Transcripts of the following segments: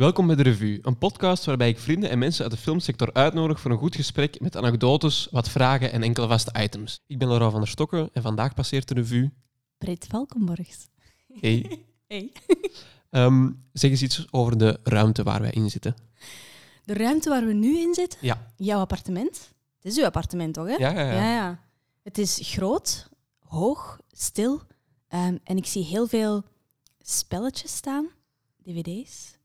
Welkom bij de Revue, een podcast waarbij ik vrienden en mensen uit de filmsector uitnodig voor een goed gesprek met anekdotes, wat vragen en enkele vaste items. Ik ben Laura van der Stokken en vandaag passeert de Revue. Breed Valkenborgs. Hey, Hey. Ehm, zeg eens iets over de ruimte waar wij in zitten. De ruimte waar we nu in zitten, Ja, jouw appartement. Het is uw appartement toch, hè? ja, ja. ja. ja, ja. Het is groot, hoog, stil. Ehm, en ik zie heel veel spelletjes staan, dvd's.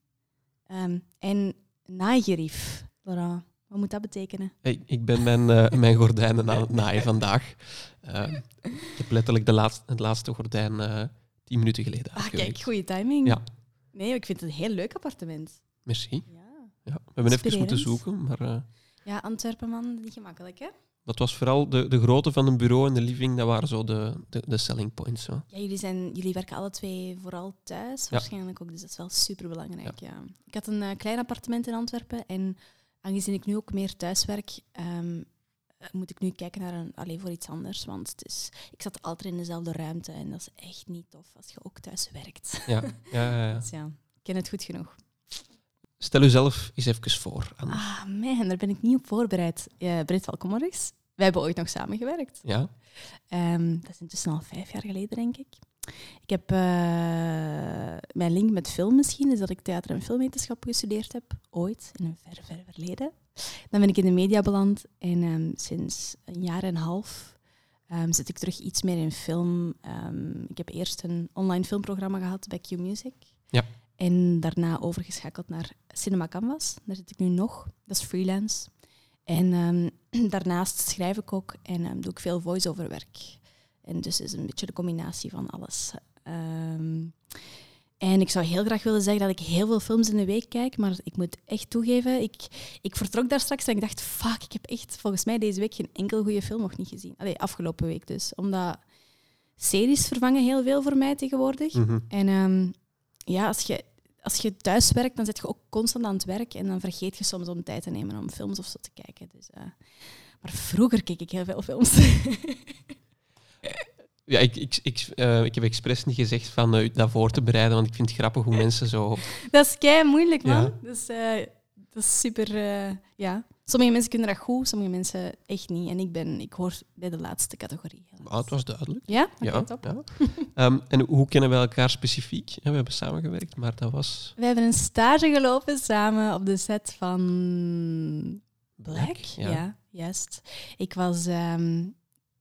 Ehm, en naaigerief. Laura, wat moet dat betekenen? Hey, ik ben mijn, eh, mijn gordijnen aan het naaien vandaag. Ehm, ik heb letterlijk de laatste, het laatste gordijn eh, tien minuten geleden Ah, kijk, goede timing. Ja. Nee, ik vind het een heel leuk appartement. Merci. Ja, Ja, we hebben even moeten zoeken, maar eh, ja Antwerpen, man, niet gemakkelijk, hè? Dat was vooral de, de grootte van een bureau en de living, dat waren zo de, de, de selling points. Zo. Ja, jullie, zijn, jullie werken alle twee vooral thuis, waarschijnlijk ook. Dus dat is wel super belangrijk. Ja. Ik had een eh, klein appartement in Antwerpen. En aangezien ik nu ook meer thuis werk, ehm, eh, moet ik nu kijken naar een, alleen voor iets anders. Want het is, ik zat altijd in dezelfde ruimte. En dat is echt niet tof als je ook thuis werkt. Ja, ja, ja, ja. Dus ja, ik ken het goed genoeg. Stel uzelf eens even voor. Ah, man, daar ben ik niet op voorbereid. Uh, Britt Valkenmorgens. Wij hebben ooit nog samengewerkt. Ja? Ehm, dat is intussen al vijf jaar geleden, denk ik. Ik heb eh, mijn link met film misschien, is dat ik theater- en filmwetenschap gestudeerd heb, ooit, in een ver, ver verleden. Dan ben ik in de media beland en ehm, sinds een jaar en een half ehm, zit ik terug iets meer in film. Ik heb eerst een online filmprogramma gehad bij Q Music. Ja. En daarna overgeschakeld naar Cinema Canvas. Daar zit ik nu nog. Dat is freelance. En ehm, daarnaast schrijf ik ook en ehm, doe ik veel voice-over werk. En dus is een beetje de combinatie van alles. Ehm, en ik zou heel graag willen zeggen dat ik heel veel films in de week kijk, maar ik moet echt toegeven, ik, ik vertrok daar straks en ik dacht, fuck, ik heb echt volgens mij deze week geen enkel goede film nog niet gezien. Allee, afgelopen week dus. Omdat series vervangen heel veel voor mij tegenwoordig. Mhm. En ja, als je, als je thuis werkt, dan zit je ook constant aan het werk en dan vergeet je soms om tijd te nemen om films of zo te kijken. Dus, eh, maar vroeger keek ik heel veel films. Ja, ik, ik, ik, eh, ik heb expres niet gezegd van eh, dat voor te bereiden, want ik vind het grappig hoe mensen zo... dat is kei moeilijk, man. Ja. Dus, dat is super. ja. Sommige mensen kunnen dat goed, sommige mensen echt niet. En ik, ben, ik hoor bij de laatste categorie. helaas. Ah, het was duidelijk. Ja? Oké, Ja, top. ja. Ehm, en hoe kennen we elkaar specifiek? We hebben samengewerkt, maar dat was... We hebben een stage gelopen samen op de set van Black. ja. Ja, juist. Ik was... ehm,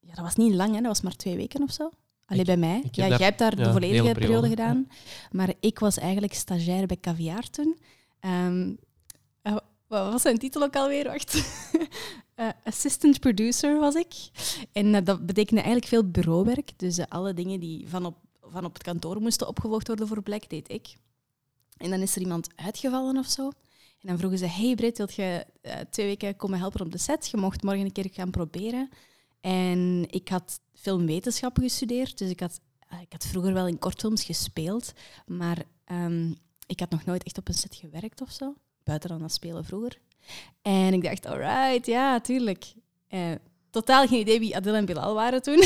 ja, dat was niet lang, hè. dat was maar twee weken of zo. Alleen bij mij. Ja, daar- jij hebt daar ja, de volledige periode, periode, gedaan. Maar ik was eigenlijk stagiair bij Caviar toen. Ehm, eh, wat was zijn titel ook alweer? Wacht. Eh, assistant producer was ik. En eh, dat betekende eigenlijk veel bureauwerk. Dus eh, alle dingen die van op, van op het kantoor moesten opgevolgd worden voor Black, deed ik. En dan is er iemand uitgevallen of zo. En dan vroegen ze, hey Britt, wilt je twee weken komen helpen op de set? Je mocht morgen een keer gaan proberen. En ik had filmwetenschappen gestudeerd, dus ik had, ik had vroeger wel in kortfilms gespeeld, maar ehm, ik had nog nooit echt op een set gewerkt of zo, buiten dan dat spelen vroeger. En ik dacht, alright, ja, tuurlijk. Eh, totaal geen idee wie Adil en Bilal waren toen.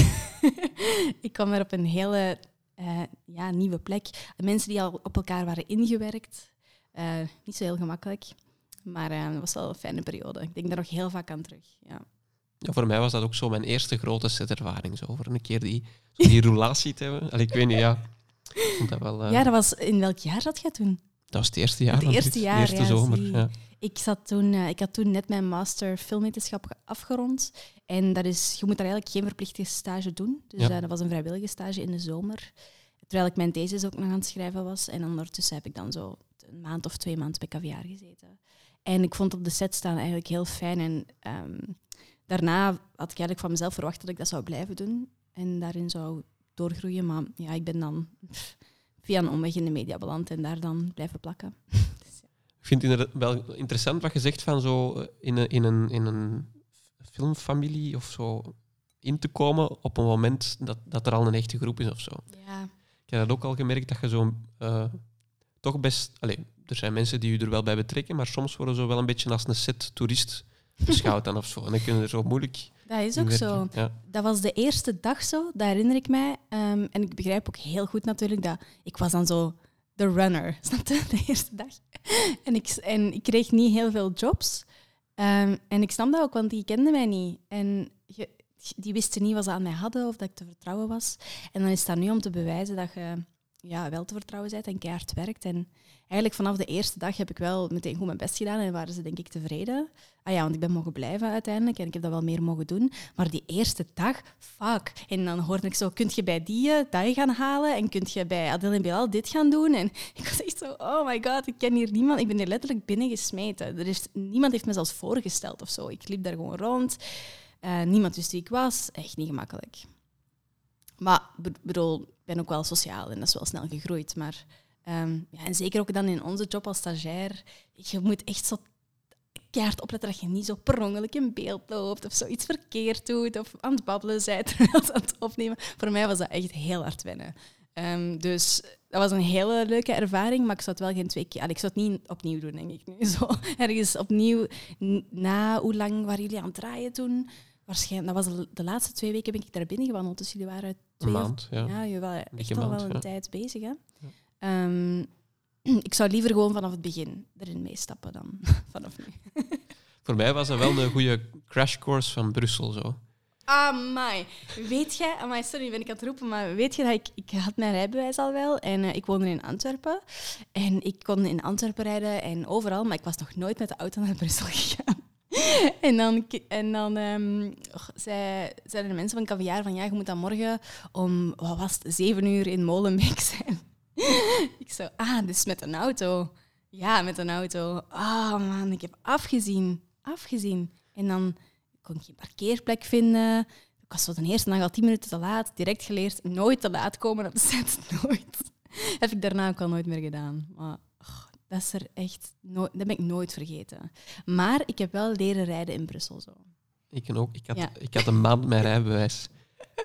ik kwam er op een hele eh, ja, nieuwe plek. Mensen die al op elkaar waren ingewerkt. Eh, niet zo heel gemakkelijk. Maar het was wel een fijne periode. Ik denk daar nog heel vaak aan terug. Ja. Ja, voor mij was dat ook zo mijn eerste grote setervaring. Zo, voor een keer die, die roulatie te hebben. Allee, ik weet niet, ja. Dat wel... ja, dat was in welk jaar zat jij toen? Dat was het eerste jaar. Het eerste jaar, De eerste ja, zomer. Ja. Ik, zat toen, eh, ik had toen net mijn master filmwetenschap ge- afgerond. En dat is, je moet daar eigenlijk geen verplichte stage doen. Dus Ja. eh, dat was een vrijwillige stage in de zomer. Terwijl ik mijn thesis ook nog aan het schrijven was. En ondertussen heb ik dan zo een maand of twee maanden bij Caviar gezeten. En ik vond op de set staan eigenlijk heel fijn. En ehm, daarna had ik eigenlijk van mezelf verwacht dat ik dat zou blijven doen. En daarin zou doorgroeien. Maar ja, ik ben dan pff, via een omweg in de media beland en daar dan blijven plakken. Ik vind het wel interessant wat je zegt van zo eh, in een, in een, in een filmfamilie of zo in te komen op een moment dat, dat er al een echte groep is of zo. Ja, Ik heb dat ook al gemerkt dat je zo eh, toch best. Allee, er zijn mensen die je er wel bij betrekken, maar soms worden ze wel een beetje als een set toerist beschouwd dan of zo. En dan kunnen er zo moeilijk. Dat is ook zo. Ja. Dat was de eerste dag zo, dat herinner ik mij. Ehm, en ik begrijp ook heel goed natuurlijk dat ik was dan zo de runner, snap je? De eerste dag. En ik, en ik kreeg niet heel veel jobs. Ehm, en ik snap dat ook, want die kenden mij niet. En je, die wisten niet wat ze aan mij hadden of dat ik te vertrouwen was. En dan is dat nu om te bewijzen dat je ja, wel te vertrouwen bent en keihard werkt. En eigenlijk vanaf de eerste dag heb ik wel meteen goed mijn best gedaan en waren ze denk ik tevreden. Ah ja, want ik ben mogen blijven uiteindelijk en ik heb dat wel meer mogen doen. Maar die eerste dag, fuck. En dan hoorde ik zo, kunt je bij die eh, dat gaan halen en kunt je bij Adel en Bilal dit gaan doen? En ik was echt zo, oh my god, ik ken hier niemand. Ik ben hier letterlijk binnengesmeten. Er is, niemand heeft me zelfs voorgesteld of zo. Ik liep daar gewoon rond. Uh, niemand wist wie ik was. Echt niet gemakkelijk. Maar bedoel, ik ben ook wel sociaal en dat is wel snel gegroeid. Maar um, ja, en zeker ook dan in onze job als stagiair. Je moet echt zo keihard opletten dat je niet zo per ongeluk in beeld loopt of zoiets verkeerd doet of aan het babbelen bent terwijl aan het opnemen. Voor mij was dat echt heel hard wennen. Um, dus dat was een hele leuke ervaring, maar ik zou het wel geen twee keer... Ik zou het niet opnieuw doen, denk ik nu. Zo ergens opnieuw, na hoe lang waren jullie aan het draaien toen? Waarschijnlijk, dat was de, laatste twee weken ben ik daar binnen gewandeld, dus jullie waren twee... Een maand, ja. Ja, je waren echt al wel een tijd bezig, hè. Ja. Um, ik zou liever gewoon vanaf het begin erin meestappen dan vanaf nu. Voor mij was dat wel een goede crashcourse van Brussel, zo. Amai. Weet jij, amai, sorry, ben ik aan het roepen, maar weet je dat ik, ik had mijn rijbewijs al wel en uh, ik woonde in Antwerpen. En ik kon in Antwerpen rijden en overal, maar ik was nog nooit met de auto naar Brussel gegaan. en dan, en dan zei, zeiden de mensen van Caviar van ja, je moet dan morgen om, wat was het, zeven uur in Molenbeek zijn. ik zo, ah, dus met een auto. Ja, met een auto. Oh man, ik heb afgezien. Afgezien. En dan kon ik geen parkeerplek vinden. Ik was zo de eerste dag al tien minuten te laat. Direct geleerd, nooit te laat komen op de set. Nooit. heb ik daarna ook al nooit meer gedaan. Maar dat, is er echt nooit, dat ben ik nooit vergeten. Maar ik heb wel leren rijden in Brussel. Zo. Ik ook. Ik had, ik had een maand mijn rijbewijs.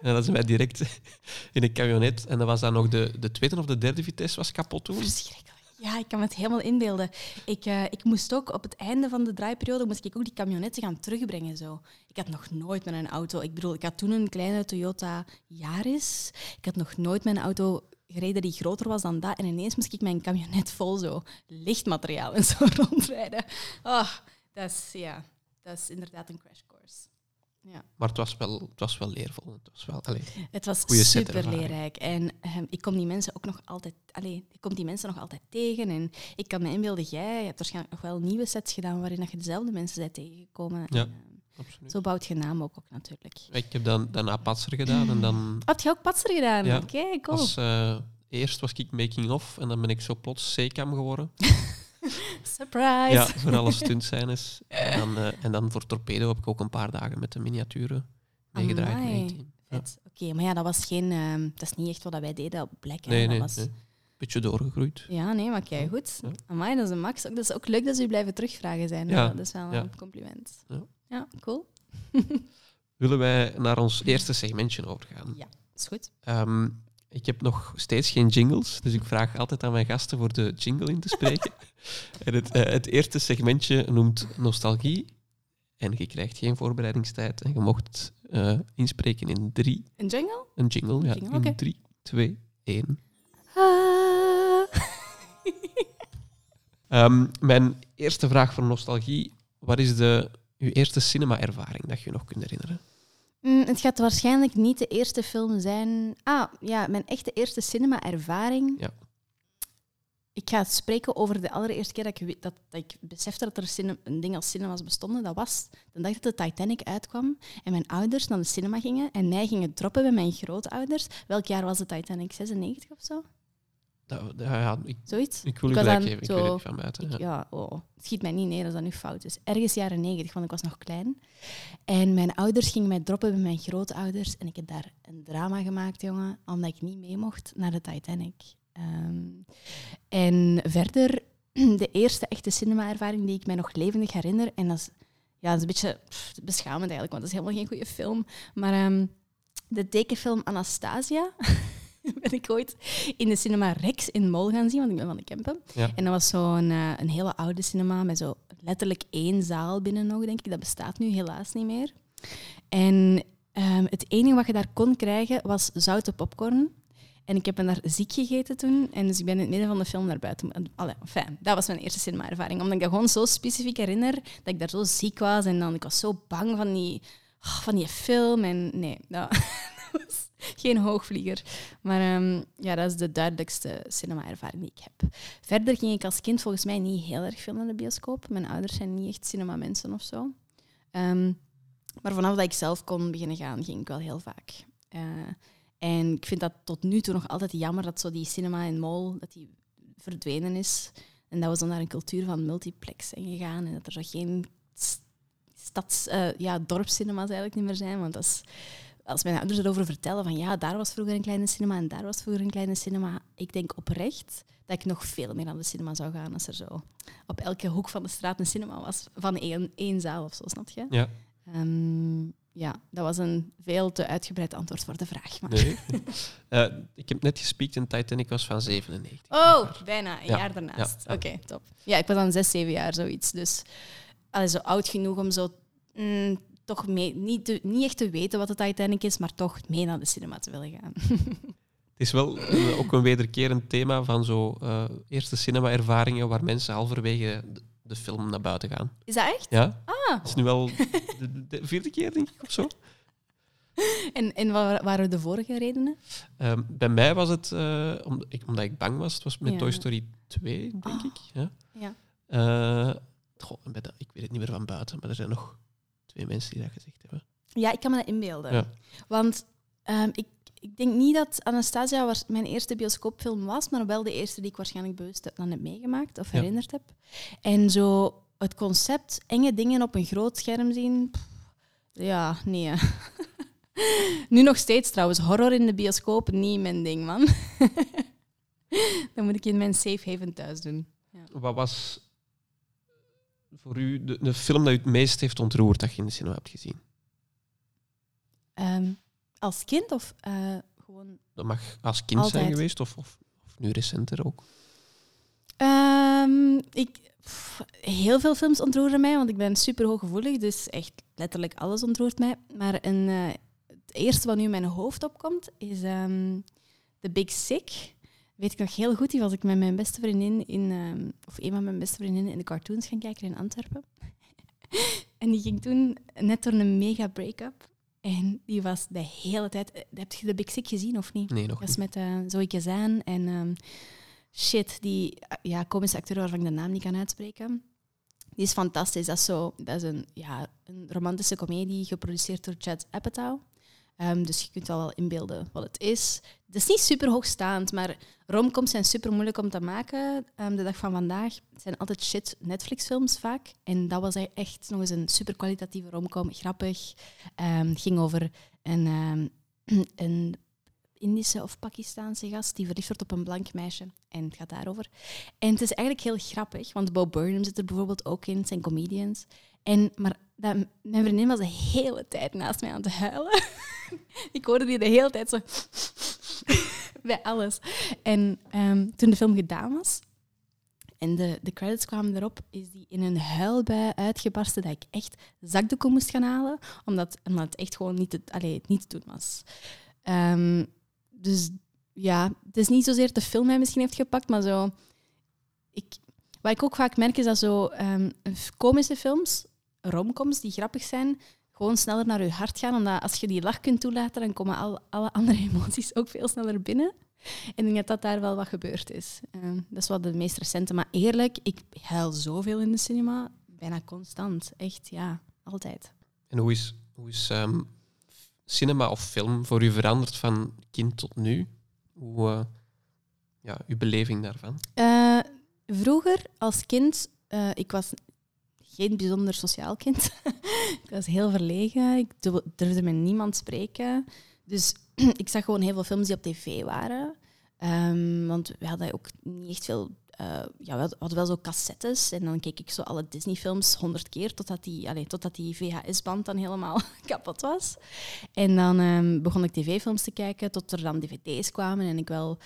En dat is mij direct in een camionet. En dat was dan nog de, de tweede of de derde vitesse was kapot toen. Verschrikkelijk. Ja, ik kan me het helemaal inbeelden. Ik, uh, ik moest ook op het einde van de draaiperiode moest ik ook die camionetten gaan terugbrengen. Zo. Ik had nog nooit met een auto... Ik bedoel, ik had toen een kleine Toyota Yaris. Ik had nog nooit een auto gereden die groter was dan dat. En ineens moest ik mijn camionet vol zo lichtmateriaal en zo rondrijden. Oh, dat is, ja, dat is inderdaad een crash. Ja. Maar het was wel, het was wel leervol. Het was, wel, allez, het was super leerrijk. En um, ik kom die mensen ook nog altijd, allez, ik kom die mensen nog altijd tegen. En ik kan me inbeelden, jij je hebt waarschijnlijk nog wel nieuwe sets gedaan waarin je dezelfde mensen bent tegengekomen. Ja. En, uh, Absoluut. Zo bouwt je naam ook, ook natuurlijk. Ik heb dan daarna Patser gedaan en dan... Had je ook Patser gedaan? Ja. Okay, cool. Als, uh, eerst was ik making of en dan ben ik zo plots C-cam geworden. Surprise! Ja, voor alle stuntscènes. En dan, uh, en dan voor Torpedo heb ik ook een paar dagen met de miniaturen meegedraaid. Ja. Oké, maar ja, dat was geen... Uh, dat is niet echt wat wij deden op Black. Nee, nee, was... nee. Beetje doorgegroeid. Ja, nee, maar kijk goed. Ja. Amai, dat is een max. Dat is ook leuk dat ze u blijven terugvragen zijn. Ja. Dat is wel een compliment. Ja, ja cool. Willen wij naar ons eerste segmentje overgaan? Ja, is goed. Um, ik heb nog steeds geen jingles, dus ik vraag altijd aan mijn gasten voor de jingle in te spreken. en het, uh, het eerste segmentje noemt nostalgie. En je krijgt geen voorbereidingstijd en je mocht uh, inspreken in drie. Een jingle? Een jingle, ja. Jingle, in drie, twee, één. Ah. um, mijn eerste vraag voor nostalgie. Wat is de, uw eerste cinema-ervaring dat je nog kunt herinneren? Mm, het gaat waarschijnlijk niet de eerste film zijn. Ah, ja, mijn echte eerste cinema-ervaring. Ja. Ik ga spreken over de allereerste keer dat ik, dat, dat ik besefte dat er cinema, een ding als cinema's bestonden. Dat was de dag dat de Titanic uitkwam en mijn ouders naar de cinema gingen en mij gingen droppen bij mijn grootouders. Welk jaar was de Titanic? 96 of zo? Dat, ja, ik, Zoiets? Ik wil u gelijk geven, ik zo, weet het van buiten. Ja. ja, oh, het schiet mij niet neer als dat nu fout is. Ergens jaren 90, want ik was nog klein. En mijn ouders gingen mij droppen bij mijn grootouders. En ik heb daar een drama gemaakt, jongen, omdat ik niet mee mocht naar de Titanic. Um, en verder, de eerste echte cinema-ervaring die ik mij nog levendig herinner. En dat is, ja, dat is een beetje pff, beschamend eigenlijk, want dat is helemaal geen goede film. Maar um, de tekenfilm Anastasia. ben ik ooit in de cinema Rex in Mol gaan zien, want ik ben van de Kempen. Ja. En dat was zo'n uh, een hele oude cinema met zo letterlijk één zaal binnen nog, denk ik. Dat bestaat nu helaas niet meer. En um, het enige wat je daar kon krijgen was zoute popcorn. En ik heb me daar ziek gegeten toen. En dus ik ben in het midden van de film naar buiten. Allee, fijn, dat was mijn eerste cinema-ervaring. Omdat ik dat gewoon zo specifiek herinner, dat ik daar zo ziek was. En dan ik was zo bang van die, oh, van die film. En nee, dat, dat geen hoogvlieger. Maar ehm, ja, dat is de duidelijkste cinema-ervaring die ik heb. Verder ging ik als kind volgens mij niet heel erg veel naar de bioscoop. Mijn ouders zijn niet echt cinema-mensen of zo. Ehm, maar vanaf dat ik zelf kon beginnen gaan, ging ik wel heel vaak. Uh, en ik vind dat tot nu toe nog altijd jammer dat zo die cinema in mall dat die verdwenen is. En dat we zo naar een cultuur van multiplex zijn gegaan. En dat er zo geen stads, uh, ja, dorpscinema's eigenlijk niet meer zijn. Want dat is, als mijn ouders erover vertellen van ja, daar was vroeger een kleine cinema en daar was vroeger een kleine cinema. Ik denk oprecht dat ik nog veel meer naar de cinema zou gaan als er zo op elke hoek van de straat een cinema was van één, één zaal of zo, snap je? Ja. Um, ja, dat was een veel te uitgebreid antwoord voor de vraag. Maar. Nee. uh, ik heb net gespiekt en Titanic was van 97. Oh, bijna een jaar daarnaast. Ja, Oké, top. Ja, ik was dan 6, 7 jaar, zoiets. Dus allee, zo oud genoeg om zo mm, toch mee, niet, te, niet echt te weten wat de Titanic is, maar toch mee naar de cinema te willen gaan. Het is wel uh, ook een wederkerend thema van zo uh, eerste cinema-ervaringen waar mensen halverwege de film naar buiten gaan. Is dat echt? Ja. Ah. Dat is nu wel de, de vierde keer, denk ik, of zo. En, en wat waren de vorige redenen? Um, bij mij was het uh, omdat, ik, omdat ik bang was. Het was met ja. Toy Story 2, denk oh. ik. Ja. ja. Goh, de, ik weet het niet meer van buiten, maar er zijn nog twee mensen die dat gezegd hebben. Ja, ik kan me dat inbeelden. Ja. Want um, ik ik denk niet dat Anastasia mijn eerste bioscoopfilm was, maar wel de eerste die ik waarschijnlijk bewust dan heb meegemaakt of herinnerd heb. En zo het concept, enge dingen op een groot scherm zien, pff, ja, nee. nu nog steeds trouwens, horror in de bioscoop, niet mijn ding, man. dan moet ik in mijn safe haven thuis doen. Ja. Wat was voor u de, de, film dat u het meest heeft ontroerd dat je in de cinema hebt gezien? Um, als kind of uh, gewoon. Dat mag als kind Altijd. zijn geweest of, of, of nu recenter ook? Um, ik, pff, heel veel films ontroeren mij, want ik ben super hooggevoelig, dus echt letterlijk alles ontroert mij. Maar een, uh, het eerste wat nu in mijn hoofd opkomt is um, The Big Sick. Weet ik nog heel goed, die was ik met mijn beste vriendin in, um, of een van mijn beste vriendinnen in de cartoons gaan kijken in Antwerpen. en die ging toen net door een mega break-up. En die was de hele tijd... Heb je de Big Sick gezien of niet? Nee, nog Dat is met uh, Zoe Kazan en um, shit, die ja, komische acteur waarvan ik de naam niet kan uitspreken. Die is fantastisch. Dat is, zo, dat is een, ja, een romantische komedie geproduceerd door Chad Apatow. Um, dus je kunt al wel inbeelden wat het is. Het is niet super hoogstaand, maar romcoms zijn super moeilijk om te maken. Um, de dag van vandaag zijn altijd shit Netflix-films vaak. En dat was echt nog eens een super kwalitatieve romcom, grappig. Um, het ging over een, een Indische of Pakistaanse gast die verliefd wordt op een blank meisje. En het gaat daarover. En het is eigenlijk heel grappig, want Bo Burnham zit er bijvoorbeeld ook in, het zijn comedians. En, maar dat, mijn vriendin was de hele tijd naast mij aan het huilen. ik hoorde die de hele tijd zo bij alles. En um, toen de film gedaan was en de, de credits kwamen erop, is die in een huilbui uitgebarsten dat ik echt zakdoeken moest gaan halen, omdat, omdat het echt gewoon niet te, niet doen was. Um, dus ja, het is niet zozeer de film mij misschien heeft gepakt, maar zo... Ik, wat ik ook vaak merk is dat zo um, komische films, romcoms die grappig zijn, gewoon sneller naar je hart gaan. Omdat als je die lach kunt toelaten, dan komen al, alle andere emoties ook veel sneller binnen. En ik denk dat dat daar wel wat gebeurd is. Um, dat is wel de meest recente. Maar eerlijk, ik huil zoveel in de cinema. Bijna constant. Echt, ja. Altijd. En hoe is, hoe is um, cinema of film voor u veranderd van kind tot nu? Hoe, uh, ja, uw beleving daarvan? Uh, vroeger, als kind, uh, ik was geen bijzonder sociaal kind. ik was heel verlegen. Ik durfde met niemand spreken. Dus ik zag gewoon heel veel films die op tv waren. Um, want we hadden ook niet echt veel... Uh, ja, we hadden wel zo cassettes. En dan keek ik zo alle Disney-films honderd keer, totdat die, allez, totdat die VHS-band dan helemaal kapot was. En dan um, begon ik tv-films te kijken, tot er dan dvd's kwamen en ik wel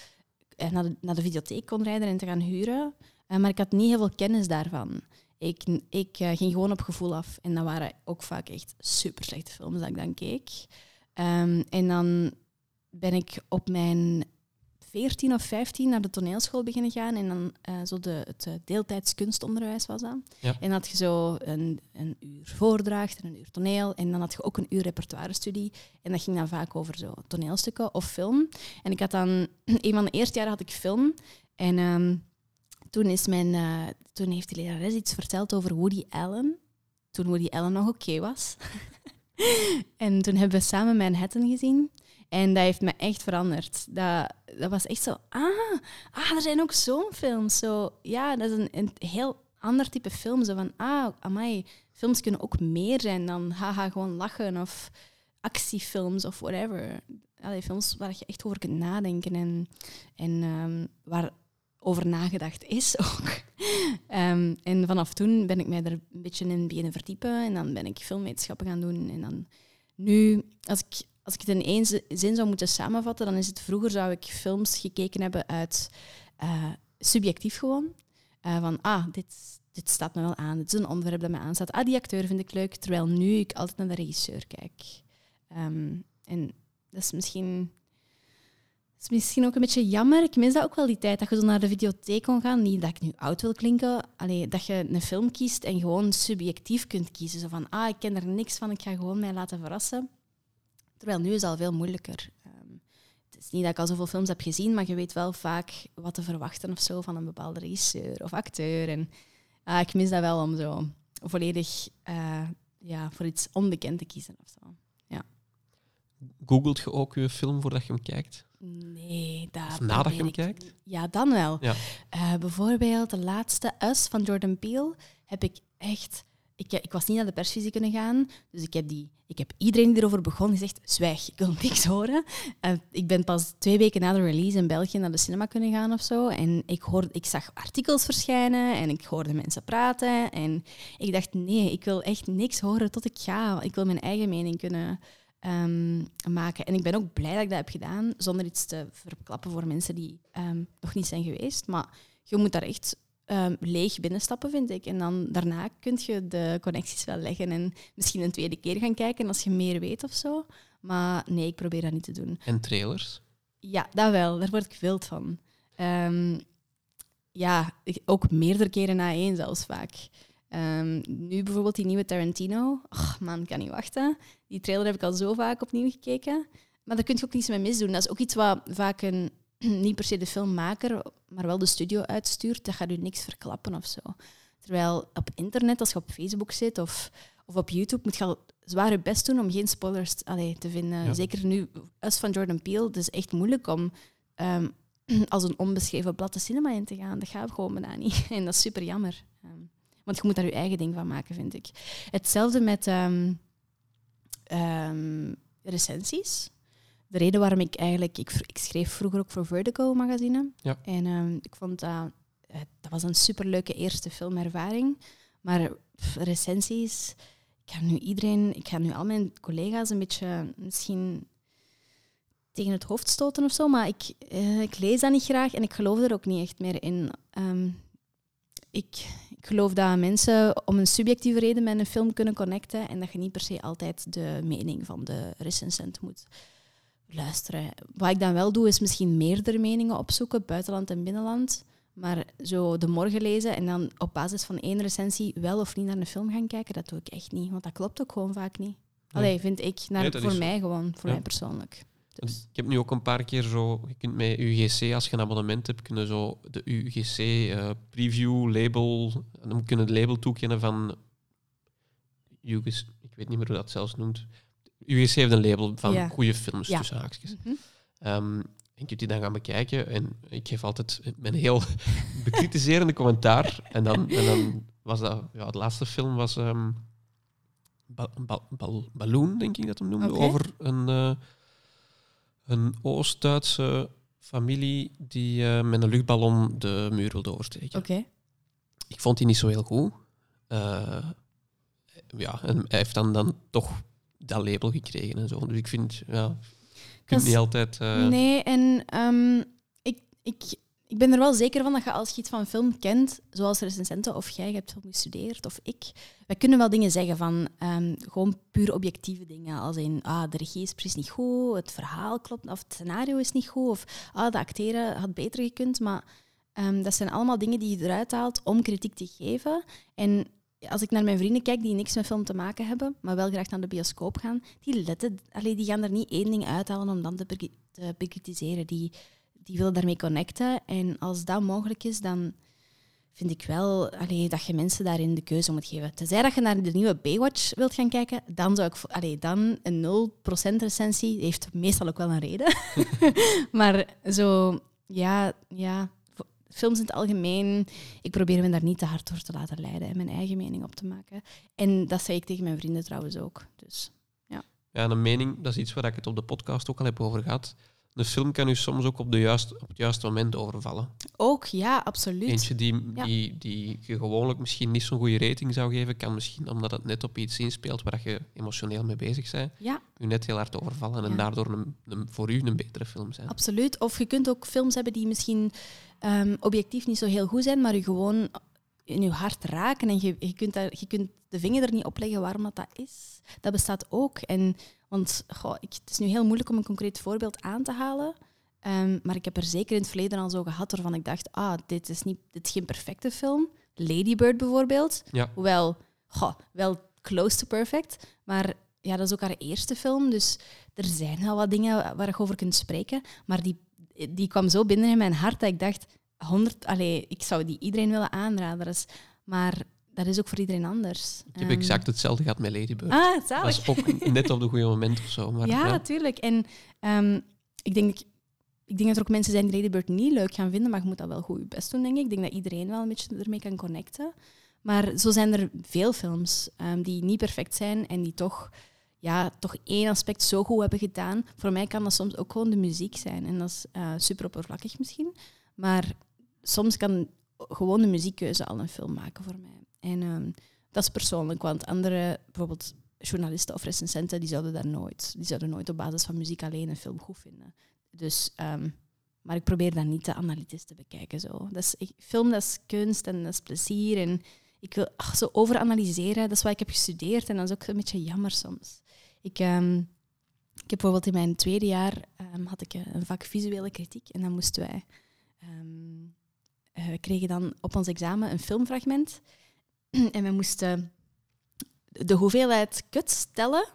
naar de, naar de videotheek kon rijden en te gaan huren. Uh, maar ik had niet heel veel kennis daarvan. Ik, ik uh, ging gewoon op gevoel af. En dat waren ook vaak echt super slechte films dat ik dan keek. Um, en dan ben ik op mijn 14 of 15 naar de toneelschool beginnen gaan. En dan eh, zo de, het eh, deeltijds kunstonderwijs was dat. Ja. En had je zo een, een uur voordracht en een uur toneel. En dan had je ook een uur repertoire-studie. En dat ging dan vaak over zo toneelstukken of film. En ik had dan... Een van de eerste jaren had ik film. En ehm, toen, is mijn, eh, toen heeft die lerares iets verteld over Woody Allen. Toen Woody Allen nog oké was. en toen hebben we samen Manhattan gezien. En dat heeft me echt veranderd. Dat, dat was echt zo, ah, ah, er zijn ook zo'n films. Zo, ja, dat is een, een heel ander type film. Zo van, ah, amai, films kunnen ook meer zijn dan haha, gewoon lachen of actiefilms of whatever. Allee, films waar je echt over kunt nadenken en, en ehm, waar over nagedacht is ook. Ehm, en vanaf toen ben ik mij er een beetje in beginnen verdiepen en dan ben ik filmwetenschappen gaan doen. En dan nu, als ik, als ik het in één zi- zin zou moeten samenvatten, dan is het vroeger zou ik films gekeken hebben uit eh, subjectief gewoon. Eh, van, ah, dit, dit staat me wel aan, dit is een onderwerp dat me aanstaat. Ah, die acteur vind ik leuk, terwijl nu ik altijd naar de regisseur kijk. Ehm, en dat is misschien is misschien ook een beetje jammer. Ik mis dat ook wel, die tijd dat je zo naar de videotheek kon gaan. Niet dat ik nu oud wil klinken. Allee, dat je een film kiest en gewoon subjectief kunt kiezen. Zo van, ah, ik ken er niks van, ik ga gewoon mij laten verrassen. Terwijl nu is het al veel moeilijker. Ehm, het is niet dat ik al zoveel films heb gezien, maar je weet wel vaak wat te verwachten of zo van een bepaalde regisseur of acteur. En ah, ik mis dat wel om zo volledig eh, ja, voor iets onbekend te kiezen of zo. Googelt je ook je film voordat je hem kijkt? Nee, dat Of nadat je hem kijkt? Ja, dan wel. Ja. Eh, bijvoorbeeld de laatste Us van Jordan Peele heb ik echt... Ik, ik was niet naar de persvisie kunnen gaan, dus ik heb, die, ik heb iedereen die erover begon gezegd, zwijg, ik wil niks horen. Eh, ik ben pas twee weken na de release in België naar de cinema kunnen gaan of zo. En ik, hoorde, ik zag artikels verschijnen en ik hoorde mensen praten. En ik dacht, nee, ik wil echt niks horen tot ik ga. Ik wil mijn eigen mening kunnen ehm, maken. En ik ben ook blij dat ik dat heb gedaan, zonder iets te verklappen voor mensen die ehm, nog niet zijn geweest. Maar je moet daar echt ehm, leeg binnenstappen, vind ik. En dan daarna kun je de connecties wel leggen en misschien een tweede keer gaan kijken als je meer weet of zo. Maar nee, ik probeer dat niet te doen. En trailers? Ja, dat wel. Daar word ik wild van. Ja, ook meerdere keren na één zelfs vaak. Nu bijvoorbeeld die nieuwe Tarantino. Och, man, kan niet wachten. Die trailer heb ik al zo vaak opnieuw gekeken. Maar daar kun je ook niets mee misdoen. Dat is ook iets wat vaak een, niet per se de filmmaker, maar wel de studio uitstuurt. Dat gaat u niks verklappen of zo. Terwijl op internet, als je op Facebook zit of, of op YouTube, moet je al zwaar je best doen om geen spoilers allee, te vinden. Ja. Zeker nu, Us van Jordan Peele, het is echt moeilijk om ehm, als een onbeschreven blad de cinema in te gaan. Dat gaat gewoon bijna niet. En dat is super jammer. Ehm, want je moet daar je eigen ding van maken, vind ik. Hetzelfde met ehm, ehm, recensies. De reden waarom ik eigenlijk... Ik, ik schreef vroeger ook voor Vertigo magazine. Ja. En ehm, ik vond dat... eh, dat was een superleuke eerste filmervaring. Maar pff, recensies... Ik ga nu iedereen... Ik ga nu al mijn collega's een beetje misschien tegen het hoofd stoten of zo. Maar ik, eh, ik lees dat niet graag en ik geloof er ook niet echt meer in. Ehm, ik, ik geloof dat mensen om een subjectieve reden met een film kunnen connecten en dat je niet per se altijd de mening van de recensent moet luisteren. Wat ik dan wel doe, is misschien meerdere meningen opzoeken, buitenland en binnenland. Maar zo de morgen lezen en dan op basis van één recensie wel of niet naar een film gaan kijken, dat doe ik echt niet. Want dat klopt ook gewoon vaak niet. Allee, vind ik. Naar, Nee, voor is- mij gewoon, voor Ja. mij persoonlijk. Dus, Ik heb nu ook een paar keer zo... Je kunt met UGC, als je een abonnement hebt, kunnen zo de UGC eh, preview label... En dan kunnen het label toekennen van... UGC, ik weet niet meer hoe dat zelfs noemt. UGC heeft een label van Ja. goede films, Ja. tussen haakjes. mhm. Ehm, en je kunt die dan gaan bekijken. En ik geef altijd een heel bekritiserende commentaar. En dan, en dan was dat... Ja, de laatste film was... ehm Ba- Ba- Bal- Balloon, denk ik dat hem noemde. Over een, eh, een Oost-Duitse familie die eh, met een luchtballon de muur wilde oversteken. Oké. Ik vond die niet zo heel goed. Eh, ja, en hij heeft dan, dan toch dat label gekregen en zo. Dus ik vind, ja, je kunt niet altijd... eh, Nee, en ehm, ik, ik ik ben er wel zeker van dat je als je iets van film kent, zoals recensenten of jij hebt film gestudeerd of ik, wij kunnen wel dingen zeggen van ehm, gewoon puur objectieve dingen. Als in, ah, de regie is precies niet goed, het verhaal klopt, of het scenario is niet goed, of ah, de acteren had beter gekund. Maar ehm, dat zijn allemaal dingen die je eruit haalt om kritiek te geven. En als ik naar mijn vrienden kijk die niks met film te maken hebben, maar wel graag naar de bioscoop gaan, die, letten, allee, die gaan er niet één ding uithalen om dan te, te bekritiseren. Die die willen daarmee connecten. En als dat mogelijk is, dan vind ik wel allee, dat je mensen daarin de keuze moet geven. Tenzij dat je naar de nieuwe Baywatch wilt gaan kijken, dan zou ik... Allee, dan een 0% recensie heeft meestal ook wel een reden. maar zo, ja, ja, films in het algemeen, ik probeer me daar niet te hard door te laten leiden en mijn eigen mening op te maken. En dat zei ik tegen mijn vrienden trouwens ook. Dus, ja. ja, een mening, dat is iets waar ik het op de podcast ook al heb over gehad de film kan u soms ook op, de juist, op het juiste moment overvallen. Ook, ja, absoluut. Eentje die, die, die je gewoonlijk misschien niet zo'n goede rating zou geven, kan misschien, omdat het net op iets inspeelt waar je emotioneel mee bezig bent, ja. u net heel hard overvallen en daardoor een, een, voor u een betere film zijn. Absoluut. Of je kunt ook films hebben die misschien ehm, objectief niet zo heel goed zijn, maar u gewoon in je hart raken en je, je, kunt daar, je kunt de vinger er niet op leggen waarom dat, dat is. Dat bestaat ook. En want goh, ik, het is nu heel moeilijk om een concreet voorbeeld aan te halen. Ehm, maar ik heb er zeker in het verleden al zo gehad waarvan ik dacht, ah, dit is, niet, dit is geen perfecte film. Lady Bird bijvoorbeeld. Ja. Hoewel, goh, wel close to perfect. Maar ja, dat is ook haar eerste film. Dus er zijn wel wat dingen waar je over kunt spreken. Maar die, die kwam zo binnen in mijn hart dat ik dacht, 100, allee, ik zou die iedereen willen aanraden. maar dat is ook voor iedereen anders. Ik heb exact hetzelfde gehad met Ladybird. Ah. Dat was ook net op het goede moment of zo. Maar, ja, natuurlijk. En um, ik, denk, ik denk dat er ook mensen zijn die Ladybird niet leuk gaan vinden, maar je moet dat wel goed je best doen, denk ik. Ik denk dat iedereen wel een beetje ermee kan connecten. Maar zo zijn er veel films um, die niet perfect zijn en die toch, ja, toch één aspect zo goed hebben gedaan. Voor mij kan dat soms ook gewoon de muziek zijn. En dat is uh, super oppervlakkig misschien. Maar soms kan gewoon de muziekkeuze al een film maken voor mij. En um, dat is persoonlijk, want andere, bijvoorbeeld journalisten of recensenten, die zouden daar nooit, die zouden nooit op basis van muziek alleen een film goed vinden. Dus, um, maar ik probeer dat niet te analytisch te bekijken. Zo. Dat is, ik, film dat is kunst en dat is plezier. En ik wil ach, zo overanalyseren, dat is wat ik heb gestudeerd. En dat is ook een beetje jammer soms. Ik, um, ik heb bijvoorbeeld in mijn tweede jaar had ik een vak visuele kritiek en dan moesten wij uh, we kregen dan op ons examen een filmfragment en we moesten de hoeveelheid kuts tellen.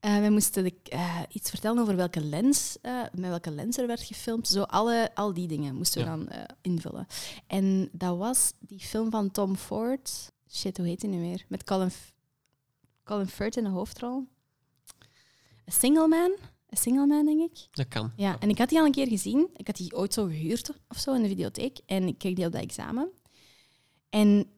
Uh, we moesten de, uh, iets vertellen over welke lens, met welke lens er werd gefilmd. Zo alle, al die dingen moesten we dan invullen. En dat was die film van Tom Ford. Shit, hoe heet hij nu weer? Met Colin, Colin Firth in de hoofdrol. A Single Man. Een single man, denk ik. Dat kan. Ja, en ik had die al een keer gezien. Ik had die ooit zo gehuurd of zo in de videotheek. En ik kreeg die op dat examen. En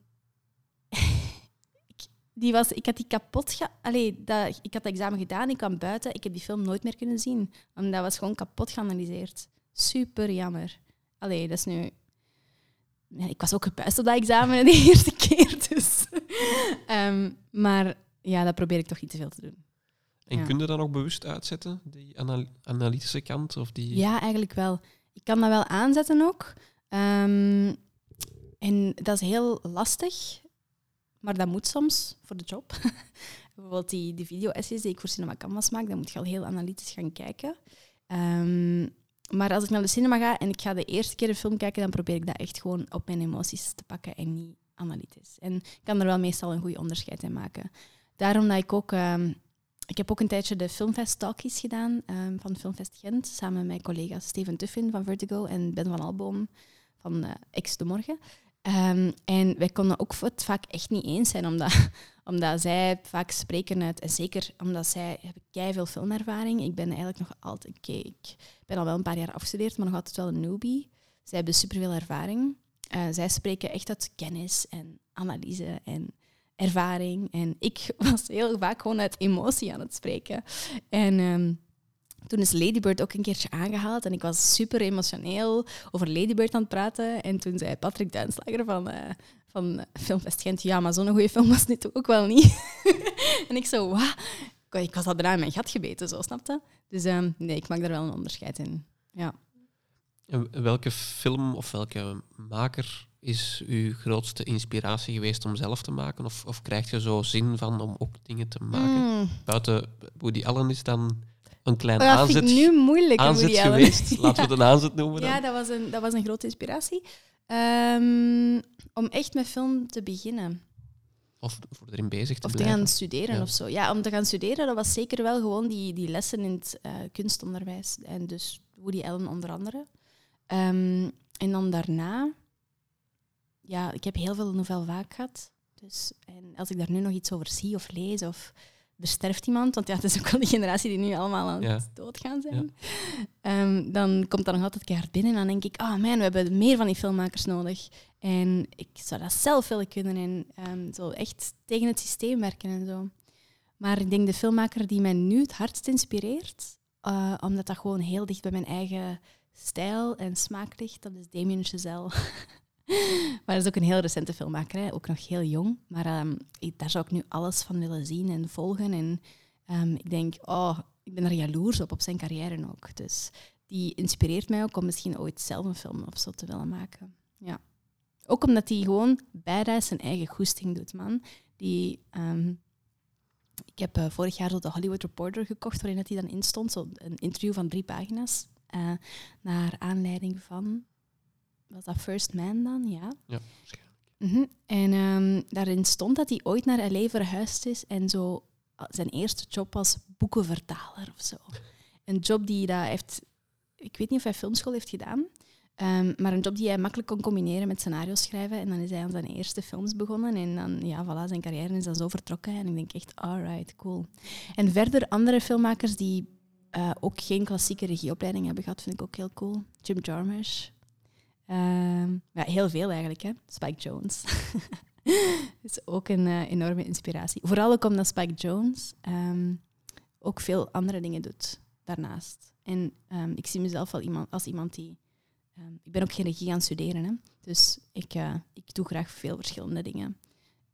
die was, ik had die kapot... Ge Allee, dat, ik had dat examen gedaan, ik kwam buiten. Ik heb die film nooit meer kunnen zien. Want dat was gewoon kapot geanalyseerd. Super jammer. Allee, dat is nu... Ja, ik was ook gepuist op dat examen de eerste keer. Dus. um, maar ja, dat probeer ik toch niet te veel te doen. En ja. kun je dat ook bewust uitzetten, die analytische kant? Of die... Ja, eigenlijk wel. Ik kan dat wel aanzetten ook. Um, en dat is heel lastig, maar dat moet soms voor de job. Bijvoorbeeld die, die video-essays die ik voor Cinema Canvas maak, dan moet je al heel analytisch gaan kijken. Um, maar als ik naar de cinema ga en ik ga de eerste keer een film kijken, dan probeer ik dat echt gewoon op mijn emoties te pakken en niet analytisch. En ik kan er wel meestal een goed onderscheid in maken. Daarom dat ik ook um, ik heb ook een tijdje de Filmfest Talkies gedaan um, van Filmfest Gent, samen met mijn collega's Steven Tuffin van Vertigo en Ben van Alboom van X de Morgen. Um, en wij konden ook het vaak echt niet eens zijn, omdat, omdat zij vaak spreken uit, en zeker omdat zij hebben veel filmervaring. Ik ben eigenlijk nog altijd, ik ben al wel een paar jaar afgestudeerd, maar nog altijd wel een newbie. Zij hebben superveel ervaring. Uh, zij spreken echt uit kennis en analyse en ervaring. En ik was heel vaak gewoon uit emotie aan het spreken. En um, toen is Ladybird ook een keertje aangehaald en ik was super emotioneel over Ladybird aan het praten. En toen zei Patrick Duinslager van, uh, van Filmfest Gent, ja, maar zo'n goede film was dit ook wel niet. en ik zo, wat? Ik was al bijna in mijn gat gebeten, zo, snapte? Dus um, nee, ik maak daar wel een onderscheid in. Ja. En welke film of welke maker is uw grootste inspiratie geweest om zelf te maken? Of, of krijg je zo zin van om ook dingen te maken? Mm. Buiten Woody Allen is dan een klein Oh, dat vind aanzet, ik nu moeilijk. aanzet geweest. Laten we het een aanzet noemen dan. Ja, dat was een, dat was een grote inspiratie. Ehm, om echt met film te beginnen. Of voor erin bezig te Of te blijven. gaan studeren Ja. of zo. Ja, om te gaan studeren, dat was zeker wel gewoon die, die lessen in het eh, kunstonderwijs. En dus Woody Allen onder andere. Ehm, en dan daarna... Ja, ik heb heel veel nouvelle vaak gehad. Dus, en als ik daar nu nog iets over zie of lees of er sterft iemand, want ja, het is ook wel die generatie die nu allemaal aan het doodgaan zijn, Ehm, dan komt dat nog altijd keihard binnen en dan denk ik, ah man, we hebben meer van die filmmakers nodig. En ik zou dat zelf willen kunnen en ehm, zo echt tegen het systeem werken en zo. Maar ik denk de filmmaker die mij nu het hardst inspireert, eh, omdat dat gewoon heel dicht bij mijn eigen stijl en smaak ligt, dat is Damien Chazelle. maar dat is ook een heel recente filmmaker, hè? ook nog heel jong. Maar ehm, ik- daar zou ik nu alles van willen zien en volgen. En ehm, ik denk, oh, ik ben er jaloers op, op zijn carrière ook. Dus die inspireert mij ook om misschien ooit zelf een film of zo te willen maken. Ja. Ook omdat hij gewoon bijna zijn eigen goesting doet, man. Die, ehm, ik heb eh, vorig jaar zo de Hollywood Reporter gekocht, waarin hij dan in stond. Zo een interview van drie pagina's. eh, naar aanleiding van... Was dat First Man dan? Ja. Ja, Mhm. En ehm, daarin stond dat hij ooit naar L.A. verhuisd is en zo ah, zijn eerste job was boekenvertaler of zo. Een job die hij heeft... Ik weet niet of hij filmschool heeft gedaan, ehm, maar een job die hij makkelijk kon combineren met scenario schrijven. En dan is hij aan zijn eerste films begonnen en dan, ja, voilà, zijn carrière is dan zo vertrokken. En ik denk echt, alright, cool. En verder andere filmmakers die eh, ook geen klassieke regieopleiding hebben gehad, vind ik ook heel cool. Jim Jarmusch. Ehm, ja, heel veel eigenlijk, hè. Spike Jones. is ook een eh, enorme inspiratie. Vooral ook omdat Spike Jones ehm, ook veel andere dingen doet daarnaast. En ehm, ik zie mezelf wel iemand, als iemand die... ik ben ook geen regie aan het studeren, hè. dus ik, eh, ik doe graag veel verschillende dingen.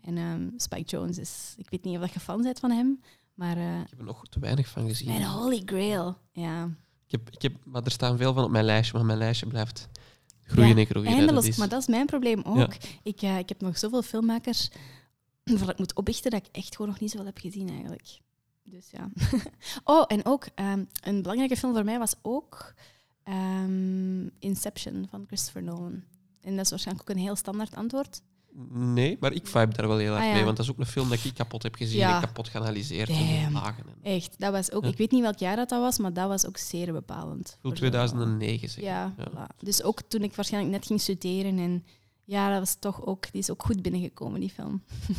En Spike Jones is... Ik weet niet of je fan bent van hem, maar... eh, Ik heb er nog te weinig van gezien. mijn holy grail, ja. Ik heb, ik heb, maar er staan veel van op mijn lijstje, maar mijn lijstje blijft groeien Ja, en groeien. Eindeloos, Dat is- maar dat is mijn probleem ook. Ik, eh, ik heb nog zoveel filmmakers waarvan ik moet opbiechten dat ik echt gewoon nog niet zoveel heb gezien eigenlijk. Dus ja. oh, en ook ehm, een belangrijke film voor mij was ook ehm, Inception van Christopher Nolan. En dat is waarschijnlijk ook een heel standaard antwoord. Nee, maar ik vibe daar wel heel erg Ah, ja. mee, want dat is ook een film dat ik kapot heb gezien Ja. en kapot geanalyseerd en Echt, dat was ook... Ja. Ik weet niet welk jaar dat, dat was, maar dat was ook zeer bepalend. Voor voor zo'n 2009 zeg Ja, ja. voilà. dus ook toen ik waarschijnlijk net ging studeren en ja, dat was toch ook, die is ook goed binnengekomen, die film.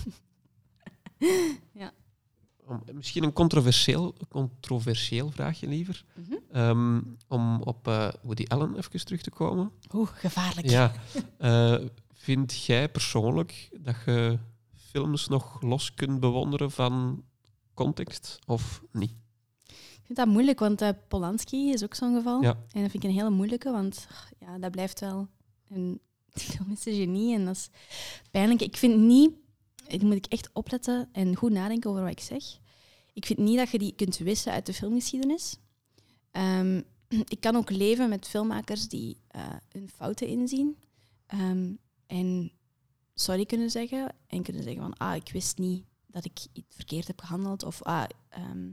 Om- Misschien een controversieel, controversieel vraagje liever. Mhm. Ehm, om op eh, Woody Allen even terug te komen. Oeh, gevaarlijk. Ja. Eh, vind jij persoonlijk dat je films nog los kunt bewonderen van context of niet? Ik vind dat moeilijk, want eh, Polanski is ook zo'n geval. Ja. En dat vind ik een hele moeilijke, want ja, dat blijft wel een film is een genie en dat is pijnlijk. Ik vind niet, ik moet ik echt opletten en goed nadenken over wat ik zeg. Ik vind niet dat je die kunt wissen uit de filmgeschiedenis. Ehm, ik kan ook leven met filmmakers die eh, hun fouten inzien ehm, en sorry kunnen zeggen en kunnen zeggen van ah, ik wist niet dat ik iets verkeerd heb gehandeld of ah, ehm,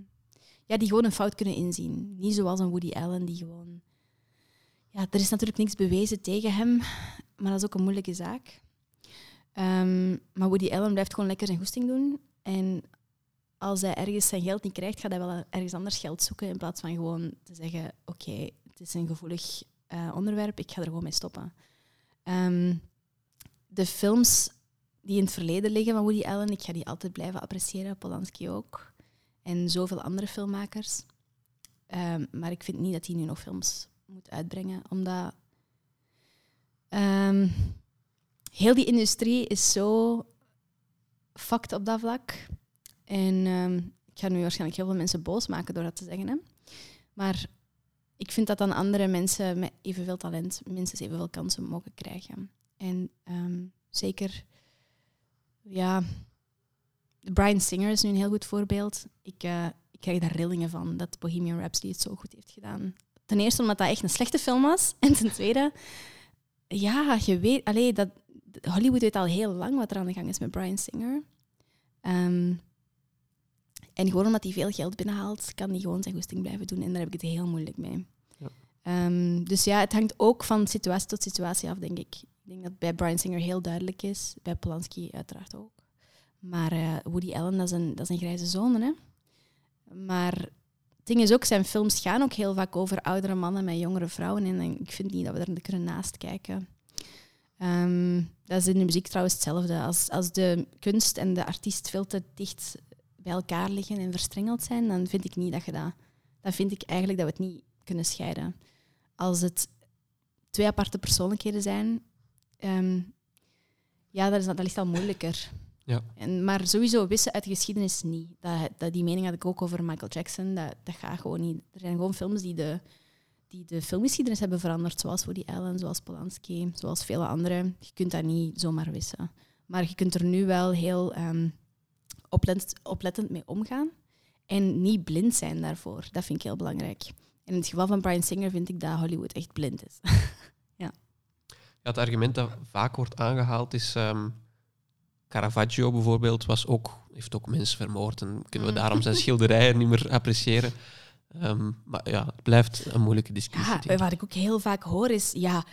ja, die gewoon een fout kunnen inzien. Niet zoals een Woody Allen die gewoon... Ja, er is natuurlijk niks bewezen tegen hem, maar dat is ook een moeilijke zaak. Ehm, maar Woody Allen blijft gewoon lekker zijn goesting doen. En als hij ergens zijn geld niet krijgt, gaat hij wel ergens anders geld zoeken in plaats van gewoon te zeggen oké, het is een gevoelig eh, onderwerp, ik ga er gewoon mee stoppen. Ehm, de films die in het verleden liggen van Woody Allen, ik ga die altijd blijven appreciëren, Polanski ook en zoveel andere filmmakers. Ehm, maar ik vind niet dat hij nu nog films moet uitbrengen, omdat ehm, heel die industrie is zo fucked op dat vlak. En ehm, ik ga nu waarschijnlijk heel veel mensen boos maken door dat te zeggen. Hè? Maar ik vind dat dan andere mensen met evenveel talent minstens evenveel kansen mogen krijgen. En ehm, zeker, ja, Brian Singer is nu een heel goed voorbeeld. Ik, eh, ik krijg daar rillingen van dat Bohemian Rhapsody het zo goed heeft gedaan. ten eerste omdat dat echt een slechte film was. En ten tweede, ja, je weet, allee, dat, Hollywood weet al heel lang wat er aan de gang is met Brian Singer. Ehm, en gewoon omdat hij veel geld binnenhaalt, kan hij gewoon zijn goesting blijven doen. En daar heb ik het heel moeilijk mee. Ja. Ehm, dus ja, het hangt ook van situatie tot situatie af, denk ik. Ik denk dat bij Brian Singer heel duidelijk is. Bij Polanski uiteraard ook. Maar uh, Woody Allen, dat is, een, dat is een grijze zone. Hè? Maar het ding is ook, zijn films gaan ook heel vaak over oudere mannen met jongere vrouwen. En ik vind niet dat we er kunnen naast kijken. Ehm, dat is in de muziek trouwens hetzelfde. Als, als de kunst en de artiest veel te dicht bij elkaar liggen en verstrengeld zijn, dan vind ik niet dat je dat... Dan vind ik eigenlijk dat we het niet kunnen scheiden. Als het twee aparte persoonlijkheden zijn, um, ja, dat, is, dat ligt al moeilijker. Ja. En, maar sowieso wissen uit de geschiedenis niet. Dat, dat, die mening had ik ook over Michael Jackson. Dat, dat gaat gewoon niet. Er zijn gewoon films die de, die de filmgeschiedenis hebben veranderd, zoals Woody Allen, zoals Polanski, zoals vele anderen. Je kunt dat niet zomaar wissen. Maar je kunt er nu wel heel um, oplettend, oplettend mee omgaan en niet blind zijn daarvoor. Dat vind ik heel belangrijk. En in het geval van Brian Singer vind ik dat Hollywood echt blind is. ja. Het argument dat vaak wordt aangehaald is... Um, Caravaggio bijvoorbeeld was ook, heeft ook mensen vermoord en kunnen we mm. daarom zijn schilderijen niet meer appreciëren. Um, maar ja, het blijft een moeilijke discussie. Ja, wat ik ook heel vaak hoor is, ja,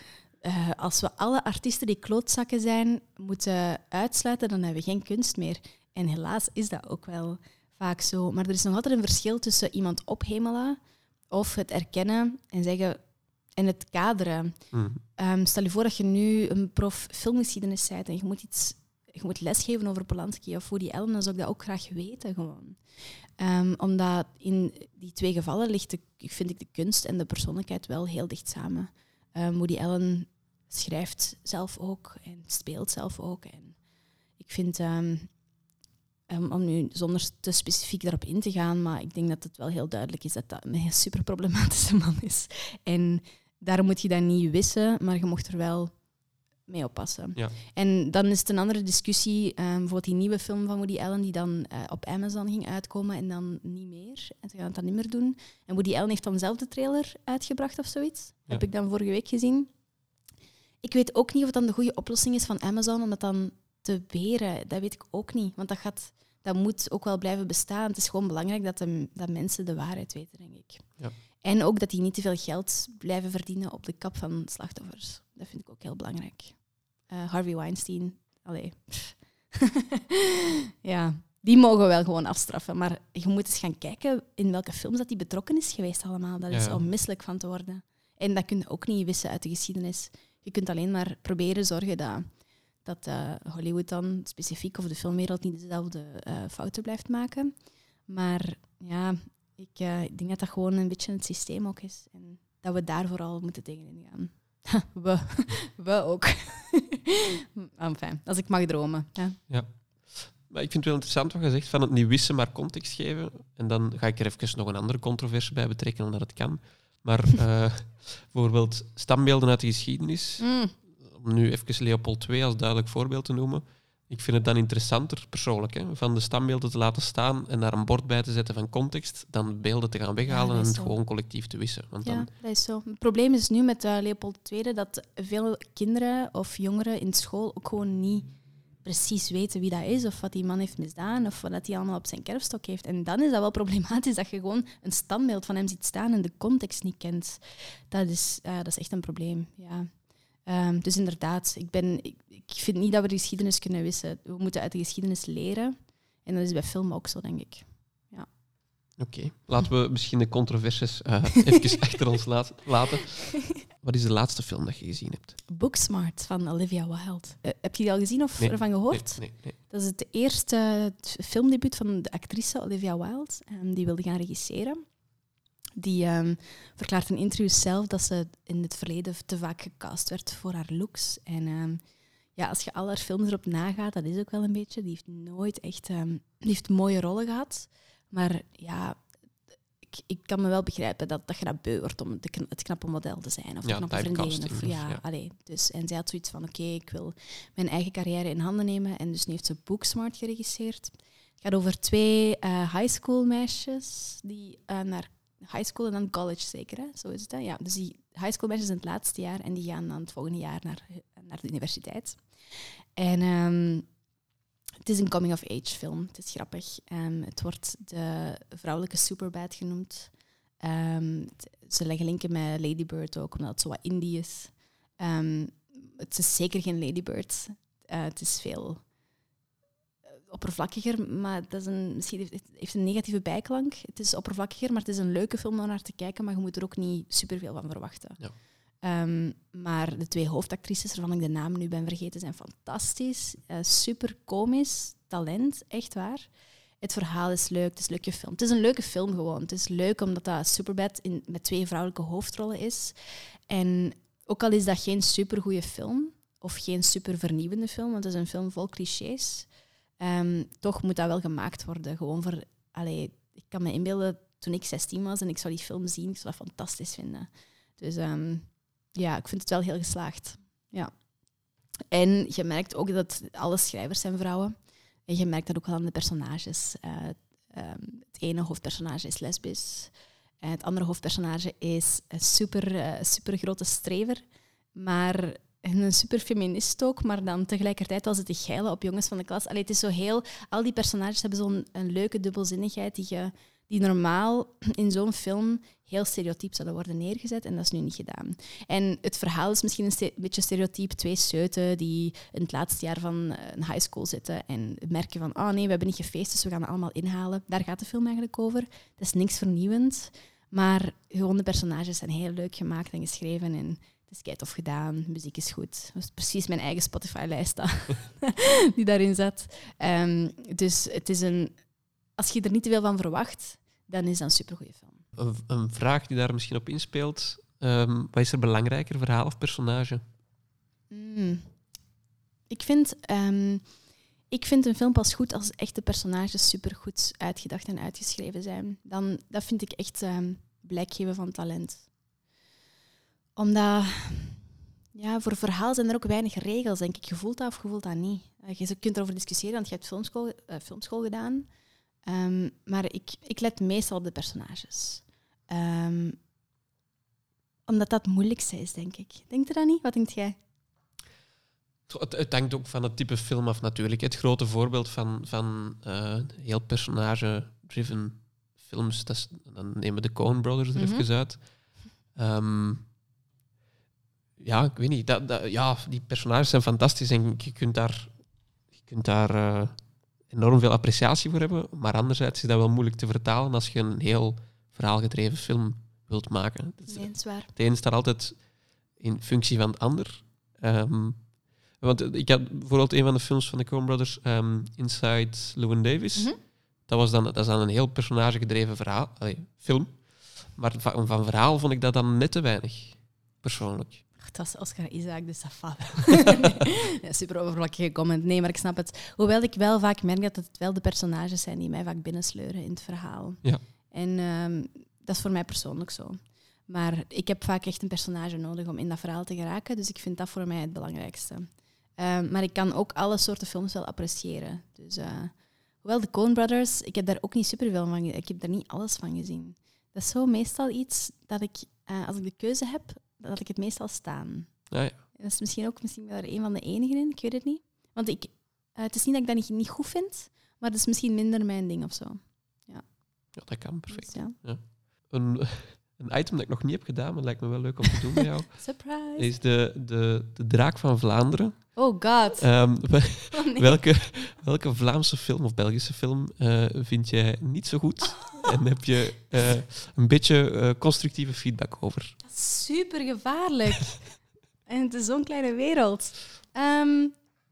uh, als we alle artiesten die klootzakken zijn moeten uitsluiten, dan hebben we geen kunst meer. En helaas is dat ook wel vaak zo. Maar er is nog altijd een verschil tussen iemand ophemelen of het erkennen en zeggen en het kaderen. Mm. Um, stel je voor dat je nu een prof filmgeschiedenis bent en je moet iets je moet lesgeven over Polanski of Woody Allen, dan zou ik dat ook graag weten. Gewoon. Um, omdat in die twee gevallen ligt, de, vind ik, de kunst en de persoonlijkheid wel heel dicht samen. Um, Woody Allen schrijft zelf ook en speelt zelf ook. En ik vind, um, om nu zonder te specifiek daarop in te gaan, maar ik denk dat het wel heel duidelijk is dat dat een super problematische man is. En daarom moet je dat niet wissen, maar je mocht er wel mee oppassen. Ja. En dan is het een andere discussie, um, bijvoorbeeld die nieuwe film van Woody Allen die dan uh, op Amazon ging uitkomen en dan niet meer. En ze gaan het dan niet meer doen. En Woody Allen heeft dan zelf de trailer uitgebracht of zoiets. Ja. Heb ik dan vorige week gezien. Ik weet ook niet of het dan de goede oplossing is van Amazon om dat dan te weren. Dat weet ik ook niet. Want dat, gaat, dat moet ook wel blijven bestaan. Het is gewoon belangrijk dat, de, dat mensen de waarheid weten, denk ik. Ja. En ook dat die niet te veel geld blijven verdienen op de kap van slachtoffers. Dat vind ik ook heel belangrijk. Uh, Harvey Weinstein, allee. ja, die mogen we wel gewoon afstraffen. Maar je moet eens gaan kijken in welke films dat die betrokken is geweest allemaal. Dat is Ja. onmisselijk van te worden. En dat kun je ook niet wissen uit de geschiedenis. Je kunt alleen maar proberen zorgen dat, dat eh, Hollywood dan specifiek of de filmwereld niet dezelfde eh, fouten blijft maken. Maar ja, ik, eh, ik denk dat dat gewoon een beetje het systeem ook is. En dat we daar vooral moeten tegenin gaan. we, we ook. enfin, als ik mag dromen. Ja. Maar ik vind het wel interessant wat je zegt van het niet wissen, maar context geven. En dan ga ik er even nog een andere controverse bij betrekken, omdat het kan. Maar eh, bijvoorbeeld standbeelden uit de geschiedenis. Mm. Om nu even Leopold II als duidelijk voorbeeld te noemen. Ik vind het dan interessanter, persoonlijk, hè, van de standbeelden te laten staan en daar een bord bij te zetten van context, dan beelden te gaan weghalen en het gewoon collectief te wissen. Want Ja, dan, dat is zo. Het probleem is nu met eh, Leopold II dat veel kinderen of jongeren in school ook gewoon niet precies weten wie dat is of wat die man heeft misdaan of wat hij allemaal op zijn kerfstok heeft. En dan is dat wel problematisch dat je gewoon een standbeeld van hem ziet staan en de context niet kent. Dat is, eh, dat is echt een probleem, ja. Ehm, dus inderdaad, ik, ben, ik, ik vind niet dat we de geschiedenis kunnen wissen. We moeten uit de geschiedenis leren. En dat is bij film ook zo, denk ik. Oké, laten we misschien de controversies eh even achter ons laten. Wat is de laatste film dat je gezien hebt? Booksmart van Olivia Wilde. Eh, heb je die al gezien of Nee, ervan gehoord? Nee, nee, nee. Dat is het eerste filmdebuut van de actrice Olivia Wilde. ehm, die wilde gaan regisseren. Die ehm, verklaart in interviews zelf dat ze in het verleden te vaak gecast werd voor haar looks. En ehm, ja, als je al haar films erop nagaat, dat is ook wel een beetje. Die heeft nooit echt ehm, die heeft mooie rollen gehad. Maar ja, ik, ik kan me wel begrijpen dat, dat je dat beu wordt om de, het knappe model te zijn. Of de Ja, knappe vriendin. Of, dus, ja, ja. allee, dus, en zij had zoiets van, oké, ik wil mijn eigen carrière in handen nemen. En dus nu heeft ze Booksmart geregisseerd. Het gaat over twee eh high school meisjes die eh, naar high school en dan college zeker, zo is het. Hè? Ja, dus die high school meisjes in het laatste jaar en die gaan dan het volgende jaar naar, naar de universiteit. En ehm, het is een coming-of-age film. Het is grappig. Ehm, het wordt de vrouwelijke Superbad genoemd. Ehm, ze leggen linken met Lady Bird ook, omdat het zo wat indie is. Het is zeker geen Lady Bird. Eh, het is veel oppervlakkiger, maar dat is een, misschien heeft, het heeft een negatieve bijklank. Het is oppervlakkiger, maar het is een leuke film om naar te kijken, maar je moet er ook niet superveel van verwachten. Ja. Ehm, maar de twee hoofdactrices, waarvan ik de naam nu ben vergeten, zijn fantastisch. Eh, super komisch, talent, echt waar. Het verhaal is leuk, het is leuk gefilmd. Het is een leuke film gewoon. Het is leuk omdat dat Superbad in, met twee vrouwelijke hoofdrollen is. En ook al is dat geen supergoeie film, of geen super vernieuwende film, want het is een film vol clichés, ehm, toch moet dat wel gemaakt worden. Gewoon voor, allee, ik kan me inbeelden, toen ik 16 was en ik zou die film zien, ik zou dat fantastisch vinden. Dus ehm, ja, ik vind het wel heel geslaagd. Ja. En je merkt ook dat alle schrijvers zijn vrouwen. En je merkt dat ook wel aan de personages. Eh, ehm, het ene hoofdpersonage is lesbisch. En het andere hoofdpersonage is een super, eh, super grote strever. Maar een super feminist ook. Maar dan tegelijkertijd al zitten geilen op jongens van de klas. Allee, het is zo heel... Al die personages hebben zo'n een leuke dubbelzinnigheid die, je, die normaal in zo'n film heel stereotyp zouden worden neergezet. En dat is nu niet gedaan. En het verhaal is misschien een beetje stereotyp. Twee seuten die in het laatste jaar van eh, een high school zitten en merken van, oh nee, we hebben niet gefeest, dus we gaan het allemaal inhalen. Daar gaat de film eigenlijk over. Het is niks vernieuwend, maar gewoon de personages zijn heel leuk gemaakt en geschreven en het is kei tof gedaan. Muziek is goed. Dat is precies mijn eigen Spotify-lijst die daarin zat. Ehm, dus het is een... Als je er niet te veel van verwacht, dan is dat een supergoeie film. Een, een vraag die daar misschien op inspeelt. ehm, wat is er belangrijker, verhaal of personage? Mm. Ik, vind, ehm, ik vind een film pas goed als echt de personages supergoed uitgedacht en uitgeschreven zijn. Dan, dat vind ik echt blijk geven van talent. Omdat, ja, voor verhaal zijn er ook weinig regels, denk ik. Je voelt dat of je voelt dat niet. Eh, Je kunt erover discussiëren, want je hebt filmschool, eh, filmschool gedaan. Ehm, maar ik, ik let meestal op de personages. Ehm, omdat dat het moeilijkste is, denk ik. Denk je dat niet? Wat denkt jij? Het, het hangt ook van het type film af natuurlijk. Het grote voorbeeld van, van eh, heel personage-driven films, dat is, dan nemen we de Coen Brothers er Mhm. even uit. Ehm, ja, ik weet niet. Dat, dat, ja, die personages zijn fantastisch en je kunt daar, je kunt daar eh, enorm veel appreciatie voor hebben. Maar anderzijds is dat wel moeilijk te vertalen als je een heel verhaalgedreven film wilt maken. Het is- Nee, zwaar. het een staat altijd in functie van het ander. Ehm, want ik had bijvoorbeeld een van de films van de Coen Brothers, ehm, Inside Llewyn Davis. Mhm. Dat, was dan, dat is dan een heel personagegedreven verhaal, allee, film. Maar van, van verhaal vond ik dat dan net te weinig, persoonlijk. Dat was Oscar Isaac, dus dat nee, super overvlakkige comment. Nee, maar ik snap het. Hoewel ik wel vaak merk dat het wel de personages zijn die mij vaak binnensleuren in het verhaal. Ja. En ehm, dat is voor mij persoonlijk zo. Maar ik heb vaak echt een personage nodig om in dat verhaal te geraken. Dus ik vind dat voor mij het belangrijkste. Ehm, maar ik kan ook alle soorten films wel appreciëren. Dus, eh, hoewel de Coen Brothers, ik heb daar ook niet superveel van ge- Ik heb daar niet alles van gezien. Dat is zo meestal iets dat ik, eh, als ik de keuze heb, dat ik het meestal staan. Ja, ja. Dat is misschien ook misschien wel een van de enigen in, ik weet het niet. Want ik, eh, het is niet dat ik dat niet, niet goed vind, maar het is misschien minder mijn ding of zo. ja, dat kan perfect. Dus ja. Een, een item dat ik nog niet heb gedaan, maar lijkt me wel leuk om te doen bij jou, Surprise! is de, de, de Draak van Vlaanderen. Oh god. Ehm, Oh, nee. welke, welke Vlaamse film of Belgische film eh, vind jij niet zo goed? En heb je eh, een beetje eh, constructieve feedback over? Dat is super gevaarlijk. en het is zo'n kleine wereld. Ehm,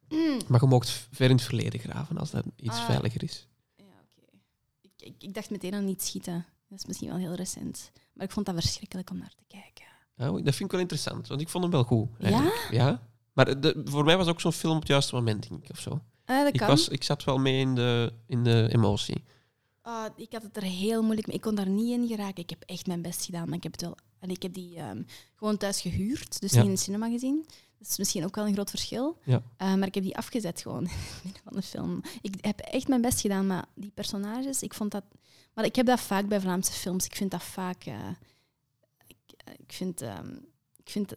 mm, Maar je mocht ver in het verleden graven als dat iets Ah. veiliger is. ja, oké. Ik, ik, ik dacht meteen aan niet schieten. Dat is misschien wel heel recent. Maar ik vond dat verschrikkelijk om naar te kijken. Nou, dat vind ik wel interessant, want ik vond hem wel goed. Ja? Ja? Maar de, voor mij was het ook zo'n film op het juiste moment, denk ik, of zo. Ah, dat Ik, kan. was, ik zat wel mee in de, in de emotie. Ah, ik had het er heel moeilijk mee. Ik kon daar niet in geraken. Ik heb echt mijn best gedaan, maar ik heb het wel. En ik heb die ehm, gewoon thuis gehuurd, dus Ja. niet in de cinema gezien. Dat is misschien ook wel een groot verschil. Ja. Eh, maar ik heb die afgezet gewoon in het midden van de film. Ik heb echt mijn best gedaan, maar die personages, ik vond dat... Maar ik heb dat vaak bij Vlaamse films. Ik vind dat vaak... eh, ik, eh, ik vind, ehm, ik vind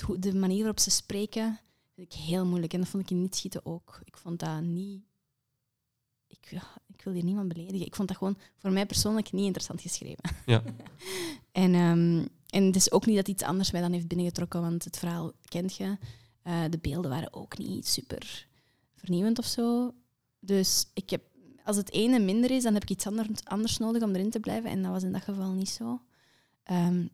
het, de manier waarop ze spreken vind ik heel moeilijk. En dat vond ik in Niet Schieten ook. Ik vond dat niet... Ik, ja, ik wil hier niemand beledigen. Ik vond dat gewoon voor mij persoonlijk niet interessant geschreven. Ja. en, ehm, en het is ook niet dat iets anders mij dan heeft binnengetrokken, want het verhaal kent je. Eh, de beelden waren ook niet super vernieuwend of zo. Dus ik heb, als het ene minder is, dan heb ik iets anders, anders nodig om erin te blijven. En dat was in dat geval niet zo. Ehm,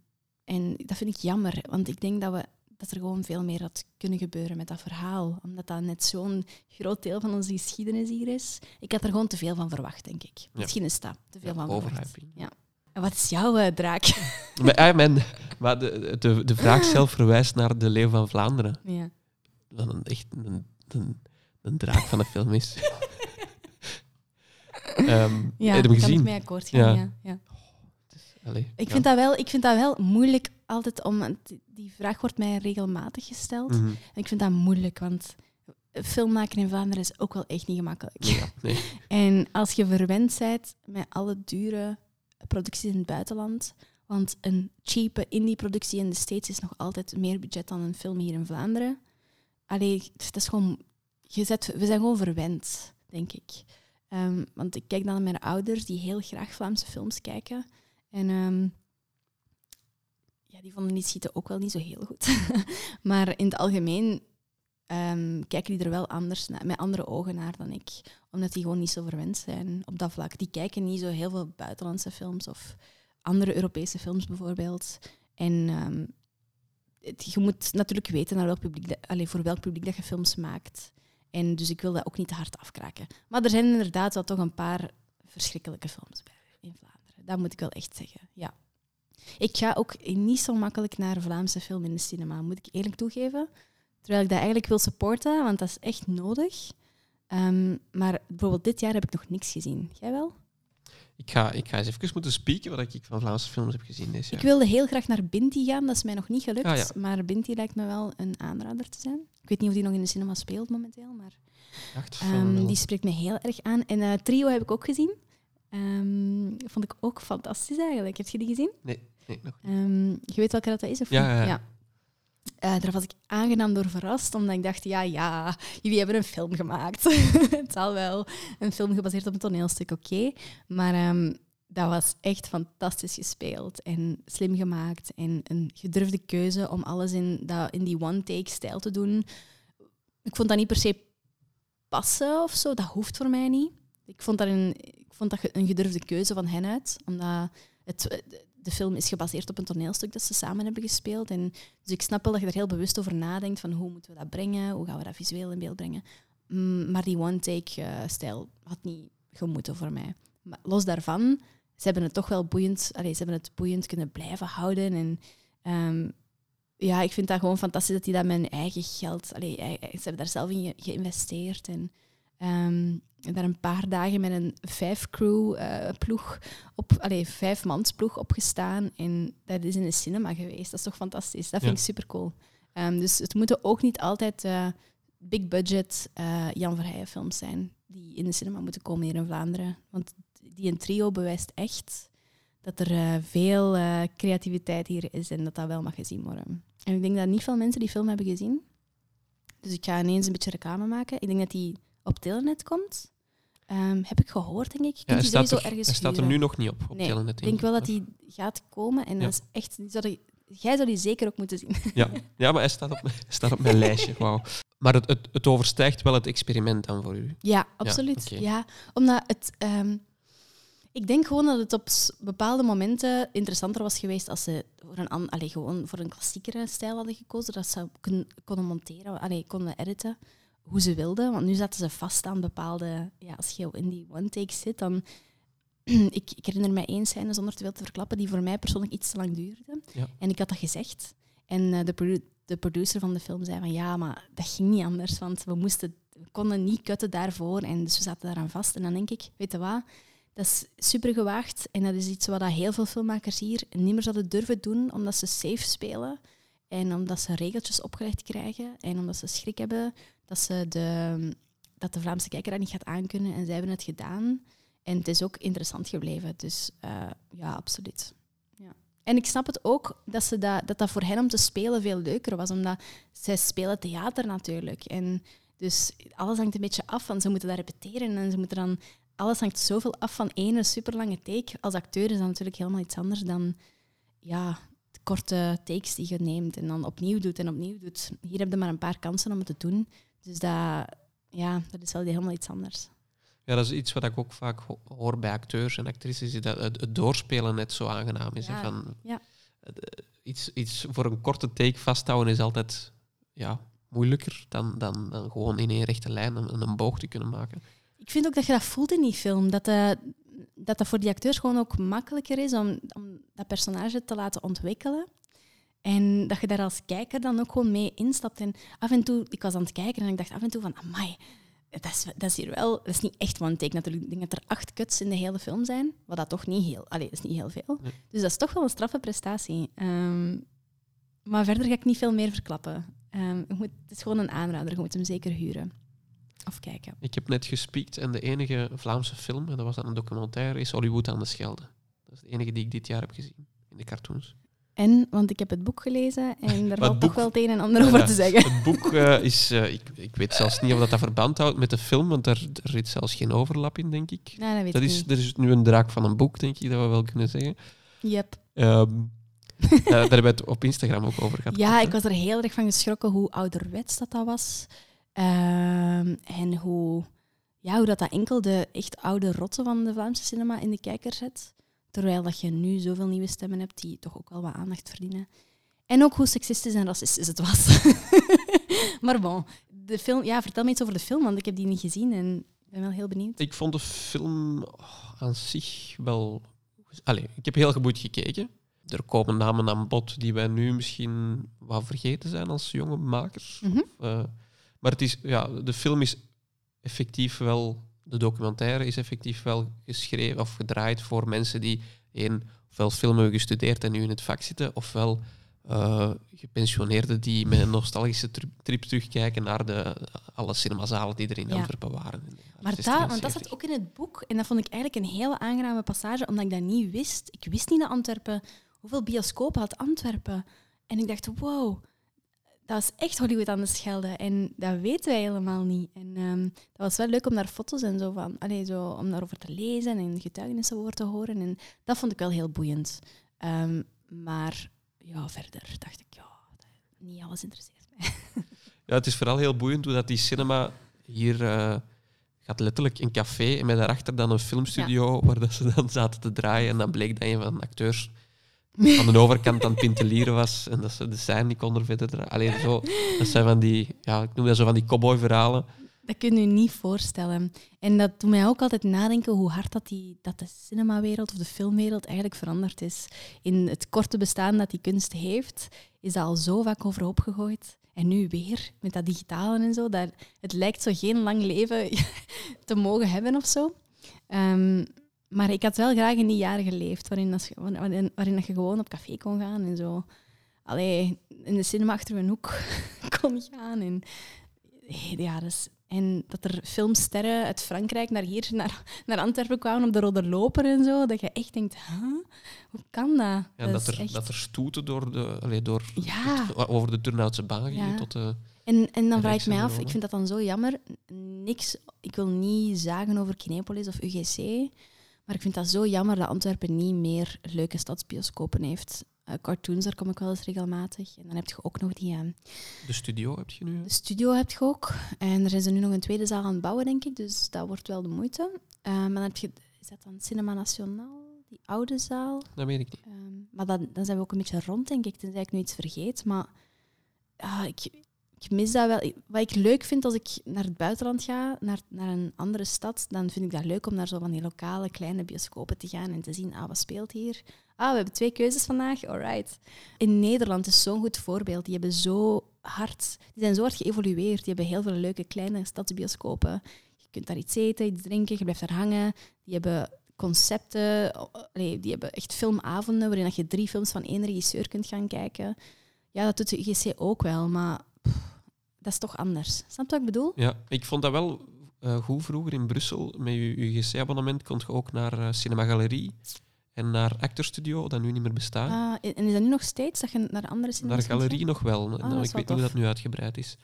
en dat vind ik jammer, want ik denk dat, we, dat er gewoon veel meer had kunnen gebeuren met dat verhaal. Omdat dat net zo'n groot deel van onze geschiedenis hier is. Ik had er gewoon te veel van verwacht, denk ik. Misschien is dat te veel Ja, van verwacht. Ja. En wat is jouw eh, draak? Maar, ah, mijn, maar de, de, de vraag zelf verwijst naar de Leeuw van Vlaanderen. ja. Wat een, echt een, een, een draak van een film is. Ehm Ja, heb kan ik gezien? mee akkoord gaan. Ja. Ja. Ja, Allee, Ik, ja. vind dat wel, ik vind dat wel moeilijk altijd om... Die vraag wordt mij regelmatig gesteld. Mhm. En ik vind dat moeilijk, want film maken in Vlaanderen is ook wel echt niet gemakkelijk. Ja, nee. En als je verwend bent met alle dure producties in het buitenland, want een cheape indie-productie in de States is nog altijd meer budget dan een film hier in Vlaanderen. Allee, het is gewoon... Je zet, we zijn gewoon verwend, denk ik. Ehm, want ik kijk dan naar mijn ouders, die heel graag Vlaamse films kijken. En ehm, ja, die vonden niet schieten ook wel niet zo heel goed. maar in het algemeen ehm, kijken die er wel anders naar, met andere ogen naar dan ik. Omdat die gewoon niet zo verwend zijn op dat vlak. Die kijken niet zo heel veel buitenlandse films of andere Europese films bijvoorbeeld. En ehm, je moet natuurlijk weten naar welk publiek dat- allee, voor welk publiek dat je films maakt. En dus ik wil dat ook niet te hard afkraken. Maar er zijn inderdaad wel toch een paar verschrikkelijke films bij in Vlaanderen. Dat moet ik wel echt zeggen, ja. Ik ga ook niet zo makkelijk naar Vlaamse film in de cinema, moet ik eerlijk toegeven. Terwijl ik dat eigenlijk wil supporten, want dat is echt nodig. Ehm, maar bijvoorbeeld dit jaar heb ik nog niks gezien. Jij wel? Ik, ga, ik ga eens even moeten spieken wat ik van Vlaamse films heb gezien jaar. Ik wilde heel graag naar Binti gaan, dat is mij nog niet gelukt. Ah, ja. Maar Binti lijkt me wel een aanrader te zijn. Ik weet niet of die nog in de cinema speelt momenteel, maar ehm, die spreekt me heel erg aan. En eh, Trio heb ik ook gezien. Ehm, vond ik ook fantastisch eigenlijk. Heb je die gezien? Nee, nee, nog niet. Ehm, je weet welke dat is? Of Ja, niet? ja. Eh, daar was ik aangenaam door verrast, omdat ik dacht, ja, ja, jullie hebben een film gemaakt. het zal wel een film gebaseerd op een toneelstuk, oké. Maar ehm, dat was echt fantastisch gespeeld en slim gemaakt. En een gedurfde keuze om alles in, dat, in die one-take-stijl te doen. Ik vond dat niet per se passen of zo, dat hoeft voor mij niet. Ik vond dat een, ik vond dat een gedurfde keuze van hen uit, omdat het, de film is gebaseerd op een toneelstuk dat ze samen hebben gespeeld. En dus ik snap wel dat je er heel bewust over nadenkt van hoe moeten we dat brengen, hoe gaan we dat visueel in beeld brengen. Mm, maar die one-take-stijl had niet gemoeten voor mij. Maar los daarvan, ze hebben het toch wel boeiend, allee, ze hebben het boeiend kunnen blijven houden. En ehm, ja, ik vind dat gewoon fantastisch dat die dat hun eigen geld, allee, ei- ei- ze hebben daar zelf in ge- geïnvesteerd. En ehm, daar een paar dagen met een vijf-crew-ploeg op, allee, vijf mansploeg opgestaan en dat is in de cinema geweest. Dat is toch fantastisch? Dat vind Ja. ik super cool. dus het moeten ook niet altijd eh, big budget eh, Jan Verheijen films zijn die in de cinema moeten komen hier in Vlaanderen. Want die een trio bewijst echt dat er veel creativiteit hier is en dat dat wel mag gezien worden. En ik denk dat niet veel mensen die film hebben gezien. Dus ik ga ineens een beetje reclame maken. Ik denk dat die op Telenet komt. Ehm, heb ik gehoord, denk ik. Ja, hij die sowieso er, ergens hij staat er nu nog niet op, op Nee, Telenet. Ik denk wel dat die gaat komen en Ja. dat is echt. die- jij zou die zeker ook moeten zien. Ja, ja maar hij staat op, hij staat op mijn lijstje. Wauw. Maar het, het, het overstijgt wel het experiment dan voor u. Ja, absoluut. Ja, omdat het. ehm, ik denk gewoon dat het op bepaalde momenten interessanter was geweest als ze voor een, allee, gewoon voor een klassiekere stijl hadden gekozen. Dat ze konden monteren, allee, konden editen hoe ze wilden. Want nu zaten ze vast aan bepaalde. Ja, als je in die one-take zit, dan. ik, ik herinner mij één scène zonder te veel te verklappen, die voor mij persoonlijk iets te lang duurde. Ja. En ik had dat gezegd. En eh, de, produ- de producer van de film zei van ja, maar dat ging niet anders, want we moesten we konden niet kutten daarvoor en dus we zaten daaraan vast. En dan denk ik, weet je wat, dat is super gewaagd en dat is iets wat dat heel veel filmmakers hier niet meer zouden durven doen, omdat ze safe spelen. En omdat ze regeltjes opgelegd krijgen en omdat ze schrik hebben dat, ze de, dat de Vlaamse kijker dat niet gaat aankunnen. En zij hebben het gedaan. En het is ook interessant gebleven. Dus uh, ja, absoluut. Ja. En ik snap het ook dat, ze dat, dat dat voor hen om te spelen veel leuker was. Omdat zij spelen theater natuurlijk. En dus alles hangt een beetje af van ze moeten dat repeteren. En ze moeten dan, alles hangt zoveel af van één superlange take. Als acteur is dat natuurlijk helemaal iets anders dan ja, korte takes die je neemt en dan opnieuw doet en opnieuw doet. Hier heb je maar een paar kansen om het te doen. Dus dat, ja, dat is wel helemaal iets anders. Ja, dat is iets wat ik ook vaak hoor bij acteurs en actrices, dat het, doorspelen net zo aangenaam is. Ja, van, ja. Eh, iets, iets voor een korte take vasthouden is altijd ja, moeilijker dan, dan, dan gewoon in één rechte lijn een, een boog te kunnen maken. Ik vind ook dat je dat voelt in die film. Dat, uh, dat dat voor die acteurs gewoon ook makkelijker is om, om dat personage te laten ontwikkelen. En dat je daar als kijker dan ook gewoon mee instapt. En af en toe, ik was aan het kijken en ik dacht af en toe van, amai, dat is, dat is hier wel... Dat is niet echt one take natuurlijk. Ik denk dat er acht cuts in de hele film zijn, wat dat toch niet heel... Allee, dat is niet heel veel. Dus dat is toch wel een straffe prestatie. Um, maar verder ga ik niet veel meer verklappen. Um, moet, het is gewoon een aanrader, je moet hem zeker huren. Of kijken. Ik heb net gespiekt en de enige Vlaamse film, en dat was dan een documentaire, is Hollywood aan de Schelde. Dat is de enige die ik dit jaar heb gezien in de cartoons. En, want ik heb het boek gelezen en daar valt toch wel het een en ander over te zeggen. Het boek uh, is, uh, ik, ik weet zelfs niet of dat, dat verband houdt met de film, want daar, zit zelfs geen overlap in, denk ik. Nee, dat weet dat ik is, niet. Er is nu een draak van een boek, denk ik, dat we wel kunnen zeggen. Yep. Um, uh, daar hebben we het op Instagram ook over gehad. Ja, ik was er heel erg van geschrokken hoe ouderwets dat, dat was. Um, en hoe, ja, hoe dat, dat enkel de echt oude rotten van de Vlaamse cinema in de kijker zet. Terwijl dat je nu zoveel nieuwe stemmen hebt die toch ook wel wat aandacht verdienen. En ook hoe seksistisch en racistisch het was. maar bon, de film, ja, vertel me iets over de film, want ik heb die niet gezien en ben wel heel benieuwd. Ik vond de film oh, aan zich wel... Allee, ik heb heel goed gekeken. Er komen namen aan bod die wij nu misschien wat vergeten zijn als jonge makers. Mm -hmm. uh, maar het is, ja, de film is effectief wel de documentaire is effectief wel geschreven of gedraaid voor mensen die één, ofwel film hebben gestudeerd en nu in het vak zitten, ofwel uh, gepensioneerden die met een nostalgische trip terugkijken naar de, alle cinemazalen die er in Ja. Antwerpen waren. Maar dat, want dat zat ook in het boek en dat vond ik eigenlijk een hele aangename passage, omdat ik dat niet wist. Ik wist niet dat Antwerpen, hoeveel bioscopen had Antwerpen. En ik dacht, wow, dat is echt Hollywood aan de Schelde. En dat weten wij helemaal niet. En um, dat was wel leuk om daar foto's en zo van, allee, zo, om daarover te lezen en getuigenissen over te horen. En dat vond ik wel heel boeiend. Um, maar ja, verder dacht ik, ja, niet alles interesseert mij. Ja, het is vooral heel boeiend hoe dat die cinema hier uh, gaat letterlijk een café en met daarachter dan een filmstudio ja. waar dat ze dan zaten te draaien. En dan bleek dat een van de acteurs aan de overkant aan het was en dat ze de scène niet konden verder. Alleen zo, dat zijn van die, ja, ik noem dat zo van die cowboy-verhalen. Dat kun je niet voorstellen. En dat doet mij ook altijd nadenken hoe hard dat, die, dat de cinemawereld of de filmwereld eigenlijk veranderd is. In het korte bestaan dat die kunst heeft, is dat al zo vaak overhoop gegooid. En nu weer, met dat digitale en zo. Dat, het lijkt zo geen lang leven te mogen hebben of zo. Um, maar ik had wel graag in die jaren geleefd, waarin, dat, waarin, waarin dat je gewoon op café kon gaan en zo. Allee, in de cinema achter een hoek kon gaan. En, ja, dus, en dat er filmsterren uit Frankrijk naar hier, naar, naar Antwerpen kwamen op de Rode Loper en zo. Dat je echt denkt, huh? hoe kan dat? Ja, dat, dat, er, echt... dat er stoeten door de, allee, door ja. het, over de Turnhoutse baan gingen Ja. tot de... En, en dan vraag ik mij af, ik vind dat dan zo jammer. Niks, ik wil niet zagen over Kinepolis of UGC, maar ik vind dat zo jammer dat Antwerpen niet meer leuke stadsbioscopen heeft. Eh, cartoons, daar kom ik wel eens regelmatig. En dan heb je ook nog die... eh, De studio heb je nu. de studio heb je ook. En er is er nu nog een tweede zaal aan het bouwen, denk ik. Dus dat wordt wel de moeite. Eh, maar dan heb je... Is dat dan Cinema Nationaal? Die oude zaal? Dat weet ik niet. Ehm, maar dan, dan zijn we ook een beetje rond, denk ik, tenzij ik nu iets vergeet. Maar ja, ik, ik mis dat wel. Wat ik leuk vind als ik naar het buitenland ga, naar, naar een andere stad, dan vind ik dat leuk om naar zo van die lokale kleine bioscopen te gaan en te zien, ah, wat speelt hier? Ah, we hebben twee keuzes vandaag, alright. In Nederland is zo'n goed voorbeeld. Die hebben zo hard, die zijn zo hard geëvolueerd. Die hebben heel veel leuke kleine stadsbioscopen. Je kunt daar iets eten, iets drinken, je blijft daar hangen. Die hebben concepten, die hebben echt filmavonden waarin je drie films van één regisseur kunt gaan kijken. Ja, dat doet de UGC ook wel, maar pff, dat is toch anders. Snap je wat ik bedoel? Ja, ik vond dat wel eh, goed vroeger in Brussel. Met je UGC-abonnement kon je ook naar eh, Cinema Galerie en naar Actor Studio, dat nu niet meer bestaat. Ah, en is dat nu nog steeds dat je naar andere naar cinemas kunt Galerie nog wel. Nou, Ah, is ik weet niet hoe dat nu uitgebreid is.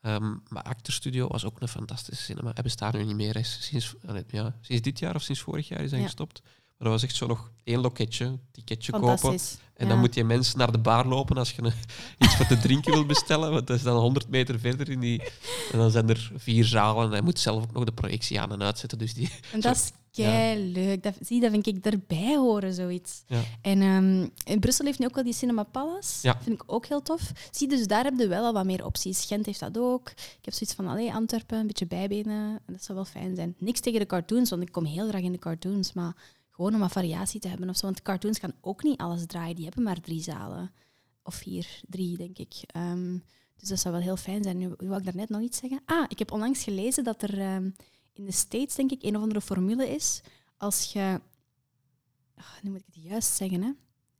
Ehm, maar Actor Studio was ook een fantastische cinema. Hij bestaat nu niet meer. Sinds, ja, sinds dit jaar of sinds vorig jaar is hij Ja. gestopt. Maar dat was echt zo nog één loketje, ticketje kopen. En Ja. dan moet je mensen naar de bar lopen als je een- iets voor te drinken wil bestellen. Want dat is dan 100 meter verder. In die, en dan zijn er vier zalen. En hij moet zelf ook nog de projectie aan en uitzetten. Dus die, En dat is kei leuk. Dat, zie, dat vind ik erbij horen, zoiets. Ja. En ehm, in Brussel heeft nu ook wel die Cinema Palace. Ja. Vind ik ook heel tof. Zie, dus daar heb je wel al wat meer opties. Gent heeft dat ook. Ik heb zoiets van, allee, Antwerpen, een beetje bijbenen. En dat zou wel fijn zijn. Niks tegen de cartoons, want ik kom heel graag in de cartoons. Maar gewoon om wat variatie te hebben of zo. Want cartoons gaan ook niet alles draaien. Die hebben maar drie zalen. Of vier, drie, denk ik. Ehm, dus dat zou wel heel fijn zijn. Nu wou ik daarnet nog iets zeggen. Ah, ik heb onlangs gelezen dat er ehm, in de States, denk ik, een of andere formule is. Als je... Ah, nu moet ik het juist zeggen, hè.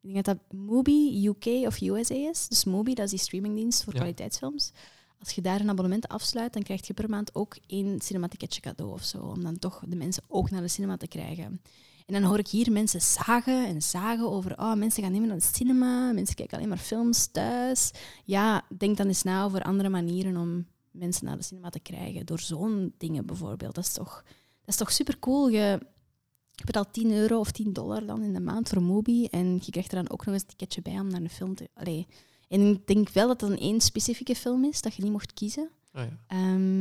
Ik denk dat dat Mubi UK of USA is. Dus Mubi, dat is die streamingdienst voor Ja. kwaliteitsfilms. Als je daar een abonnement afsluit, dan krijg je per maand ook één cinematicketje cadeau of zo. Om dan toch de mensen ook naar de cinema te krijgen. En dan hoor ik hier mensen zagen en zagen over, oh, mensen gaan niet meer naar de cinema, mensen kijken alleen maar films thuis. Ja, denk dan eens na over andere manieren om mensen naar de cinema te krijgen. Door zo'n dingen bijvoorbeeld. Dat is toch, dat is toch super cool. Je, je betaalt 10 euro of 10 dollar dan in de maand voor Mubi. En je krijgt er dan ook nog eens een ticketje bij om naar een film te... Allee. En ik denk wel dat het een één specifieke film is, dat je niet mocht kiezen. Ah, ja. Ehm,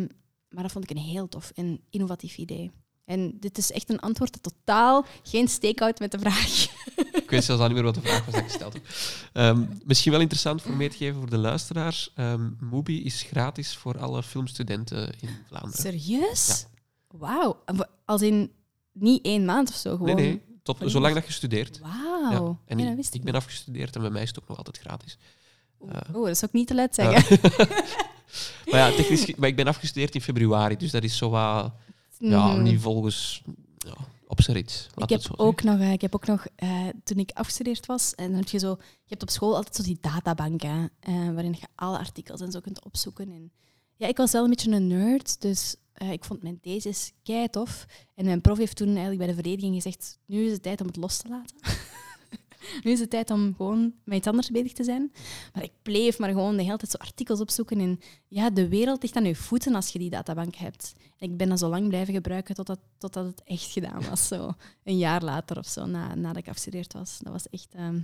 maar dat vond ik een heel tof en innovatief idee. En dit is echt een antwoord dat totaal geen steekout met de vraag. Ik weet zelfs al niet meer wat de vraag was dat ik gesteld heb. Ehm, misschien wel interessant voor mee te geven voor de luisteraars. Ehm Mubi is gratis voor alle filmstudenten in Vlaanderen. Serieus? Wauw. Als in niet één maand of zo, Nee, gewoon. nee. Tot, Voor zolang dat je studeert. Wauw. Ja. En Ja, ik, ben afgestudeerd en bij mij is het ook nog altijd gratis. Eh, oeh, dat zou ik niet te Ja. zeggen. maar ja, technisch, maar ik ben afgestudeerd in februari, dus dat is zo wat, ja, Mhm. niet volgens ja, op zijn rit. Ik heb, ook nog, eh, ik heb ook nog, eh, toen ik afgestudeerd was, en dan heb je zo, je hebt op school altijd zo die databanken, eh, waarin je alle artikels en zo kunt opzoeken. En, ja, ik was wel een beetje een nerd, dus eh, ik vond mijn thesis kei tof. En mijn prof heeft toen eigenlijk bij de verdediging gezegd, nu is het tijd om het los te laten. nu is het tijd om gewoon met iets anders bezig te zijn. Maar ik bleef maar gewoon de hele tijd zo artikels opzoeken. En ja, de wereld ligt aan je voeten als je die databank hebt. En ik ben dat zo lang blijven gebruiken totdat, totdat het echt gedaan was. Zo een jaar later of zo, na, nadat ik afgestudeerd was. Dat was echt... ehm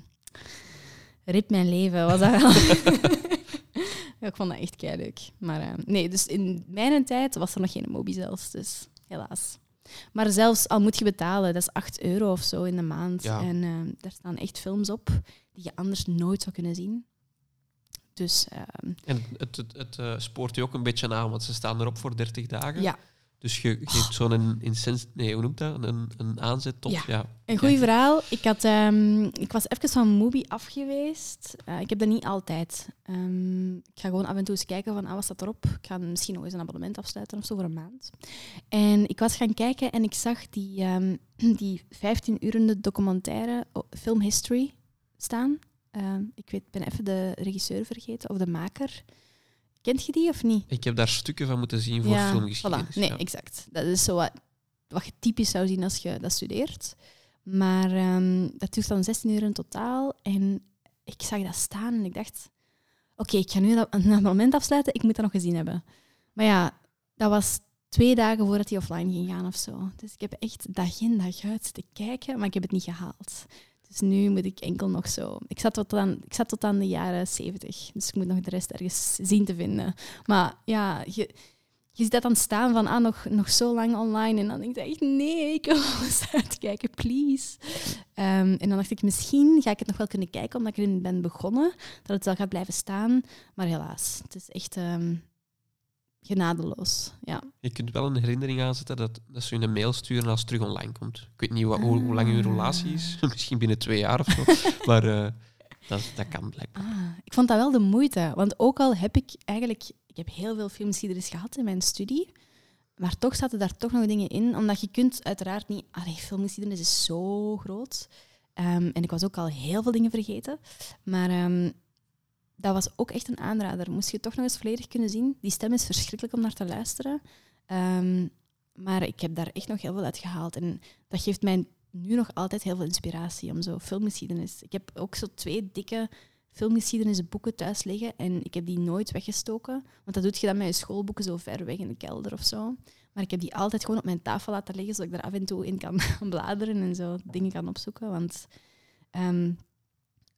rip mijn leven, was dat wel. Ik vond dat echt leuk. Maar ehm, nee, dus in mijn tijd was er nog geen Mobi zelfs, dus helaas. Maar zelfs al moet je betalen, dat is 8 euro of zo in de maand. Ja. En ehm, daar staan echt films op die je anders nooit zou kunnen zien. Dus ehm, En het, het, het eh, spoort je ook een beetje aan, want ze staan erop voor 30 dagen. ja, Dus je geeft zo'n incens... Nee, hoe noemt dat? Een, een aanzet tot... Ja. Ja. Een goed verhaal. Ik, had, ehm, ik was even van Mubi af geweest. Eh, ik heb dat niet altijd. Ehm, ik ga gewoon af en toe eens kijken van, ah, wat staat erop? Ik ga misschien nog eens een abonnement afsluiten of zo voor een maand. En ik was gaan kijken en ik zag die, ehm, die 15-urende documentaire oh, Film History staan. Ik weet, ben even de regisseur vergeten, of de maker. Kent je die of niet? Ik heb daar stukken van moeten zien voor filmgeschiedenis. Voilà. Nee, ja. exact. Dat is zo wat, wat je typisch zou zien als je dat studeert. Maar ehm, dat duurt dan 16 uur in totaal. En ik zag dat staan en ik dacht... Oké, ik ga nu dat- een abonnement afsluiten. Ik moet dat nog gezien hebben. Maar ja, dat was twee dagen voordat hij offline ging gaan of zo. Dus ik heb echt dag in dag uit zitten kijken, maar ik heb het niet gehaald. Dus nu moet ik enkel nog zo... Ik zat tot aan, ik zat tot aan de jaren 70. Dus ik moet nog de rest ergens zien te vinden. Maar ja, je, je ziet dat dan staan van ah, nog, nog zo lang online. En dan denk ik echt, nee, ik wil eens uitkijken, please. Ehm, en dan dacht ik, misschien ga ik het nog wel kunnen kijken, omdat ik erin ben begonnen. Dat het wel gaat blijven staan. Maar helaas, het is echt ehm, genadeloos. Ja. Je kunt wel een herinnering aanzetten dat, dat ze je een mail sturen als het terug online komt. Ik weet niet wat, hoe, hoe lang uw relatie is. Misschien binnen twee jaar of zo. maar eh, dat, dat kan blijkbaar. Ah, ik vond dat wel de moeite. Want ook al heb ik eigenlijk... Ik heb heel veel filmgeschiedenis gehad in mijn studie. Maar toch zaten daar toch nog dingen in. Omdat je kunt uiteraard niet... Allee, filmgeschiedenis is zo groot. Ehm, en ik was ook al heel veel dingen vergeten. Maar ehm, dat was ook echt een aanrader. Moest je toch nog eens volledig kunnen zien. Die stem is verschrikkelijk om naar te luisteren. Ehm, maar ik heb daar echt nog heel veel uit gehaald. En dat geeft mij nu nog altijd heel veel inspiratie om zo filmgeschiedenis. Ik heb ook zo twee dikke filmgeschiedenisboeken thuis liggen en ik heb die nooit weggestoken. Want dat doet je dan met je schoolboeken zo ver weg in de kelder of zo. Maar ik heb die altijd gewoon op mijn tafel laten liggen, zodat ik er af en toe in kan bladeren en zo dingen kan opzoeken. Want ehm,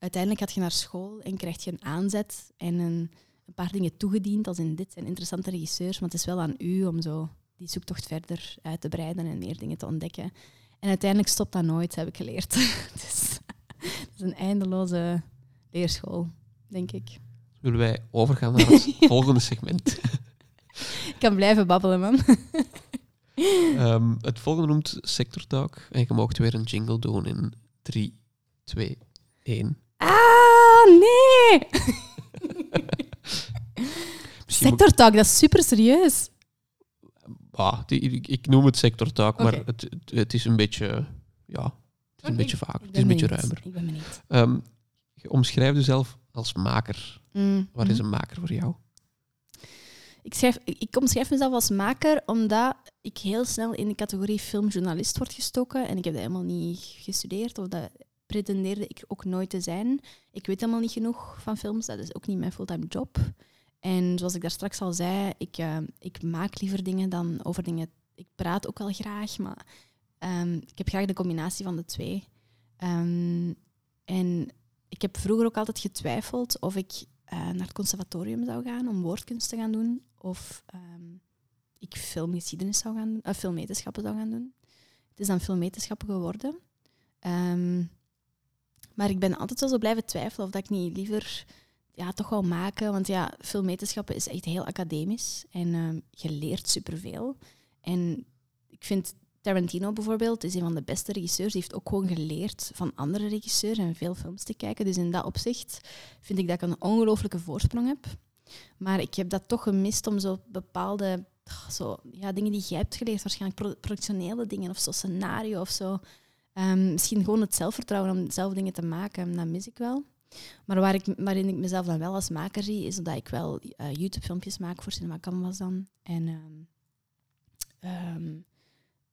uiteindelijk gaat je naar school en krijg je een aanzet en een, een, paar dingen toegediend, als in dit zijn interessante regisseurs, maar het is wel aan u om zo die zoektocht verder uit te breiden en meer dingen te ontdekken. En uiteindelijk stopt dat nooit, heb ik geleerd. dus, het is een eindeloze leerschool, denk ik. Willen wij overgaan naar het volgende segment? ik kan blijven babbelen, man. um, het volgende noemt Sector Talk. En je mocht weer een jingle doen in 3, 2, 1. Ah, nee! Sector Talk, dat is super serieus. Ah, die, ik noem het Sector Talk, okay. maar het, het, is een beetje... Ja, het is een beetje vaak. Het is een beetje ruimer. Ik ben benieuwd. Um, je omschrijft jezelf als maker. Mm. Wat is een maker voor jou? Ik, schrijf, ik omschrijf mezelf als maker omdat ik heel snel in de categorie filmjournalist word gestoken. En ik heb dat helemaal niet gestudeerd of dat pretendeerde ik ook nooit te zijn. Ik weet helemaal niet genoeg van films, dat is ook niet mijn fulltime job. En zoals ik daar straks al zei, ik, uh, ik maak liever dingen dan over dingen. Ik praat ook wel graag, maar um, ik heb graag de combinatie van de twee. Um, en ik heb vroeger ook altijd getwijfeld of ik uh, naar het conservatorium zou gaan om woordkunst te gaan doen of um, ik filmgeschiedenis zou gaan doen, uh, zou gaan doen. Het is dan filmwetenschappen geworden. Maar ik ben altijd wel zo blijven twijfelen of dat ik niet liever ja, toch wel maken. Want ja, filmwetenschappen is echt heel academisch en uh, je leert superveel. En ik vind Tarantino bijvoorbeeld is een van de beste regisseurs. Die heeft ook gewoon geleerd van andere regisseurs en veel films te kijken. Dus in dat opzicht vind ik dat ik een ongelooflijke voorsprong heb. Maar ik heb dat toch gemist om zo bepaalde zo, ja, dingen die jij hebt geleerd, waarschijnlijk pro productionele dingen of zo, scenario of zo. Um, misschien gewoon het zelfvertrouwen om zelf dingen te maken, dat mis ik wel. Maar waar ik, waarin ik mezelf dan wel als maker zie, is dat ik wel uh, YouTube-filmpjes maak voor Cinema Canvas dan. En um, um,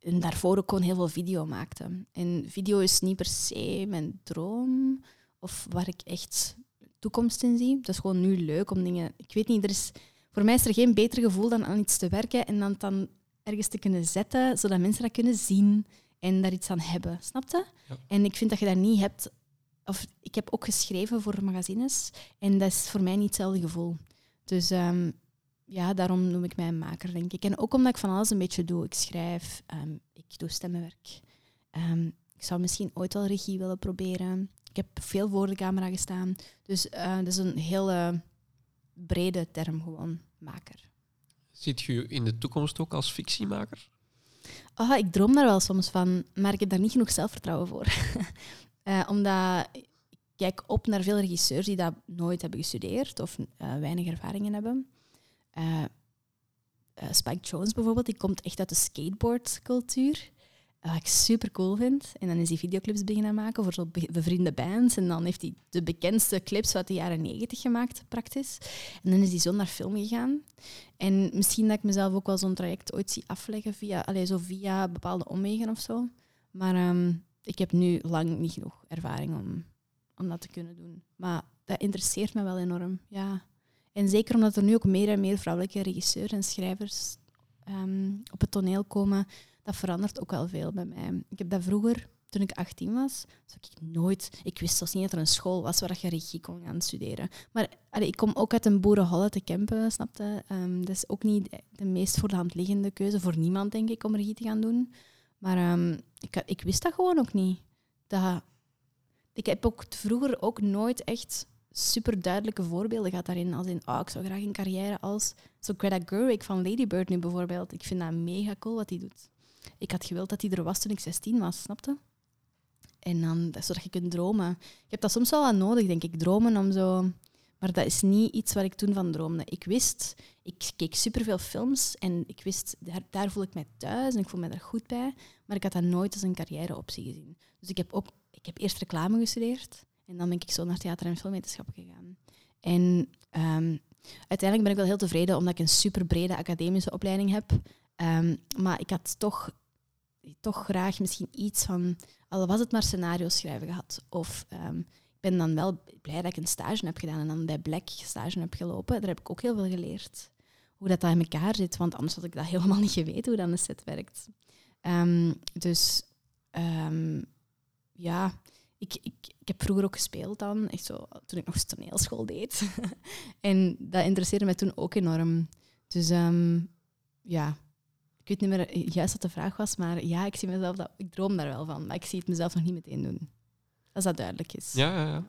en daarvoor ook gewoon heel veel video maakte. En video is niet per se mijn droom of waar ik echt toekomst in zie. Het is gewoon nu leuk om dingen. Ik weet niet, er is, voor mij is er geen beter gevoel dan aan iets te werken en dan, dan ergens te kunnen zetten, zodat mensen dat kunnen zien en daar iets aan hebben. Snap je? Ja. En ik vind dat je dat niet hebt. Of ik heb ook geschreven voor magazines en dat is voor mij niet hetzelfde gevoel. Dus um, ja, daarom noem ik mij een maker, denk ik. En ook omdat ik van alles een beetje doe. Ik schrijf, um, ik doe stemmenwerk. Um, ik zou misschien ooit wel regie willen proberen. Ik heb veel voor de camera gestaan. Dus uh, dat is een hele brede term gewoon, maker. Ziet je in de toekomst ook als fictiemaker? Oh, ik droom daar wel soms van, maar ik heb daar niet genoeg zelfvertrouwen voor. uh, omdat ik kijk op naar veel regisseurs die dat nooit hebben gestudeerd of uh, weinig ervaringen hebben. Uh, Spike Jones bijvoorbeeld, die komt echt uit de skateboardcultuur. Wat ik super cool vind. En dan is hij videoclips beginnen maken voor zo bevriende bands. En dan heeft hij de bekendste clips uit de jaren negentig gemaakt, praktisch. En dan is hij zo naar film gegaan. En misschien dat ik mezelf ook wel zo'n traject ooit zie afleggen via, allez, zo via bepaalde omwegen of zo. Maar um, ik heb nu lang niet genoeg ervaring om, om dat te kunnen doen. Maar dat interesseert me wel enorm, ja. En zeker omdat er nu ook meer en meer vrouwelijke regisseurs en schrijvers um, op het toneel komen, dat verandert ook wel veel bij mij. Ik heb dat vroeger, toen ik 18 was, zou ik nooit... Ik wist zelfs niet dat er een school was waar je regie kon gaan studeren. Maar ik kom ook uit een boerenholle te Kempen, snapte? Um, dat is ook niet de meest voor de hand liggende keuze voor niemand, denk ik, om regie te gaan doen. Maar um, ik, ik wist dat gewoon ook niet. Dat, ik heb ook vroeger ook nooit echt super duidelijke voorbeelden gehad daarin. Als in, oh, ik zou graag een carrière als zo Greta Gerwig van Lady Bird nu bijvoorbeeld. Ik vind dat mega cool wat hij doet. Ik had gewild dat hij er was toen ik 16 was, snapte? En dan, zodat je kunt dromen. Ik heb dat soms wel aan nodig, denk ik, dromen om zo... Maar dat is niet iets waar ik toen van droomde. Ik wist, ik keek superveel films en ik wist, daar, daar voel ik mij thuis en ik voel mij daar goed bij. Maar ik had dat nooit als een carrièreoptie gezien. Dus ik heb ook ik heb eerst reclame gestudeerd en dan ben ik zo naar theater- en filmwetenschappen gegaan. En ehm, uiteindelijk ben ik wel heel tevreden omdat ik een super brede academische opleiding heb. Ehm, maar ik had toch, toch graag misschien iets van, al was het maar scenario schrijven gehad. Of ehm, ik ben dan wel blij dat ik een stage heb gedaan en dan bij Black stage heb gelopen. Daar heb ik ook heel veel geleerd. Hoe dat, dat in elkaar zit, want anders had ik dat helemaal niet geweten hoe dan een set werkt. Ehm, dus ja, ik, ik, ik heb vroeger ook gespeeld dan, zo, toen ik nog toneelschool deed. en dat interesseerde mij toen ook enorm. Dus ja, ik weet niet meer juist wat de vraag was, maar ja, ik zie mezelf dat, ik droom daar wel van, maar ik zie het mezelf nog niet meteen doen. Als dat duidelijk is. Ja, ja, ja.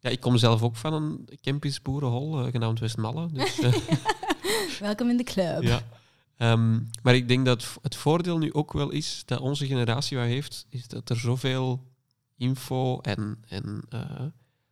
ja ik kom zelf ook van een campus boerenhol, uh, genaamd Westmalle. Dus, uh, Welkom in de club. Ja. Um, maar ik denk dat het voordeel nu ook wel is dat onze generatie wat heeft, is dat er zoveel info en, en uh,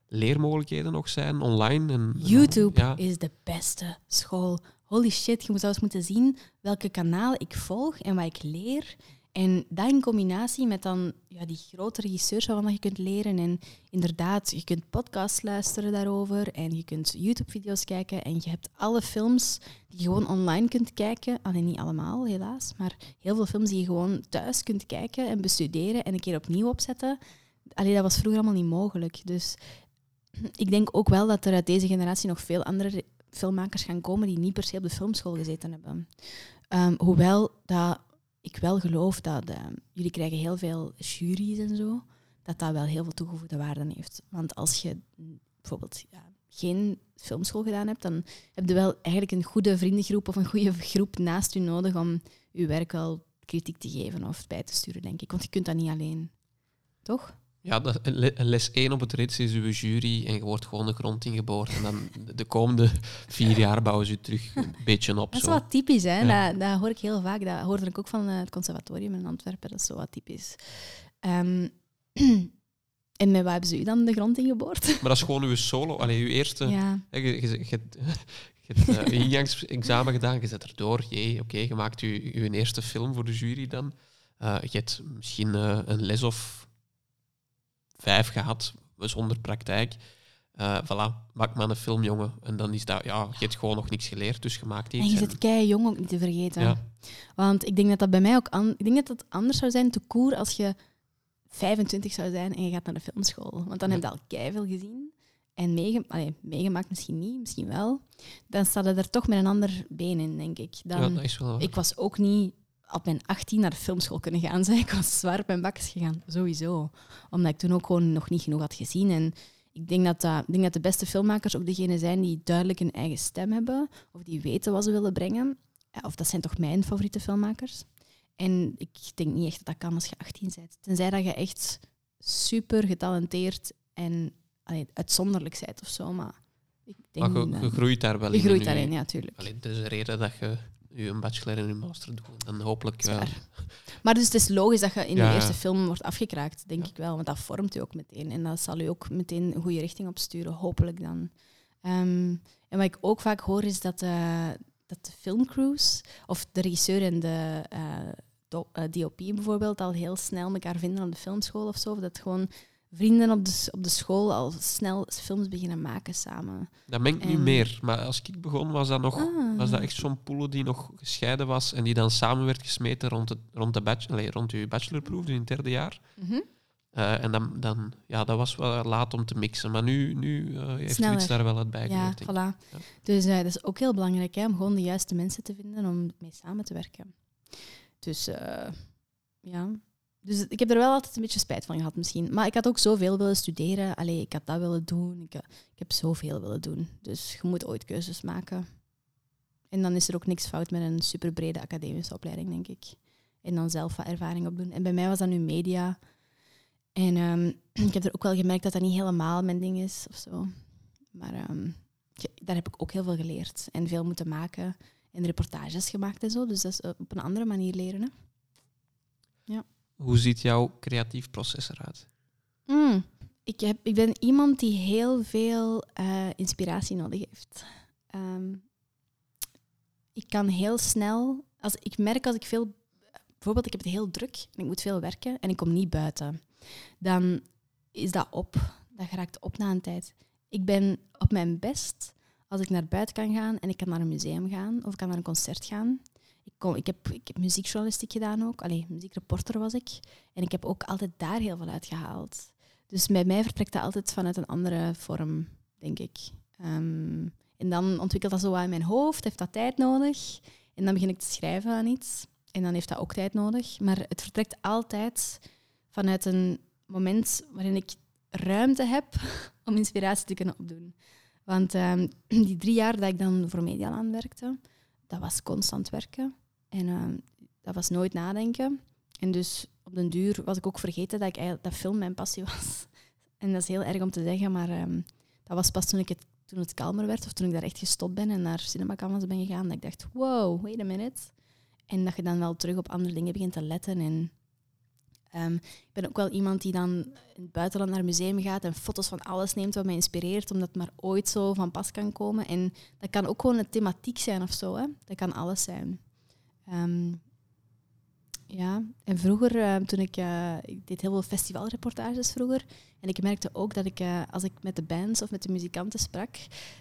leermogelijkheden nog zijn online. En, YouTube ja. is de beste school. Holy shit, je moet zelfs moeten zien welke kanaal ik volg en wat ik leer. En dat in combinatie met dan ja, die grote regisseurs waarvan je kunt leren. En inderdaad, je kunt podcasts luisteren daarover. En je kunt YouTube-video's kijken. En je hebt alle films die je gewoon online kunt kijken. Alleen niet allemaal, helaas. Maar heel veel films die je gewoon thuis kunt kijken en bestuderen. En een keer opnieuw opzetten. Alleen dat was vroeger allemaal niet mogelijk. Dus ik denk ook wel dat er uit deze generatie nog veel andere filmmakers gaan komen die niet per se op de filmschool gezeten hebben. Um, hoewel dat ik wel geloof dat uh, jullie krijgen heel veel juries en zo, dat dat wel heel veel toegevoegde waarde heeft. Want als je bijvoorbeeld ja, geen filmschool gedaan hebt, dan heb je wel eigenlijk een goede vriendengroep of een goede groep naast u nodig om je werk wel kritiek te geven of bij te sturen, denk ik. Want je kunt dat niet alleen. Toch? Ja, dat, les 1 op het rits is uw jury en je wordt gewoon de grond ingeboord. En dan de komende vier jaar bouwen ze terug een beetje op. Dat is zo. wat typisch, hè? Ja. Dat, dat, hoor ik heel vaak. Dat hoorde ik ook van het conservatorium in Antwerpen. Dat is zo wat typisch. Um, en met wat hebben ze u dan de grond ingeboord? Maar dat is gewoon uw solo. Allee, uw eerste... Ja. Je, je, je, je hebt uh, een ingangsexamen gedaan, je zet erdoor. Jee, oké, okay, je maakt je, je eerste film voor de jury dan. Uh, je hebt misschien uh, een les of vijf gehad, zonder praktijk. Uh, voilà, maak maar een film, jongen. En dan is dat, ja, je hebt gewoon nog niks geleerd, dus gemaakt iets. En je zit kei jong ook niet te vergeten. Ja. Want ik denk dat dat bij mij ook an ik denk dat het anders zou zijn te koer als je 25 zou zijn en je gaat naar de filmschool. Want dan ja. heb je al kei veel gezien. En meege Allee, meegemaakt misschien niet, misschien wel. Dan staat er toch met een ander been in, denk ik. Dan, ja, dat is wel ik was ook niet op mijn 18 naar de filmschool kunnen gaan zijn. Ik was zwaar op mijn bakjes gegaan, sowieso. Omdat ik toen ook gewoon nog niet genoeg had gezien. En ik denk dat, ik denk dat de beste filmmakers ook degene zijn die duidelijk een eigen stem hebben. Of die weten wat ze willen brengen. Of dat zijn toch mijn favoriete filmmakers. En ik denk niet echt dat dat kan als je 18 bent. Tenzij dat je echt super getalenteerd en allee, uitzonderlijk bent of zo. Maar ik denk maar je, je groeit daar wel je in. Je groeit daarin, ja, natuurlijk. Alleen, het is een reden dat je je een bachelor en een master doen. Dan hopelijk wel. Maar dus het is logisch dat je in ja. de eerste film wordt afgekraakt, denk ja. ik wel. Want dat vormt je ook meteen. En dat zal je ook meteen een goede richting opsturen, hopelijk dan. Um, en wat ik ook vaak hoor is dat, uh, dat de filmcrews, of de regisseur en de uh, uh, DOP bijvoorbeeld, al heel snel elkaar vinden op de filmschool of zo. Of dat gewoon vrienden op de, op de school al snel films beginnen maken samen. Dat mengt nu meer. Maar als ik begon, was dat, nog, ah. was dat echt zo'n poelo die nog gescheiden was en die dan samen werd gesmeten rond, het, rond, de bachelor, allez, rond uw bachelorproef in het derde jaar. Mm -hmm. uh, en dan, dan, ja, dat was wel laat om te mixen. Maar nu, nu uh, heeft Sneller. iets daar wel uit bij Ja, voilà. Ja. Dus uh, dat is ook heel belangrijk hè, om gewoon de juiste mensen te vinden om mee samen te werken. Dus ja, dus ik heb er wel altijd een beetje spijt van gehad misschien. Maar ik had ook zoveel willen studeren. Allee, ik had dat willen doen. Ik, ik heb zoveel willen doen. Dus je moet ooit keuzes maken. En dan is er ook niks fout met een superbrede academische opleiding, denk ik. En dan zelf wat ervaring opdoen. En bij mij was dat nu media. En um, ik heb er ook wel gemerkt dat dat niet helemaal mijn ding is of zo. Maar um, daar heb ik ook heel veel geleerd. En veel moeten maken. En reportages gemaakt en zo. Dus dat is op een andere manier leren. Hè. Hoe ziet jouw creatief proces eruit? Mm, ik, heb, ik ben iemand die heel veel uh, inspiratie nodig heeft. Um, ik kan heel snel, als ik merk als ik veel, bijvoorbeeld ik heb het heel druk en ik moet veel werken en ik kom niet buiten, dan is dat op. Dat geraakt op na een tijd. ik ben op mijn best als ik naar buiten kan gaan en ik kan naar een museum gaan of ik kan naar een concert gaan. Ik, heb, ik heb muziekjournalistiek gedaan ook. Allee, muziekreporter was ik. En ik heb ook altijd daar heel veel uit gehaald. Dus bij mij vertrekt dat altijd vanuit een andere vorm, denk ik. Ehm, en dan ontwikkelt dat zo wat in mijn hoofd, heeft dat tijd nodig. En dan begin ik te schrijven aan iets. En dan heeft dat ook tijd nodig. Maar het vertrekt altijd vanuit een moment waarin ik ruimte heb om inspiratie te kunnen opdoen. Want ehm, die drie jaar dat ik dan voor Medialand werkte, dat was constant werken. En ehm, dat was nooit nadenken. En dus op den duur was ik ook vergeten dat, ik dat film mijn passie was. En dat is heel erg om te zeggen, maar ehm, dat was pas toen, ik het, toen het kalmer werd, of toen ik daar echt gestopt ben en naar Cinema Canvas ben gegaan, dat ik dacht, wow, wait a minute. En dat je dan wel terug op andere dingen begint te letten en Ehm, ik ben ook wel iemand die dan in het buitenland naar het museum gaat en foto's van alles neemt wat mij inspireert, omdat het maar ooit zo van pas kan komen. En dat kan ook gewoon een thematiek zijn of zo. Hè. Dat kan alles zijn. Ehm, ja, en vroeger, uh, toen ik, uh, ik deed heel veel festivalreportages vroeger, en ik merkte ook dat ik, uh, als ik met de bands of met de muzikanten sprak,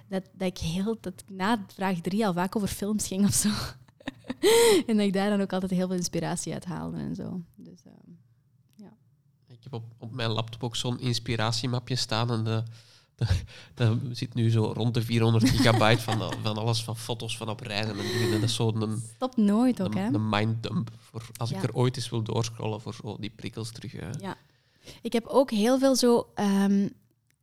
dat, dat ik heel, dat na vraag drie al vaak over films ging of zo. en dat ik daar dan ook altijd heel veel inspiratie uit haalde en zo. Dus, ehm, ik heb op, op mijn laptop ook zo'n inspiratiemapje staan en de, de, zit nu zo rond de 400 gigabyte van, van alles, van foto's van op reizen en dingen. dat is zo'n... Stop nooit ook, een, hè? Een minddump. Voor als ik er ooit eens wil doorscrollen voor zo die prikkels terug. Hè. Ja. Ik heb ook heel veel zo... Um,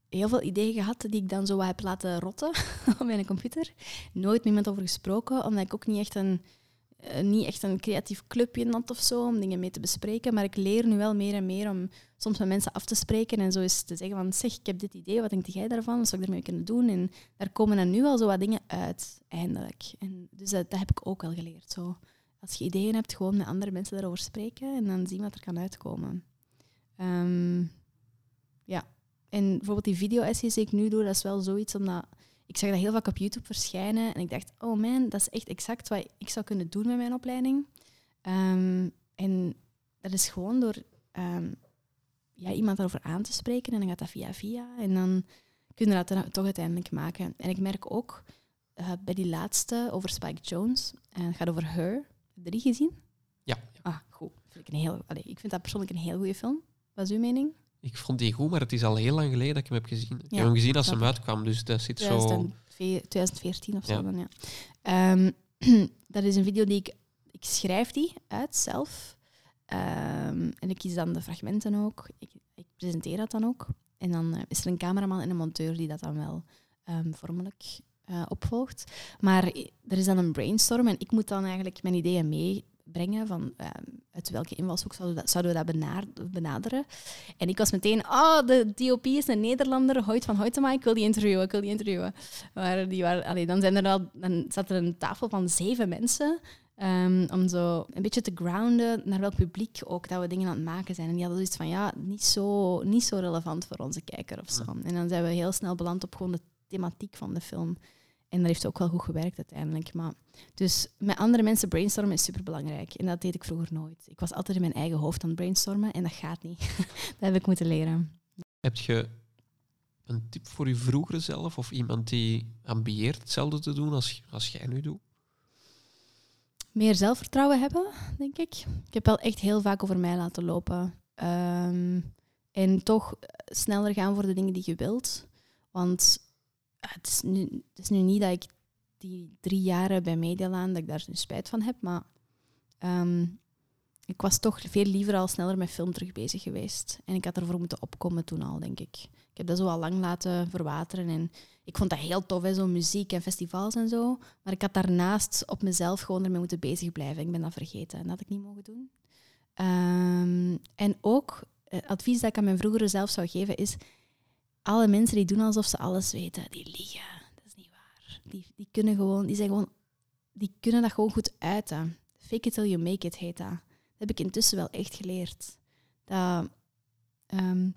heel veel ideeën gehad die ik dan zo heb laten rotten op mijn computer. Nooit met iemand over gesproken, omdat ik ook niet echt een uh, niet echt een creatief clubje of zo om dingen mee te bespreken. Maar ik leer nu wel meer en meer om soms met mensen af te spreken en zo eens te zeggen van zeg, ik heb dit idee, wat denk jij daarvan? Wat zou ik ermee kunnen doen? En daar komen er nu al zo wat dingen uit, eindelijk. En dus dat, heb ik ook wel geleerd. Zo. Als je ideeën hebt, gewoon met andere mensen daarover spreken en dan zien wat er kan uitkomen. Um, ja. En bijvoorbeeld die video-essays die ik nu doe, dat is wel zoiets omdat ik zag dat heel vaak op YouTube verschijnen en ik dacht, oh man, dat is echt exact wat ik zou kunnen doen met mijn opleiding. Um, en dat is gewoon door um, ja, iemand daarover aan te spreken en dan gaat dat via via en dan kun je dat toch uiteindelijk maken. En ik merk ook uh, bij die laatste over Spike Jones, en het gaat over Her, heb je die gezien? Ja. Ah, goed. Vind ik, een heel, allez, ik vind dat persoonlijk een heel goede film. Wat is uw mening? Ik vond die goed, maar het is al heel lang geleden dat ik hem heb gezien. Ik heb hem gezien als hem uitkwam, dus dat zit zo... 2014 of zo dan, ja. Um, dat is een video die ik... Ik schrijf die uit zelf. Um, en ik kies dan de fragmenten ook. Ik, ik presenteer dat dan ook. En dan uh, is er een cameraman en een monteur die dat dan wel um, vormelijk uh, opvolgt. Maar er is dan een brainstorm en ik moet dan eigenlijk mijn ideeën mee brengen van uh, uit welke invalshoek zouden we dat, zouden we dat benaderen. En ik was meteen, oh, de DOP is een Nederlander, Hoyt van Hoytema, ik wil die interviewen, ik wil die interviewen. Maar die waren, allee, dan, zijn er al, dan zat er een tafel van zeven mensen um, om zo een beetje te grounden naar welk publiek ook dat we dingen aan het maken zijn. En die hadden zoiets van, ja, niet zo, niet zo relevant voor onze kijker of zo. En dan zijn we heel snel beland op gewoon de thematiek van de film. En dat heeft ook wel goed gewerkt uiteindelijk. Maar, dus met andere mensen brainstormen is superbelangrijk. En dat deed ik vroeger nooit. Ik was altijd in mijn eigen hoofd aan het brainstormen en dat gaat niet. dat heb ik moeten leren. Heb je een tip voor je vroegere zelf of iemand die ambieert hetzelfde te doen als, als jij nu doet? Meer zelfvertrouwen hebben, denk ik. Ik heb wel echt heel vaak over mij laten lopen. Um, en toch sneller gaan voor de dingen die je wilt. Want het, is nu, het is nu niet dat ik die drie jaren bij Medialaan, dat ik daar nu spijt van heb, maar um, ik was toch veel liever al sneller met film terug bezig geweest. En ik had ervoor moeten opkomen toen al, denk ik. Ik heb dat zo al lang laten verwateren. En ik vond dat heel tof, zo muziek en festivals en zo. Maar ik had daarnaast op mezelf gewoon ermee moeten bezig blijven. Ik ben dat vergeten en dat had ik niet mogen doen. Um, en ook, het eh, advies dat ik aan mijn vroegere zelf zou geven is alle mensen die doen alsof ze alles weten, die liegen. Dat is niet waar. Die, die kunnen gewoon, die zijn gewoon, die kunnen dat gewoon goed uiten. Fake it till you make it heet dat. Dat heb ik intussen wel echt geleerd. Dat um,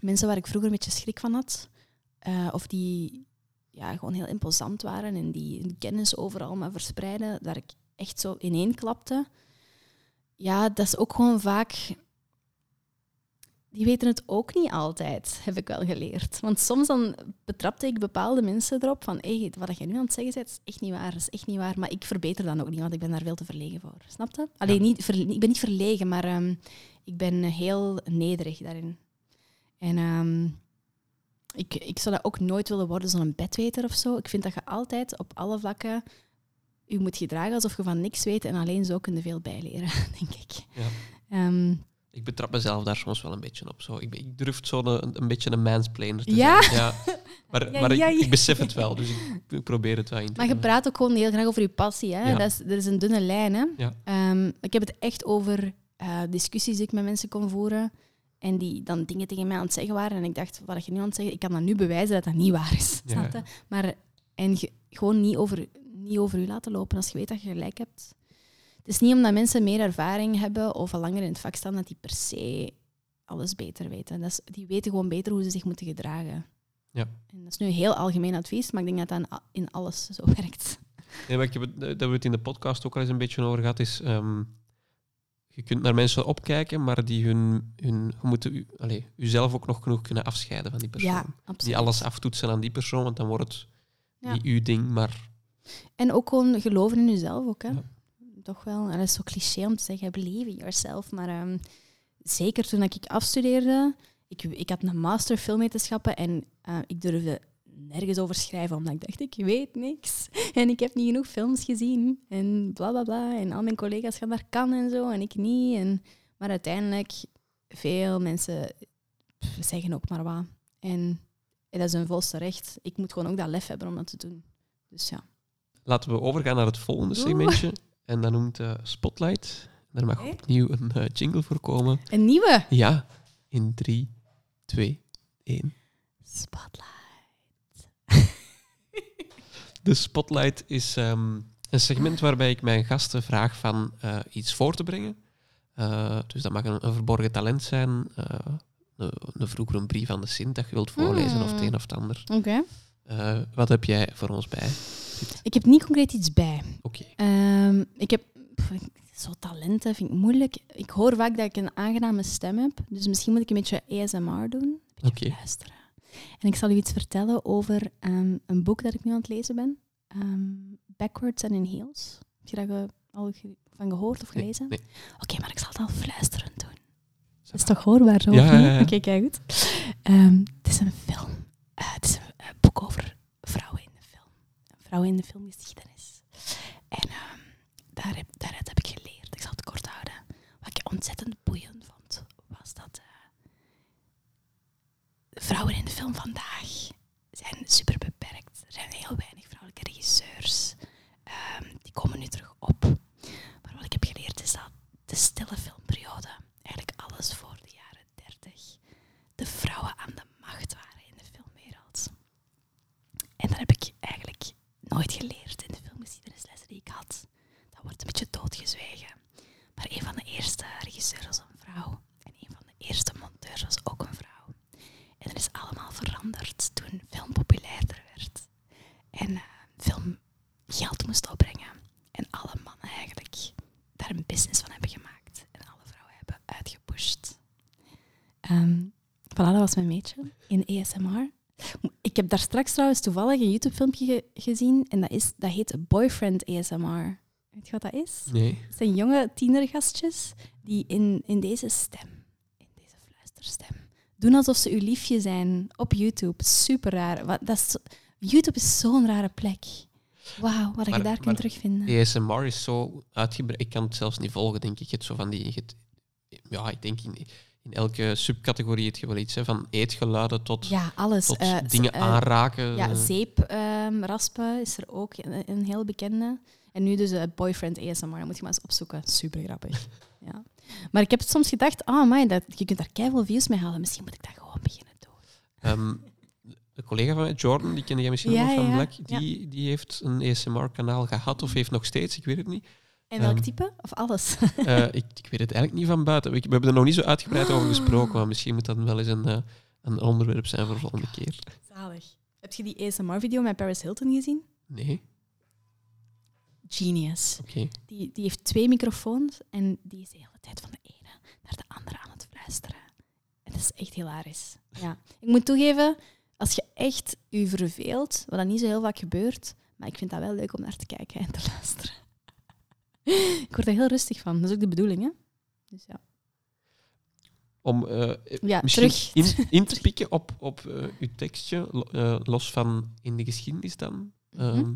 mensen waar ik vroeger een beetje schrik van had, uh, of die ja, gewoon heel imposant waren en die kennis overal maar verspreiden, waar ik echt zo ineen klapte. Ja, dat is ook gewoon vaak die weten het ook niet altijd, heb ik wel geleerd. Want soms dan betrapte ik bepaalde mensen erop van hey, wat je nu aan het zeggen bent, is echt niet waar, is echt niet waar. Maar ik verbeter dan ook niet, want ik ben daar veel te verlegen voor. Snap je? Alleen, niet ik ben niet verlegen, maar ehm, ik ben heel nederig daarin. En ehm, ik, ik zou dat ook nooit willen worden, zo'n bedweter of zo. Ik vind dat je altijd op alle vlakken je moet gedragen alsof je van niks weet en alleen zo kun je veel bijleren, denk ik. Ja. Ehm, ik betrap mezelf daar soms wel een beetje op. Zo. Ik, ik durf zo een, een beetje een mansplainer te ja? zijn. Ja. Maar, maar ik, ik, besef het wel, dus ik, probeer het wel in te Maar je praat ook gewoon heel graag over je passie. Hè? Dat is, er is een dunne lijn. Hè? Um, ik heb het echt over uh, discussies die ik met mensen kon voeren. En die dan dingen tegen mij aan het zeggen waren. En ik dacht, wat je nu aan het zeggen, ik kan dat nu bewijzen dat dat niet waar is. Ja. Maar en gewoon niet over, niet over u laten lopen als je weet dat je gelijk hebt. Het is niet omdat mensen meer ervaring hebben of al langer in het vak staan dat die per se alles beter weten. Dat is, die weten gewoon beter hoe ze zich moeten gedragen. Ja. En dat is nu heel algemeen advies, maar ik denk dat dat in alles zo werkt. Nee, maar ik heb dat we het in de podcast ook al eens een beetje over gehad, is ehm, je kunt naar mensen opkijken, maar die hun, hun je moet u, allez, jezelf ook nog genoeg kunnen afscheiden van die persoon. Ja. Die alles aftoetsen aan die persoon, want dan wordt het niet uw ding, maar... En ook gewoon geloven in jezelf ook, hè. Toch wel. En dat is zo cliché om te zeggen, believe in yourself. Maar um, zeker toen ik afstudeerde, ik, ik had een master filmwetenschappen en uh, ik durfde nergens over schrijven, omdat ik dacht, ik weet niks. En ik heb niet genoeg films gezien. En bla bla bla. En al mijn collega's gaan daar kan en zo, en ik niet. En, maar uiteindelijk, veel mensen zeggen ook maar wat. En, dat is een volste recht. Ik moet gewoon ook dat lef hebben om dat te doen. Dus ja. Laten we overgaan naar het volgende segmentje. En dat noemt uh, Spotlight. Daar mag opnieuw een uh, jingle voor komen. Een nieuwe? Ja. In 3, 2, 1. Spotlight. De Spotlight is um, een segment waarbij ik mijn gasten vraag van uh, iets voor te brengen. Dus dat mag een, een verborgen talent zijn. Een, een, vroeger een brief aan de Sint dat je wilt voorlezen, of het hmm. een of het ander. Oké. Okay. wat heb jij voor ons bij? Ik heb niet concreet iets bij. Oké. Okay. Um, ik heb zo talenten vind ik moeilijk. Ik hoor vaak dat ik een aangename stem heb, dus misschien moet ik een beetje ASMR doen. Een beetje okay. luisteren. En ik zal u iets vertellen over um, een boek dat ik nu aan het lezen ben. Um, Backwards and in Heels. Heb je daar al ge van gehoord of gelezen? Nee, nee. Oké, okay, maar ik zal het al fluisterend doen. Dat is toch hoorbaar zo? Ja, ja, ja. Oké, okay, kijk goed. Um, het is een film. Uh, het is een uh, boek over vrouwen in de film. Vrouwen in de filmgeschiedenis. En daar heb, daaruit heb ik geleerd. Ik zal het kort houden. Wat ik ontzettend boeiend vond, was dat uh, vrouwen in de film vandaag zijn super beperkt. Er zijn heel weinig vrouwelijke regisseurs. Um, die komen nu terug op. Maar wat ik heb geleerd is dat de stille filmperiode, eigenlijk alles voor de jaren 30, de vrouwen aan de macht waren in de filmwereld. En dat heb ik nooit geleerd in de filmgeschiedenislessen die ik had. Dat wordt een beetje doodgezwegen. Maar een van de eerste regisseurs was een vrouw. En een van de eerste monteurs was ook een vrouw. En dat is allemaal veranderd toen film populairder werd. En uh, film geld moest opbrengen. En alle mannen eigenlijk daar een business van hebben gemaakt. En alle vrouwen hebben uitgepusht. Um, voilà, was mijn meetje in ASMR. Ik heb daar straks trouwens toevallig een YouTube-filmpje ge gezien. En dat, is, dat heet Boyfriend ASMR. Weet je wat dat is? Nee. Het zijn jonge tienergastjes die in, in deze stem, in deze fluisterstem, doen alsof ze uw liefje zijn op YouTube. Super raar. Wat, dat is, YouTube is zo'n rare plek. Wauw, wat maar, je daar kunt terugvinden. ASMR is zo uitgebreid. Ik kan het zelfs niet volgen, denk ik. Het zo van die, het, ja, ik denk in, in elke subcategorie het je wel iets. Hè, van eetgeluiden tot, ja, alles. tot uh, dingen uh, aanraken. Ja, zeepraspen um, is er ook een, een heel bekende. En nu dus uh, Boyfriend ASMR, dat moet je maar eens opzoeken. Super grappig. ja. Maar ik heb soms gedacht, ah, oh, man, dat, je kunt daar keihard views mee halen. Misschien moet ik dat gewoon beginnen doen. Um, een collega van mij, Jordan, die kende jij misschien ja, nog van Black, die, die heeft een ASMR-kanaal gehad of heeft nog steeds, ik weet het niet. En welk um, type? Of alles? uh, ik, ik, weet het eigenlijk niet van buiten. We, we hebben er nog niet zo uitgebreid over gesproken, maar misschien moet dat wel eens een, uh, een onderwerp zijn voor de volgende keer. Zalig. Heb je die ASMR-video met Paris Hilton gezien? Nee. Genius. Okay. Die, die heeft twee microfoons en die is de hele tijd van de ene naar de andere aan het fluisteren. En dat is echt hilarisch. Ja. Ik moet toegeven, als je echt je verveelt, wat dan niet zo heel vaak gebeurt, maar ik vind dat wel leuk om naar te kijken en te luisteren. ik word er heel rustig van. Dat is ook de bedoeling, hè? Dus ja. Om Ja, misschien terug. in, in te pikken op, op eh, uw tekstje, eh, los van in de geschiedenis dan. Mhm. Ehm,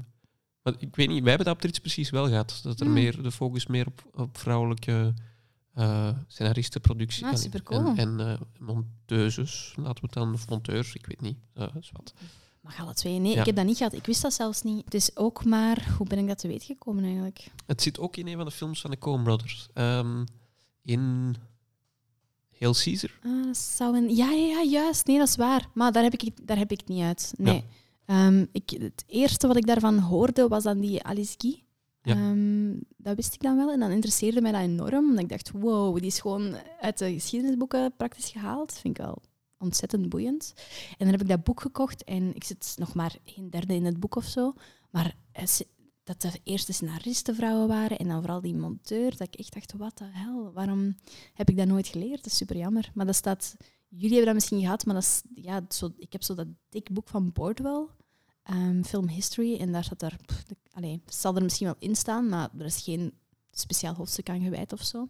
ik weet niet, wij hebben dat op Trits precies wel gehad. Dat er Mm. meer, de focus meer op, op vrouwelijke eh scenaristen, productie Ah, en- en, monteuses, laten we het dan, of monteurs, ik weet niet. is wat. Maar alle twee, nee, Ja. ik heb dat niet gehad. Ik wist dat zelfs niet. Het is ook maar, hoe ben ik dat te weten gekomen eigenlijk? Het zit ook in een van de films van de Coen Brothers. Ehm, in Hail Caesar. Ah, zou een... Ja, ja, ja, juist. Nee, dat is waar. Maar daar heb ik, het- daar heb ik het niet uit. Nee. Ehm, ik, het eerste wat ik daarvan hoorde was dan die Alice Guy. Ja. Ehm, dat wist ik dan wel en dan interesseerde mij dat enorm. Omdat ik dacht, wow, die is gewoon uit de geschiedenisboeken praktisch gehaald. Vind ik wel ontzettend boeiend. En dan heb ik dat boek gekocht en ik zit nog maar een derde in het boek of zo. Maar het- dat de eerste scenaristen vrouwen waren en dan vooral die monteur, dat ik echt dacht, wat de hel, waarom heb ik dat nooit geleerd? Dat is super jammer. Maar dat staat... Jullie hebben dat misschien gehad, maar dat is, ja, zo, ik heb zo dat dik boek van Bordwell, ehm, Film History, en daar staat daar... pff, de, allee, het zal er misschien wel in staan, maar er is geen speciaal hoofdstuk aan gewijd of zo.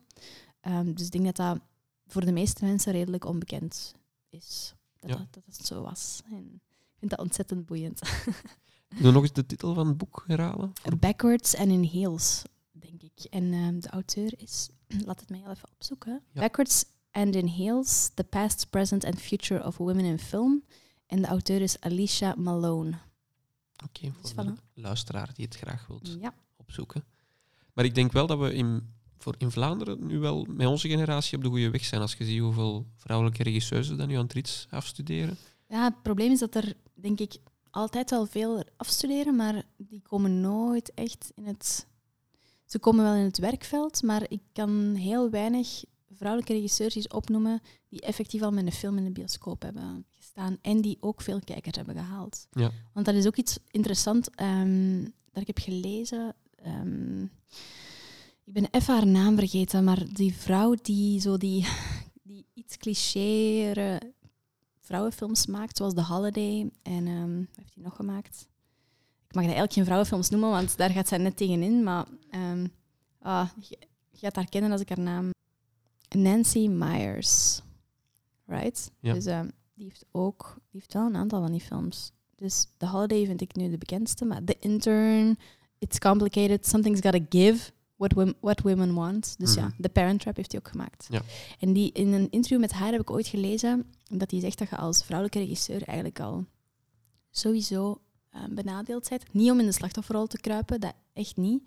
Ehm, dus ik denk dat dat voor de meeste mensen redelijk onbekend is. Dat, Ja. dat, dat het zo was. En ik vind dat ontzettend boeiend. Doe nog eens de titel van het boek herhalen. Backwards and in Heels, denk ik. En ehm, de auteur is... Laat het mij heel even opzoeken. Ja. Backwards and in Heels, The Past, Present and Future of Women in Film. En de auteur is Alicia Malone. Oké, Dus voor de voilà. luisteraar die het graag wilt Ja. opzoeken. Maar ik denk wel dat we in, voor in Vlaanderen nu wel met onze generatie op de goede weg zijn. Als je ziet hoeveel vrouwelijke regisseurs er dan nu aan Trits afstuderen. ja, het probleem is dat er, denk ik, altijd wel veel afstuderen, maar die komen nooit echt in het... Ze komen wel in het werkveld, maar ik kan heel weinig vrouwelijke regisseurs opnoemen die effectief al met een film in de bioscoop hebben gestaan en die ook veel kijkers hebben gehaald. Ja. Want dat is ook iets interessant ehm, dat ik heb gelezen. Ehm, ik ben even haar naam vergeten, maar die vrouw die zo die, die iets clichéere vrouwenfilms maakt, zoals The Holiday en ehm, wat heeft hij nog gemaakt? Ik mag dat eigenlijk geen vrouwenfilms noemen, want daar gaat zij net tegenin. Maar ehm, ah, je, je gaat haar kennen als ik haar naam... Nancy Myers. Right? Ja. Dus ehm, die heeft ook... Die heeft wel een aantal van die films. Dus The Holiday vind ik nu de bekendste. Maar The Intern, It's Complicated, Something's Gotta Give, What, Wom- What Women Want. Dus ja, Mhm. The Parent Trap heeft hij ook gemaakt. Ja. En die, in een interview met haar heb ik ooit gelezen dat hij zegt dat je als vrouwelijke regisseur eigenlijk al sowieso eh, benadeeld bent. Niet om in de slachtofferrol te kruipen, dat echt niet.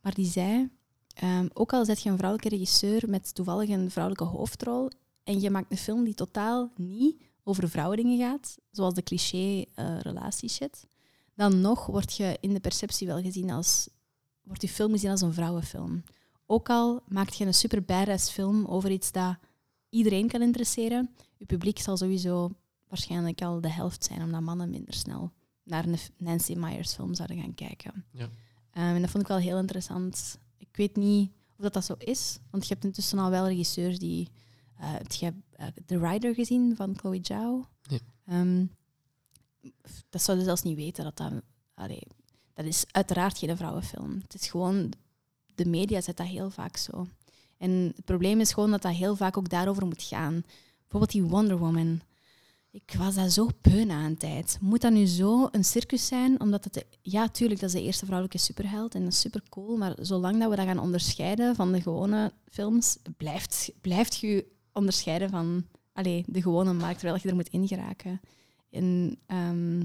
Maar die zei, ehm, ook al zet je een vrouwelijke regisseur met toevallig een vrouwelijke hoofdrol en je maakt een film die totaal niet over vrouwendingen gaat, zoals de cliché eh relatieshit, dan nog word je in de perceptie wel gezien als, wordt je film gezien als een vrouwenfilm. Ook al maakt je een super badass film over iets dat iedereen kan interesseren, je publiek zal sowieso waarschijnlijk al de helft zijn, omdat mannen minder snel naar een Nancy Myers film zouden gaan kijken. Ja. Ehm, en dat vond ik wel heel interessant. Ik weet niet of dat, dat zo is, want je hebt intussen al wel regisseurs die... heb je eh, The Rider gezien van Chloe Zhao? Nee. Ehm, dat zouden zelfs niet weten dat dat... allee, dat is uiteraard geen vrouwenfilm. Het is gewoon... De media zet dat heel vaak zo. En het probleem is gewoon dat dat heel vaak ook daarover moet gaan. Bijvoorbeeld die Wonder Woman. Ik was daar zo beu na een tijd. Moet dat nu zo een circus zijn? Omdat het... Ja, tuurlijk, dat is de eerste vrouwelijke superheld en dat is super cool. Maar zolang dat we dat gaan onderscheiden van de gewone films, blijft, blijft je onderscheiden van allee, de gewone markt, terwijl je er moet ingeraken. En ehm,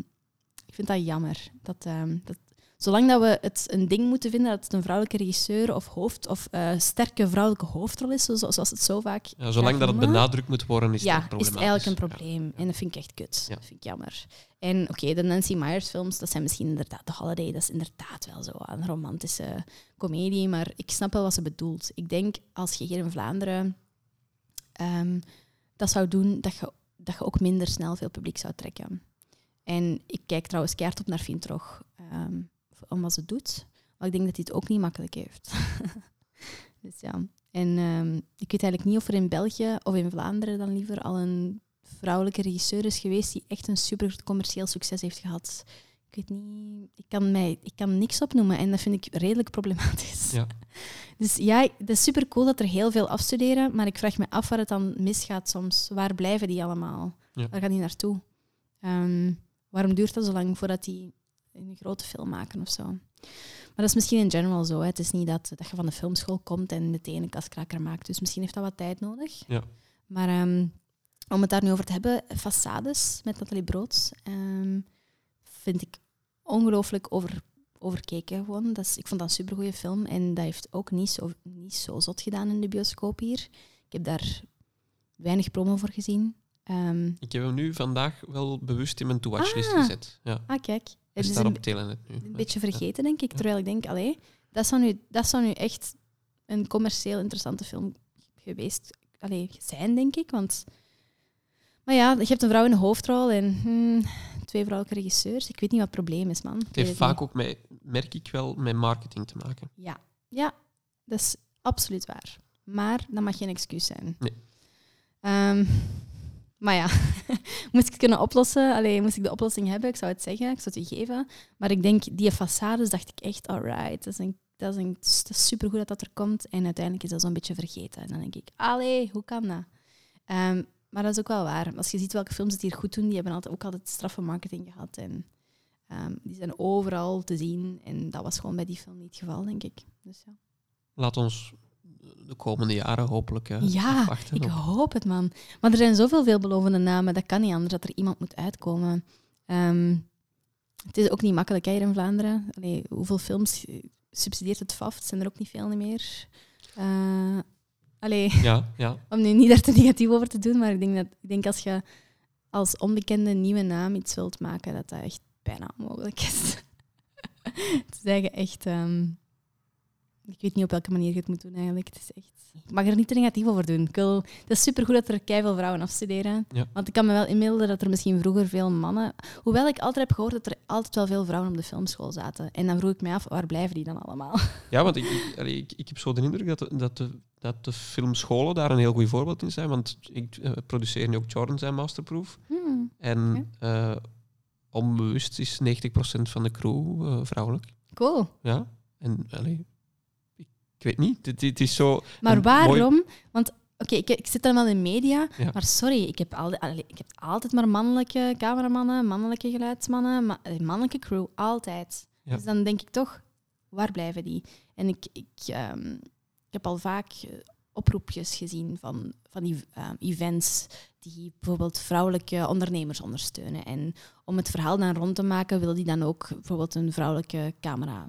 ik vind dat jammer. Dat, ehm, dat, zolang dat we het een ding moeten vinden dat het een vrouwelijke regisseur of hoofd of eh, sterke vrouwelijke hoofdrol is, zo- zoals het zo vaak Ja, zolang dat het benadrukt moet worden, is ja, het is het eigenlijk een Ja. probleem. En dat vind ik echt kut. Dat vind ik jammer. En oké, de Nancy Myers films, dat zijn misschien inderdaad de Holiday, dat is inderdaad wel zo een romantische komedie, maar ik snap wel wat ze bedoelt. Ik denk, als je hier in Vlaanderen ehm, dat zou doen, dat je, dat je ook minder snel veel publiek zou trekken. En ik kijk trouwens keihard op naar Vintrog, ehm om wat ze doet. Maar ik denk dat hij het ook niet makkelijk heeft. dus ja, En ehm, ik weet eigenlijk niet of er in België of in Vlaanderen dan liever al een vrouwelijke regisseur is geweest die echt een super commercieel succes heeft gehad. Ik weet niet, ik kan, mij, ik kan niks opnoemen en dat vind ik redelijk problematisch. Ja. Dus ja, het is super cool dat er heel veel afstuderen, maar ik vraag me af waar het dan misgaat soms. Waar blijven die allemaal? Ja. Waar gaan die naartoe? Ehm, waarom duurt dat zo lang voordat die een grote film maken of zo? Maar dat is misschien in general zo. Hè. Het is niet dat, dat je van de filmschool komt en meteen een kaskraker maakt. Dus misschien heeft dat wat tijd nodig. Ja. Maar ehm, om het daar nu over te hebben, Façades met Nathalie Broods ehm, vind ik ongelooflijk over, overkeken. Gewoon. Dat is, ik vond dat een supergoeie film en dat heeft ook niet zo, niet zo zot gedaan in de bioscoop hier. Ik heb daar weinig promo voor gezien. Ehm, Ik heb hem nu vandaag wel bewust in mijn to-watchlist Ah. gezet. Ja. ah, kijk. Het is staat een, op Telenet nu. een beetje vergeten, denk ik. Terwijl ik denk, allee, dat zou nu, dat zou nu echt een commercieel interessante film geweest allee, zijn, denk ik. Want, maar ja, je hebt een vrouw in de hoofdrol en hmm, twee vrouwelijke regisseurs. Ik weet niet wat het probleem is, man. Het heeft vaak ook, met, merk ik wel, met marketing te maken. Ja. ja, dat is absoluut waar. Maar dat mag geen excuus zijn. Nee. Ehm, maar ja, moest ik het kunnen oplossen? Allee, moest ik de oplossing hebben? Ik zou het zeggen, ik zou het je geven. Maar ik denk, die façades dacht ik echt, alright, dat is, een, dat is, een, dat is supergoed dat dat er komt. En uiteindelijk is dat zo'n beetje vergeten. En dan denk ik, allee, hoe kan dat? Ehm, maar dat is ook wel waar. Als je ziet welke films het hier goed doen, die hebben altijd, ook altijd straffe marketing gehad. En ehm, die zijn overal te zien. En dat was gewoon bij die film niet het geval, denk ik. Dus ja. Laat ons de komende jaren hopelijk Ja, afwachten. Ik op- hoop het, man. Maar er zijn zoveel veelbelovende namen, dat kan niet anders dat er iemand moet uitkomen. Ehm, het is ook niet makkelijk hè, hier in Vlaanderen. Allee, hoeveel films subsidieert het FAF? Zijn er ook niet veel meer. Eh, allee, Ja, ja. om nu niet daar te negatief over te doen, maar ik denk, dat, ik denk als je als onbekende nieuwe naam iets wilt maken, dat dat echt bijna onmogelijk is. het is eigenlijk echt... ehm, ik weet niet op welke manier je het moet doen eigenlijk. Het is echt... Ik mag er niet te negatief over doen. Ik wil... Het is supergoed dat er keiveel vrouwen afstuderen. Ja. Want ik kan me wel inbeelden dat er misschien vroeger veel mannen... Hoewel ik altijd heb gehoord dat er altijd wel veel vrouwen op de filmschool zaten. En dan vroeg ik mij af, waar blijven die dan allemaal? ja want ik, ik, ik, ik heb zo de indruk dat de, dat, de, dat de filmscholen daar een heel goed voorbeeld in zijn. Want ik eh, produceer nu ook Jordan zijn masterproof. Hmm, En eh, onbewust is 90% van de crew eh, vrouwelijk. cool. Ja. En allee, ik, weet niet. Het, het is zo. Maar mooi- waarom? Want oké, ik, ik zit dan wel in media, Ja. maar sorry, ik heb, al, ik heb altijd maar mannelijke cameramannen, mannelijke geluidsmannen, ma- eh, mannelijke crew, altijd. Ja. Dus dan denk ik toch, waar blijven die? En ik, ik, ehm, ik heb al vaak eh, oproepjes gezien van, van die ehm, events die bijvoorbeeld vrouwelijke ondernemers ondersteunen. En om het verhaal dan rond te maken, wil die dan ook bijvoorbeeld een vrouwelijke camera,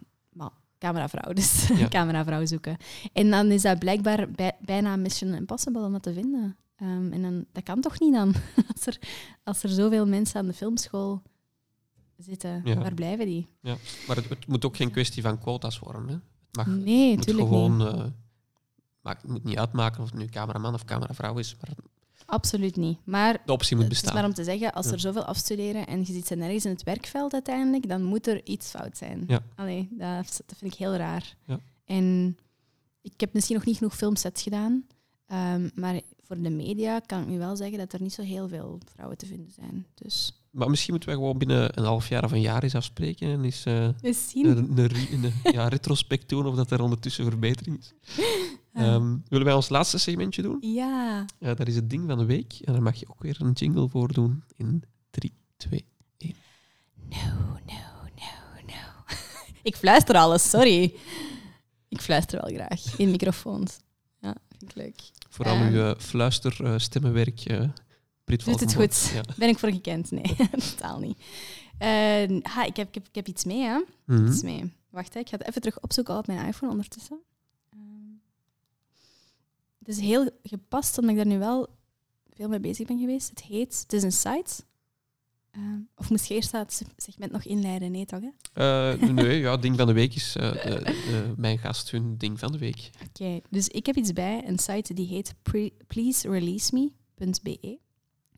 cameravrouw, dus Ja. cameravrouw zoeken. En dan is dat blijkbaar bij- bijna Mission Impossible om dat te vinden. Ehm, en dan, dat kan toch niet dan? Als er, als er zoveel mensen aan de filmschool zitten, Ja. waar blijven die? Maar het, het moet ook geen kwestie van quota's worden. Hè. Het mag Nee, moet natuurlijk gewoon. niet. eh, maakt, het moet niet uitmaken of het nu cameraman of cameravrouw is. Maar Absoluut niet. Maar de optie moet het is bestaan. maar om te zeggen, als Ja. er zoveel afstuderen en je zit ze nergens in het werkveld uiteindelijk, dan moet er iets fout zijn. Ja. Allee, dat, dat vind ik heel raar. Ja. En ik heb misschien nog niet genoeg filmsets gedaan, ehm, maar voor de media kan ik nu wel zeggen dat er niet zo heel veel vrouwen te vinden zijn. Dus Maar misschien moeten we gewoon binnen een half jaar of een jaar eens afspreken en eens eh, een, een, een, ja, retrospect doen of dat er ondertussen verbetering is. Ah. Ehm, willen wij ons laatste segmentje doen? ja. Ja, dat is het ding van de week. En daar mag je ook weer een jingle voor doen in 3, 2. No, no, no, no. ik fluister alles, sorry. Ik fluister wel graag in microfoons. Ja, vind ik leuk. Vooral Ehm. uw uh, fluisterstemmenwerk, eh Brit Doet het goed? Ja. Ben ik voor gekend? Nee, totaal niet. Eh, ha, ik, heb, ik, heb, ik heb iets mee, hè. Mhm. Iets mee. Wacht, hè. ik ga het even terug opzoeken op mijn iPhone ondertussen. Het is heel gepast, omdat ik daar nu wel veel mee bezig ben geweest. Het heet... Het is een site. Ehm, of moest je eerst dat segment nog inleiden? Nee, toch? Hè? Eh, nee, ja, ding van de week is eh, de, de- mijn gast hun ding van de week. Oké, dus ik heb iets bij, een site die heet pleasereleaseme.be.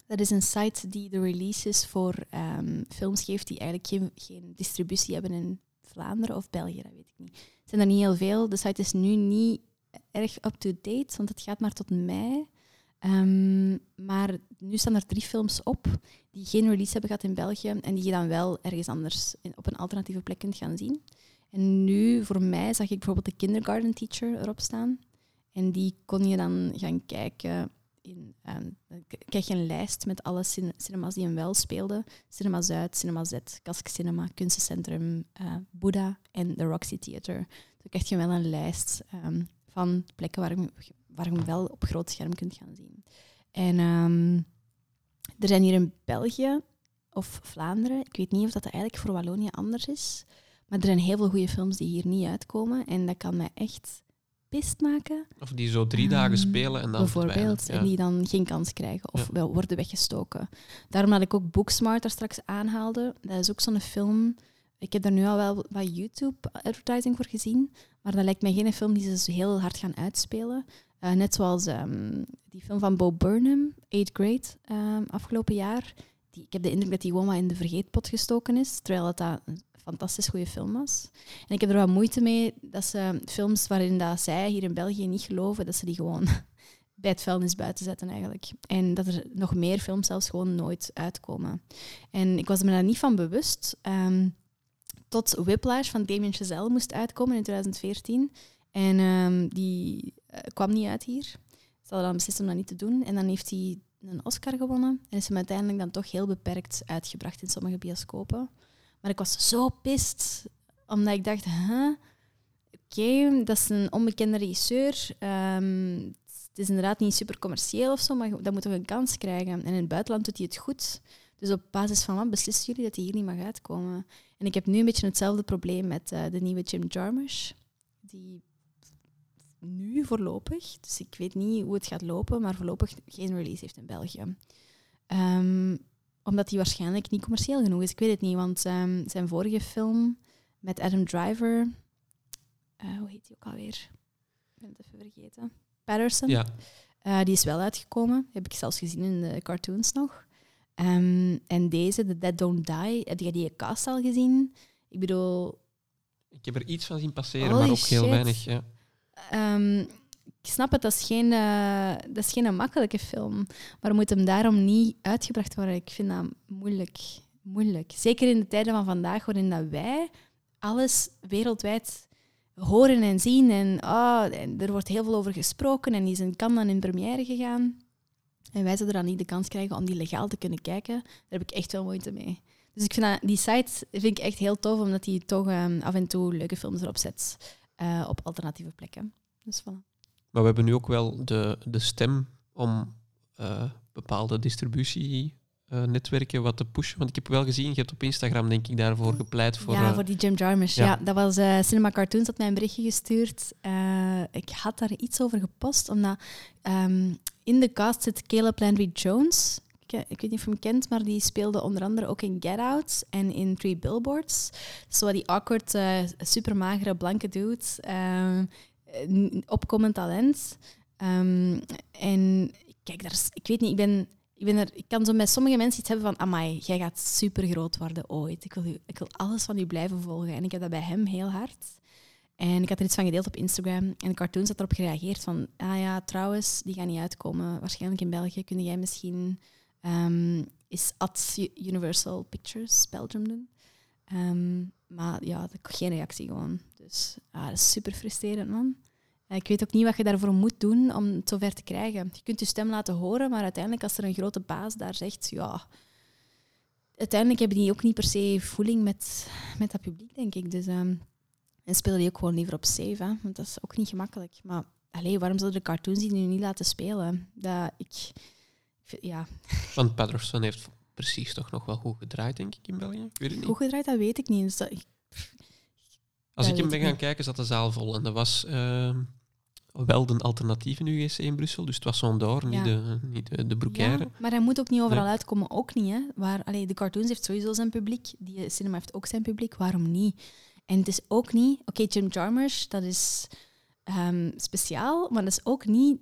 Dat is een site die de releases voor ehm, films geeft die eigenlijk geen, geen distributie hebben in Vlaanderen of België, dat weet ik niet. Het zijn er niet heel veel. De site is nu niet erg up-to-date, want het gaat maar tot mei. Ehm, maar nu staan er drie films op die geen release hebben gehad in België en die je dan wel ergens anders op een alternatieve plek kunt gaan zien. En nu, voor mij, zag ik bijvoorbeeld de Kindergarten Teacher erop staan. En die kon je dan gaan kijken. In, ehm, dan krijg je een lijst met alle cinemas die hem wel speelden. Cinema Zuid, Cinema Z, Kask Cinema, Kunstencentrum, uh, Buddha en de Roxy Theater. Dan krijg je wel een lijst um, van plekken waar je, waar je wel op groot scherm kunt gaan zien. En um, er zijn hier in België of Vlaanderen, ik weet niet of dat eigenlijk voor Wallonië anders is, maar er zijn heel veel goede films die hier niet uitkomen. En dat kan mij echt pist maken. Of die zo drie dagen ehm, spelen en dan Bijvoorbeeld, en die dan geen kans krijgen of wel worden weggestoken. Daarom dat ik ook Booksmart daar straks aanhaalde. Dat is ook zo'n film... Ik heb daar nu al wel wat YouTube-advertising voor gezien, maar dat lijkt mij geen film die ze heel hard gaan uitspelen. Uh, net zoals um, die film van Bo Burnham, Eighth Grade, um, afgelopen jaar. Die, ik heb de indruk dat die gewoon maar in de vergeetpot gestoken is, terwijl dat, dat een fantastisch goede film was. En ik heb er wat moeite mee dat ze films waarin dat zij hier in België niet geloven, dat ze die gewoon bij het vuilnis buiten zetten eigenlijk. En dat er nog meer films zelfs gewoon nooit uitkomen. En ik was me daar niet van bewust. Um, tot Whiplash van Damien Chazelle moest uitkomen in 2014. En um, die uh, kwam niet uit hier. Ze hadden dan beslist om dat niet te doen. En dan heeft hij een Oscar gewonnen. En is hem uiteindelijk dan toch heel beperkt uitgebracht in sommige bioscopen. Maar ik was zo pist, omdat ik dacht, huh? oké, dat is een onbekende regisseur. Um, het is inderdaad niet super commercieel of zo, maar dat moet toch een kans krijgen. En in het buitenland doet hij het goed. Dus op basis van wat beslissen jullie dat hij hier niet mag uitkomen? En ik heb nu een beetje hetzelfde probleem met uh, de nieuwe Jim Jarmusch. Die nu voorlopig, dus ik weet niet hoe het gaat lopen, maar voorlopig geen release heeft in België. Um, omdat hij waarschijnlijk niet commercieel genoeg is. Ik weet het niet, want um, zijn vorige film met Adam Driver, uh, hoe heet die ook alweer? Ik ben het even vergeten. Patterson. Ja. Uh, die is wel uitgekomen. Heb ik zelfs gezien in de cartoons nog. Um, en deze, The Dead Don't Die, heb je die cast al gezien? Ik bedoel... Ik heb er iets van zien passeren, maar ook heel weinig. Ja. Um, ik snap het, dat is, geen, uh, dat is geen makkelijke film. Maar moet hem daarom niet uitgebracht worden? Ik vind dat moeilijk. moeilijk. Zeker in de tijden van vandaag, waarin dat wij alles wereldwijd horen en zien. En, oh, er wordt heel veel over gesproken en die zijn kan dan in première gegaan. En wij zouden dan niet de kans krijgen om die legaal te kunnen kijken. Daar heb ik echt wel moeite mee. Dus ik vind dat, die site vind ik echt heel tof, omdat die toch um, af en toe leuke films erop zet uh, op alternatieve plekken. Dus voilà. Maar we hebben nu ook wel de, de stem om uh, bepaalde distributienetwerken uh, wat te pushen. Want ik heb wel gezien, je hebt op Instagram denk ik daarvoor gepleit. Voor, ja, voor die Jim Jarmusch. Ja. ja dat was uh, Cinema Cartoons, had mij een berichtje gestuurd. ik had daar iets over gepost, omdat um, in de cast zit Caleb Landry Jones. Ik, ik, weet niet of je hem kent, maar die speelde onder andere ook in Get Out en in Three Billboards. Zo die awkward, supermagere, blanke dude ehm, opkomend talent. Um, en kijk, daar is, ik weet niet, ik ben, ik er, ik kan zo met sommige mensen iets hebben van, amai, jij gaat super groot worden ooit. Ik wil, ik wil alles van u blijven volgen. En ik heb dat bij hem heel hard. En ik had er iets van gedeeld op Instagram. En de cartoons had erop gereageerd van, ah ja, trouwens, die gaan niet uitkomen. Waarschijnlijk in België kun jij misschien um, eens at Universal Pictures Belgium doen. Um, maar ja, geen reactie gewoon. Dus ah, dat is super frustrerend, man. Ik weet ook niet wat je daarvoor moet doen om het zover te krijgen. Je kunt je stem laten horen, maar uiteindelijk als er een grote baas daar zegt, ja... Uiteindelijk hebben die ook niet per se voeling met, met dat publiek, denk ik. Dus, um, en spelen die ook gewoon liever op safe, hè? want dat is ook niet gemakkelijk. Maar allez, waarom zouden de cartoons die nu niet laten spelen? Dat ik... Ja. Want Patterson heeft precies toch nog wel goed gedraaid, denk ik, in België. Ik weet het niet. Goed gedraaid, dat weet ik niet. Dus dat, Als ik hem ben gaan kijken, zat de zaal vol. En dat was uh, wel de alternatieve UGC in Brussel. Dus het was zo'n door, niet, de, niet de, de broekaire. Maar hij moet ook niet overal uitkomen. Ook niet. Hè. Waar, allee, de cartoons heeft sowieso zijn publiek. Die cinema heeft ook zijn publiek. Waarom niet? En het is ook niet... Oké, Jim Jarmusch, dat is um, speciaal. Maar dat is ook niet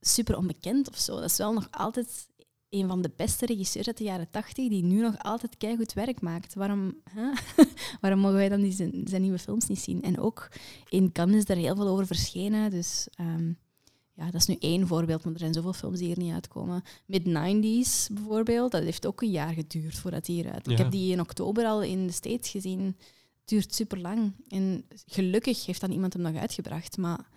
super onbekend of zo. Dat is wel nog altijd een van de beste regisseurs uit de jaren tachtig, die nu nog altijd keihard werk maakt. Waarom, hè? Waarom mogen wij dan die zijn, zijn, nieuwe films niet zien? En ook in Cannes is er heel veel over verschenen. Dus um, ja, dat is nu één voorbeeld, maar er zijn zoveel films die er niet uitkomen. Mid-90s bijvoorbeeld, dat heeft ook een jaar geduurd voordat die eruit. Ja. Ik heb die in oktober al in de States gezien. Het duurt super lang. En gelukkig heeft dan iemand hem nog uitgebracht. Maar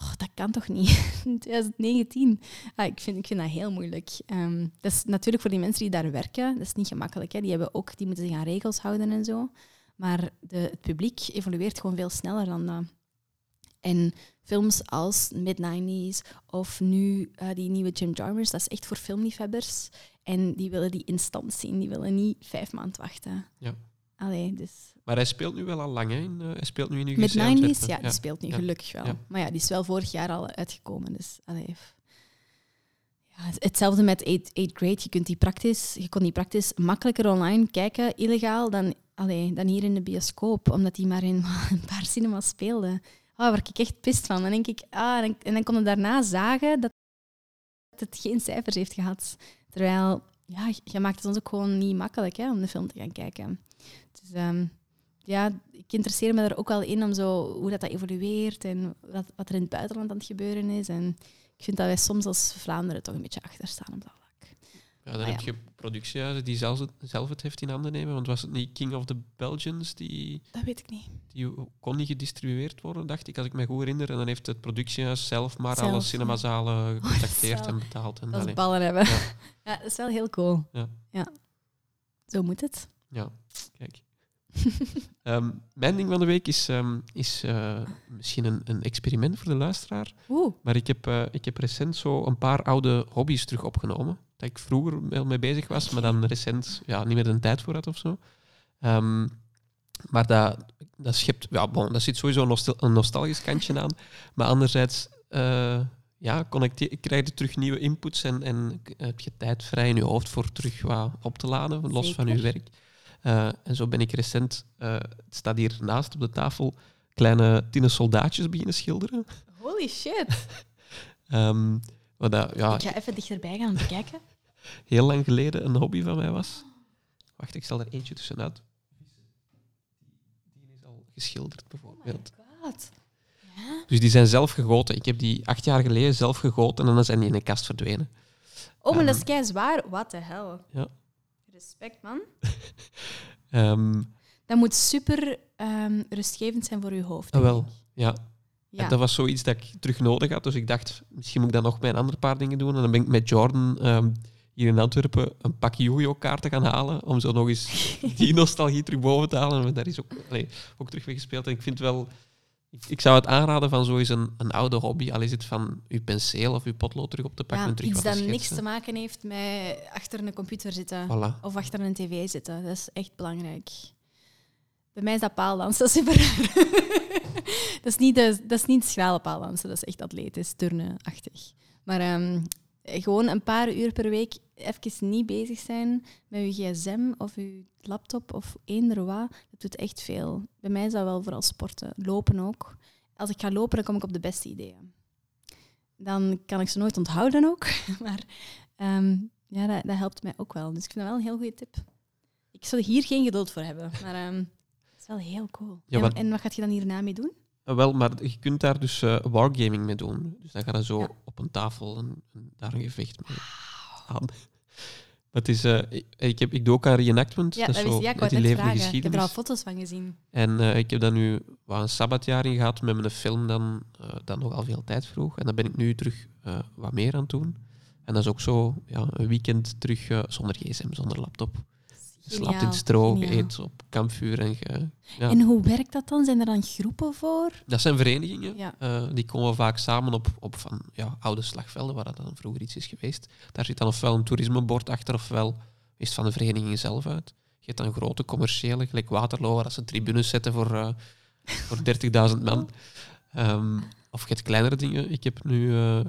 oh, dat kan toch niet? 2019. Ah, ik, vind, ik vind dat heel moeilijk. Um, dat is natuurlijk voor die mensen die daar werken, dat is niet gemakkelijk. Hè. Die, hebben ook, die moeten zich aan regels houden en zo. Maar de, het publiek evolueert gewoon veel sneller dan dat. En films als Mid-90s of nu uh, die nieuwe Jim Jarmusch, dat is echt voor filmliefhebbers. En die willen die instant zien, die willen niet vijf maanden wachten. Ja. Allee, dus... Maar hij speelt nu wel al lang, hè? In, uh, hij speelt nu in UGC Mid-90s, ja, die speelt nu gelukkig wel. Maar ja, die is wel vorig jaar al uitgekomen, dus... Allee, ja, hetzelfde met 8th grade. Je, kunt die praktisch, je kon die praktisch makkelijker online kijken, illegaal, dan, allee, dan hier in de bioscoop, omdat die maar in een paar cinemas speelde. Oh, waar ik echt pist van. Dan denk ik, ah, en, en dan kon je daarna zagen dat het geen cijfers heeft gehad. Terwijl, ja, je maakt het ons ook gewoon niet makkelijk hè, om de film te gaan kijken. Dus um, ja, ik interesseer me er ook wel in om zo, hoe dat, dat evolueert en wat, wat er in het buitenland aan het gebeuren is. En ik vind dat wij soms als Vlaanderen toch een beetje achter staan op dat ja, dan ah, heb je productiehuizen die zelf het, zelf het heft in handen nemen. Want was het niet King of the Belgians die... Dat weet ik niet. Die kon niet gedistribueerd worden, dacht ik, als ik me goed herinner. En dan heeft het productiehuis zelf maar alle cinemazalen gecontacteerd en betaald. En dat is ballen hebben. Ja. ja. dat is wel heel cool. Ja. ja. Zo moet het. Ja, kijk. Um, mijn ding van de week is, um, is uh, misschien een, een, experiment voor de luisteraar. Oeh. Maar ik heb, uh, ik heb recent zo een paar oude hobby's terug opgenomen dat ik vroeger wel mee bezig was, maar dan recent ja, niet meer de tijd voor had of zo. Um, maar dat, dat schept, ja, bon, dat zit sowieso een, nostal een nostalgisch kantje aan. Maar anderzijds, uh, ja, connecteer, krijg je terug nieuwe inputs en, en heb je tijd vrij in je hoofd voor terug wat op te laden, los van je werk. Uh, en zo ben ik recent, uh, het staat hier naast op de tafel, kleine tinnen soldaatjes beginnen schilderen. Holy shit! um, wat dat, ja, ik ga even dichterbij gaan kijken. Heel lang geleden een hobby van mij was. Wacht, ik zal er eentje tussenuit. Die is al geschilderd, bijvoorbeeld. Oh God. Ja? Dus die zijn zelf gegoten. Ik heb die acht jaar geleden zelf gegoten en dan zijn die in een kast verdwenen. Oh, maar um, dat is kei zwaar. Wat de hel. Ja. Respect, man. um, dat moet super um, rustgevend zijn voor je hoofd. Ah, wel, ja. Ja. dat was zoiets dat ik terug nodig had. Dus ik dacht, misschien moet ik dan nog bij een ander paar dingen doen. En dan ben ik met Jordan um, hier in Antwerpen een pak Yu-Gi-Oh! gaan halen. Om zo nog eens die nostalgie terug boven te halen. En daar is ook, allee, ook terug mee gespeeld. En ik vind wel... Ik, ik, zou het aanraden van zo eens een, een oude hobby. Al is het van uw penseel of uw potlood terug op te pakken. Ja, en terug iets wat dat niks te maken heeft met achter een computer zitten. Voilà. Of achter een tv zitten. Dat is echt belangrijk. Bij mij is dat paaldans, dat is super raar. dat, is niet de, dat is niet schrale paaldansen, dat is echt atletisch, turnen-achtig. Maar um, gewoon een paar uur per week even niet bezig zijn met je gsm of je laptop of eender wat, dat doet echt veel. Bij mij is dat wel vooral sporten. Lopen ook. Als ik ga lopen, dan kom ik op de beste ideeën. Dan kan ik ze nooit onthouden ook. Maar um, ja, dat, dat, helpt mij ook wel. Dus ik vind dat wel een heel goede tip. Ik zou hier geen geduld voor hebben. Maar um, het is wel heel cool. Ja, en, en, wat gaat je dan hierna mee doen? Wel, maar je kunt daar dus uh, wargaming mee doen. Dus dan ga je zo ja. op een tafel en, en, daar een gevecht mee aan. Het is, uh, ik, heb, ik doe ook aan reenactment. Ja, dat is zo, ja, ik met die levende geschiedenis. Ik heb er al foto's van gezien. En uh, ik heb dan nu wat een sabbatjaar in gehad met mijn film dan, uh, dat nogal veel tijd vroeg. En dan ben ik nu terug wat meer aan het doen. En dat is ook zo ja, een weekend terug zonder gsm, zonder laptop. Je slaapt in het stro, je eet op kampvuur. En, ge, ja. en hoe werkt dat dan? Zijn er dan groepen voor? Dat zijn verenigingen. Ja. Uh, die komen vaak samen op, op van, ja, oude slagvelden, waar dat dan vroeger iets is geweest. Daar zit dan ofwel een toerismebord achter, ofwel is het van de vereniging zelf uit. Je hebt dan grote commerciële, gelijk Waterloo, waar ze tribunes zetten voor, uh, voor 30.000 man. Um, of je hebt kleinere dingen. Ik heb nu uh,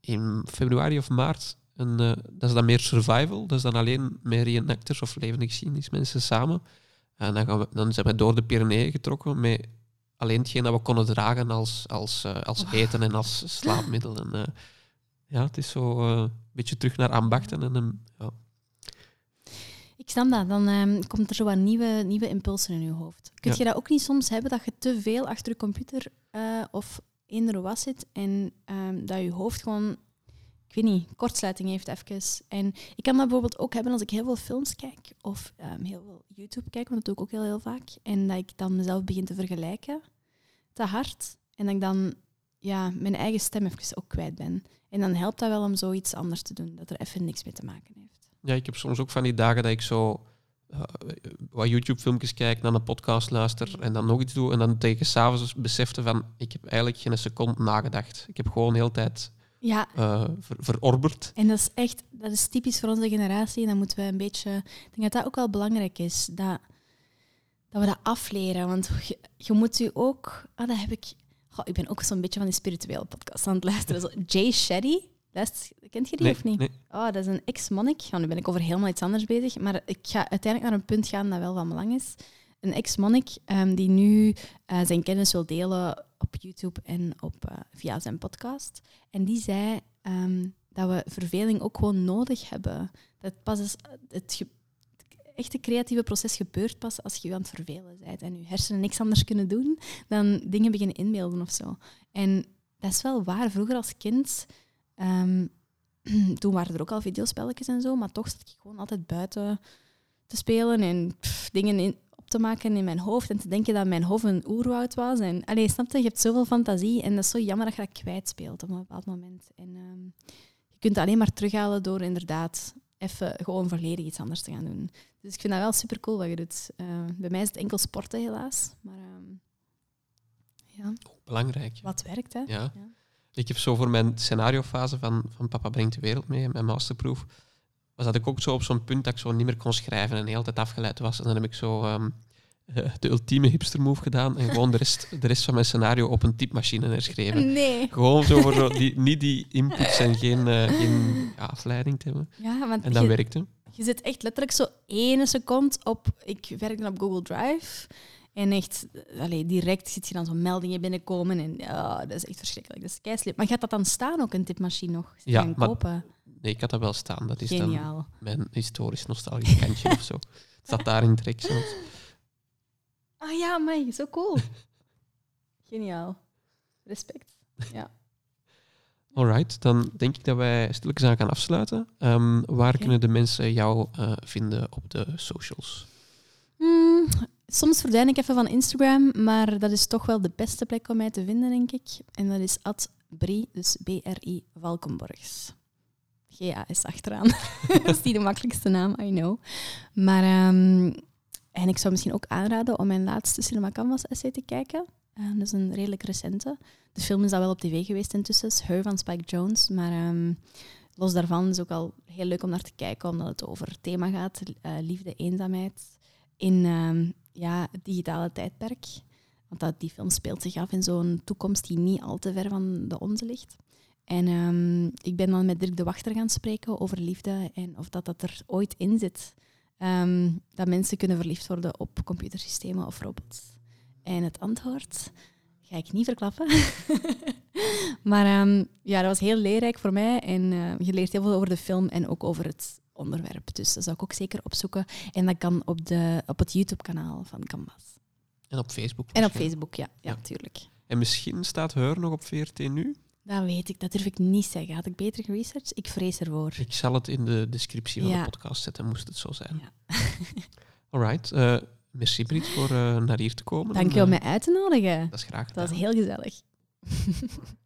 in februari of maart en, uh, dat is dan meer survival. Dat is dan alleen met reenactors of levende geschiedenismensen samen. En dan, gaan we, dan zijn we door de Pyreneeën getrokken met alleen hetgeen dat we konden dragen als, als, uh, als eten en als slaapmiddel. En, uh, Ja, het is zo eh, een beetje terug naar ambachten. En ja. Ik snap dat. Dan ehm, komt er zo wat nieuwe, nieuwe impulsen in je hoofd. Kun Ja. je dat ook niet soms hebben, dat je te veel achter je computer eh, of in de was zit en ehm, dat je hoofd gewoon, ik weet niet, kortsluiting heeft even. En ik kan dat bijvoorbeeld ook hebben als ik heel veel films kijk of ehm, heel veel YouTube kijk, want dat doe ik ook heel, heel vaak. En dat ik dan mezelf begin te vergelijken, te hard. En dat ik dan ja, mijn eigen stem even ook kwijt ben. En dan helpt dat wel om zoiets anders te doen, dat er even niks mee te maken heeft. ja, ik heb soms ook van die dagen dat ik zo eh, wat YouTube-filmpjes kijk, naar een podcast luister en dan nog iets doe. En dan tegen s'avonds besefte van, ik heb eigenlijk geen seconde nagedacht. Ik heb gewoon de hele tijd Ja, eh, ver- verorberd. En dat is echt, dat is typisch voor onze generatie. Dan moeten we een beetje, ik denk dat dat ook wel belangrijk is, dat, dat we dat afleren. Want je, je moet u ook, ah, dat heb ik, goh, ik ben ook zo'n beetje van die spirituele podcast aan het luisteren. Zo, Jay Shetty, luister, kent je die Nee, of niet? nee. Oh, dat is een ex-monnik. Ja, nu ben ik over helemaal iets anders bezig. Maar ik ga uiteindelijk naar een punt gaan dat wel van belang is. Een ex-monnik ehm, die nu eh, zijn kennis wil delen op YouTube en op, eh, via zijn podcast. En die zei ehm, dat we verveling ook gewoon nodig hebben. Dat pas is, het, ge- het echte creatieve proces gebeurt pas als je aan het vervelen bent en je hersenen niks anders kunnen doen dan dingen beginnen inbeelden of zo. En dat is wel waar. Vroeger als kind, ehm, toen waren er ook al videospelletjes en zo, maar toch zat ik gewoon altijd buiten te spelen en dingen in, te maken in mijn hoofd en te denken dat mijn hoofd een oerwoud was. En, allee, snap je? Je hebt zoveel fantasie en dat is zo jammer dat je dat kwijtspeelt op een bepaald moment. En ehm, je kunt het alleen maar terughalen door inderdaad even gewoon volledig iets anders te gaan doen. Dus ik vind dat wel super cool wat je doet. Eh, bij mij is het enkel sporten helaas, maar ehm, ja, Belangrijk. wat werkt hè? Ja. Ja. Ik heb zo voor mijn scenariofase van, van Papa brengt de wereld mee, mijn masterproef, was dat ik ook zo op zo'n punt dat ik zo niet meer kon schrijven en de hele tijd afgeleid was. En dan heb ik zo ehm, eh, de ultieme hipster move gedaan en gewoon de rest, de rest van mijn scenario op een typemachine herschreven. Nee. Gewoon zo voor zo die, niet die inputs en geen, eh, geen ja, afleiding te hebben. Ja, want En dat je, werkte. je zit echt letterlijk zo ene seconde op... Ik werk dan op Google Drive. En echt, allee, direct zit je dan zo meldingen binnenkomen. En ja, dat is echt verschrikkelijk. Dat is keislip. Maar gaat dat dan staan ook, een tipmachine nog? Ja, maar kopen? Nee, ik had dat wel staan. Dat is dan Geniaal. mijn historisch nostalgisch kantje of zo. Het staat daar in trek soms. Ah ja, maar zo cool. Geniaal. Respect. Ja. Alright, dan denk ik dat wij stilletjes aan gaan afsluiten. Ehm, waar kunnen de mensen jou eh, vinden op de socials? Hmm, soms verdwijn ik even van Instagram, maar dat is toch wel de beste plek om mij te vinden, denk ik. En dat is at Brie, dus B-R-I Valkenborgs. GA is achteraan. dat is niet de makkelijkste naam, I know. Maar, ehm, en ik zou misschien ook aanraden om mijn laatste Cinema Canvas essay te kijken. Eh, dat is een redelijk recente. De film is al wel op tv geweest intussen, Her van Spike Jones. Maar ehm, los daarvan is het ook al heel leuk om naar te kijken, omdat het over het thema gaat, eh, liefde, eenzaamheid in ja, het digitale tijdperk. Want dat, die film speelt zich af in zo'n toekomst die niet al te ver van de onze ligt. En ehm, ik ben dan met Dirk de Wachter gaan spreken over liefde en of dat, dat er ooit in zit. Ehm, dat mensen kunnen verliefd worden op computersystemen of robots. En het antwoord ga ik niet verklappen. maar ehm, ja, dat was heel leerrijk voor mij. En eh, je leert heel veel over de film en ook over het onderwerp. Dus dat zou ik ook zeker opzoeken. En dat kan op, de, op het YouTube-kanaal van Canvas. En op Facebook. En op. Facebook, ja. Ja, Ja. tuurlijk. En misschien staat Heur nog op VRT nu. Dat weet ik, dat durf ik niet zeggen. Had ik beter geresearched? Ik vrees ervoor. Ik zal het in de descriptie van Ja. de podcast zetten, moest het zo zijn. Ja. Alright. eh merci Brit voor eh, naar hier te komen. Dank je om eh, mij uit te nodigen. Dat is graag Dat was gedaan. heel gezellig.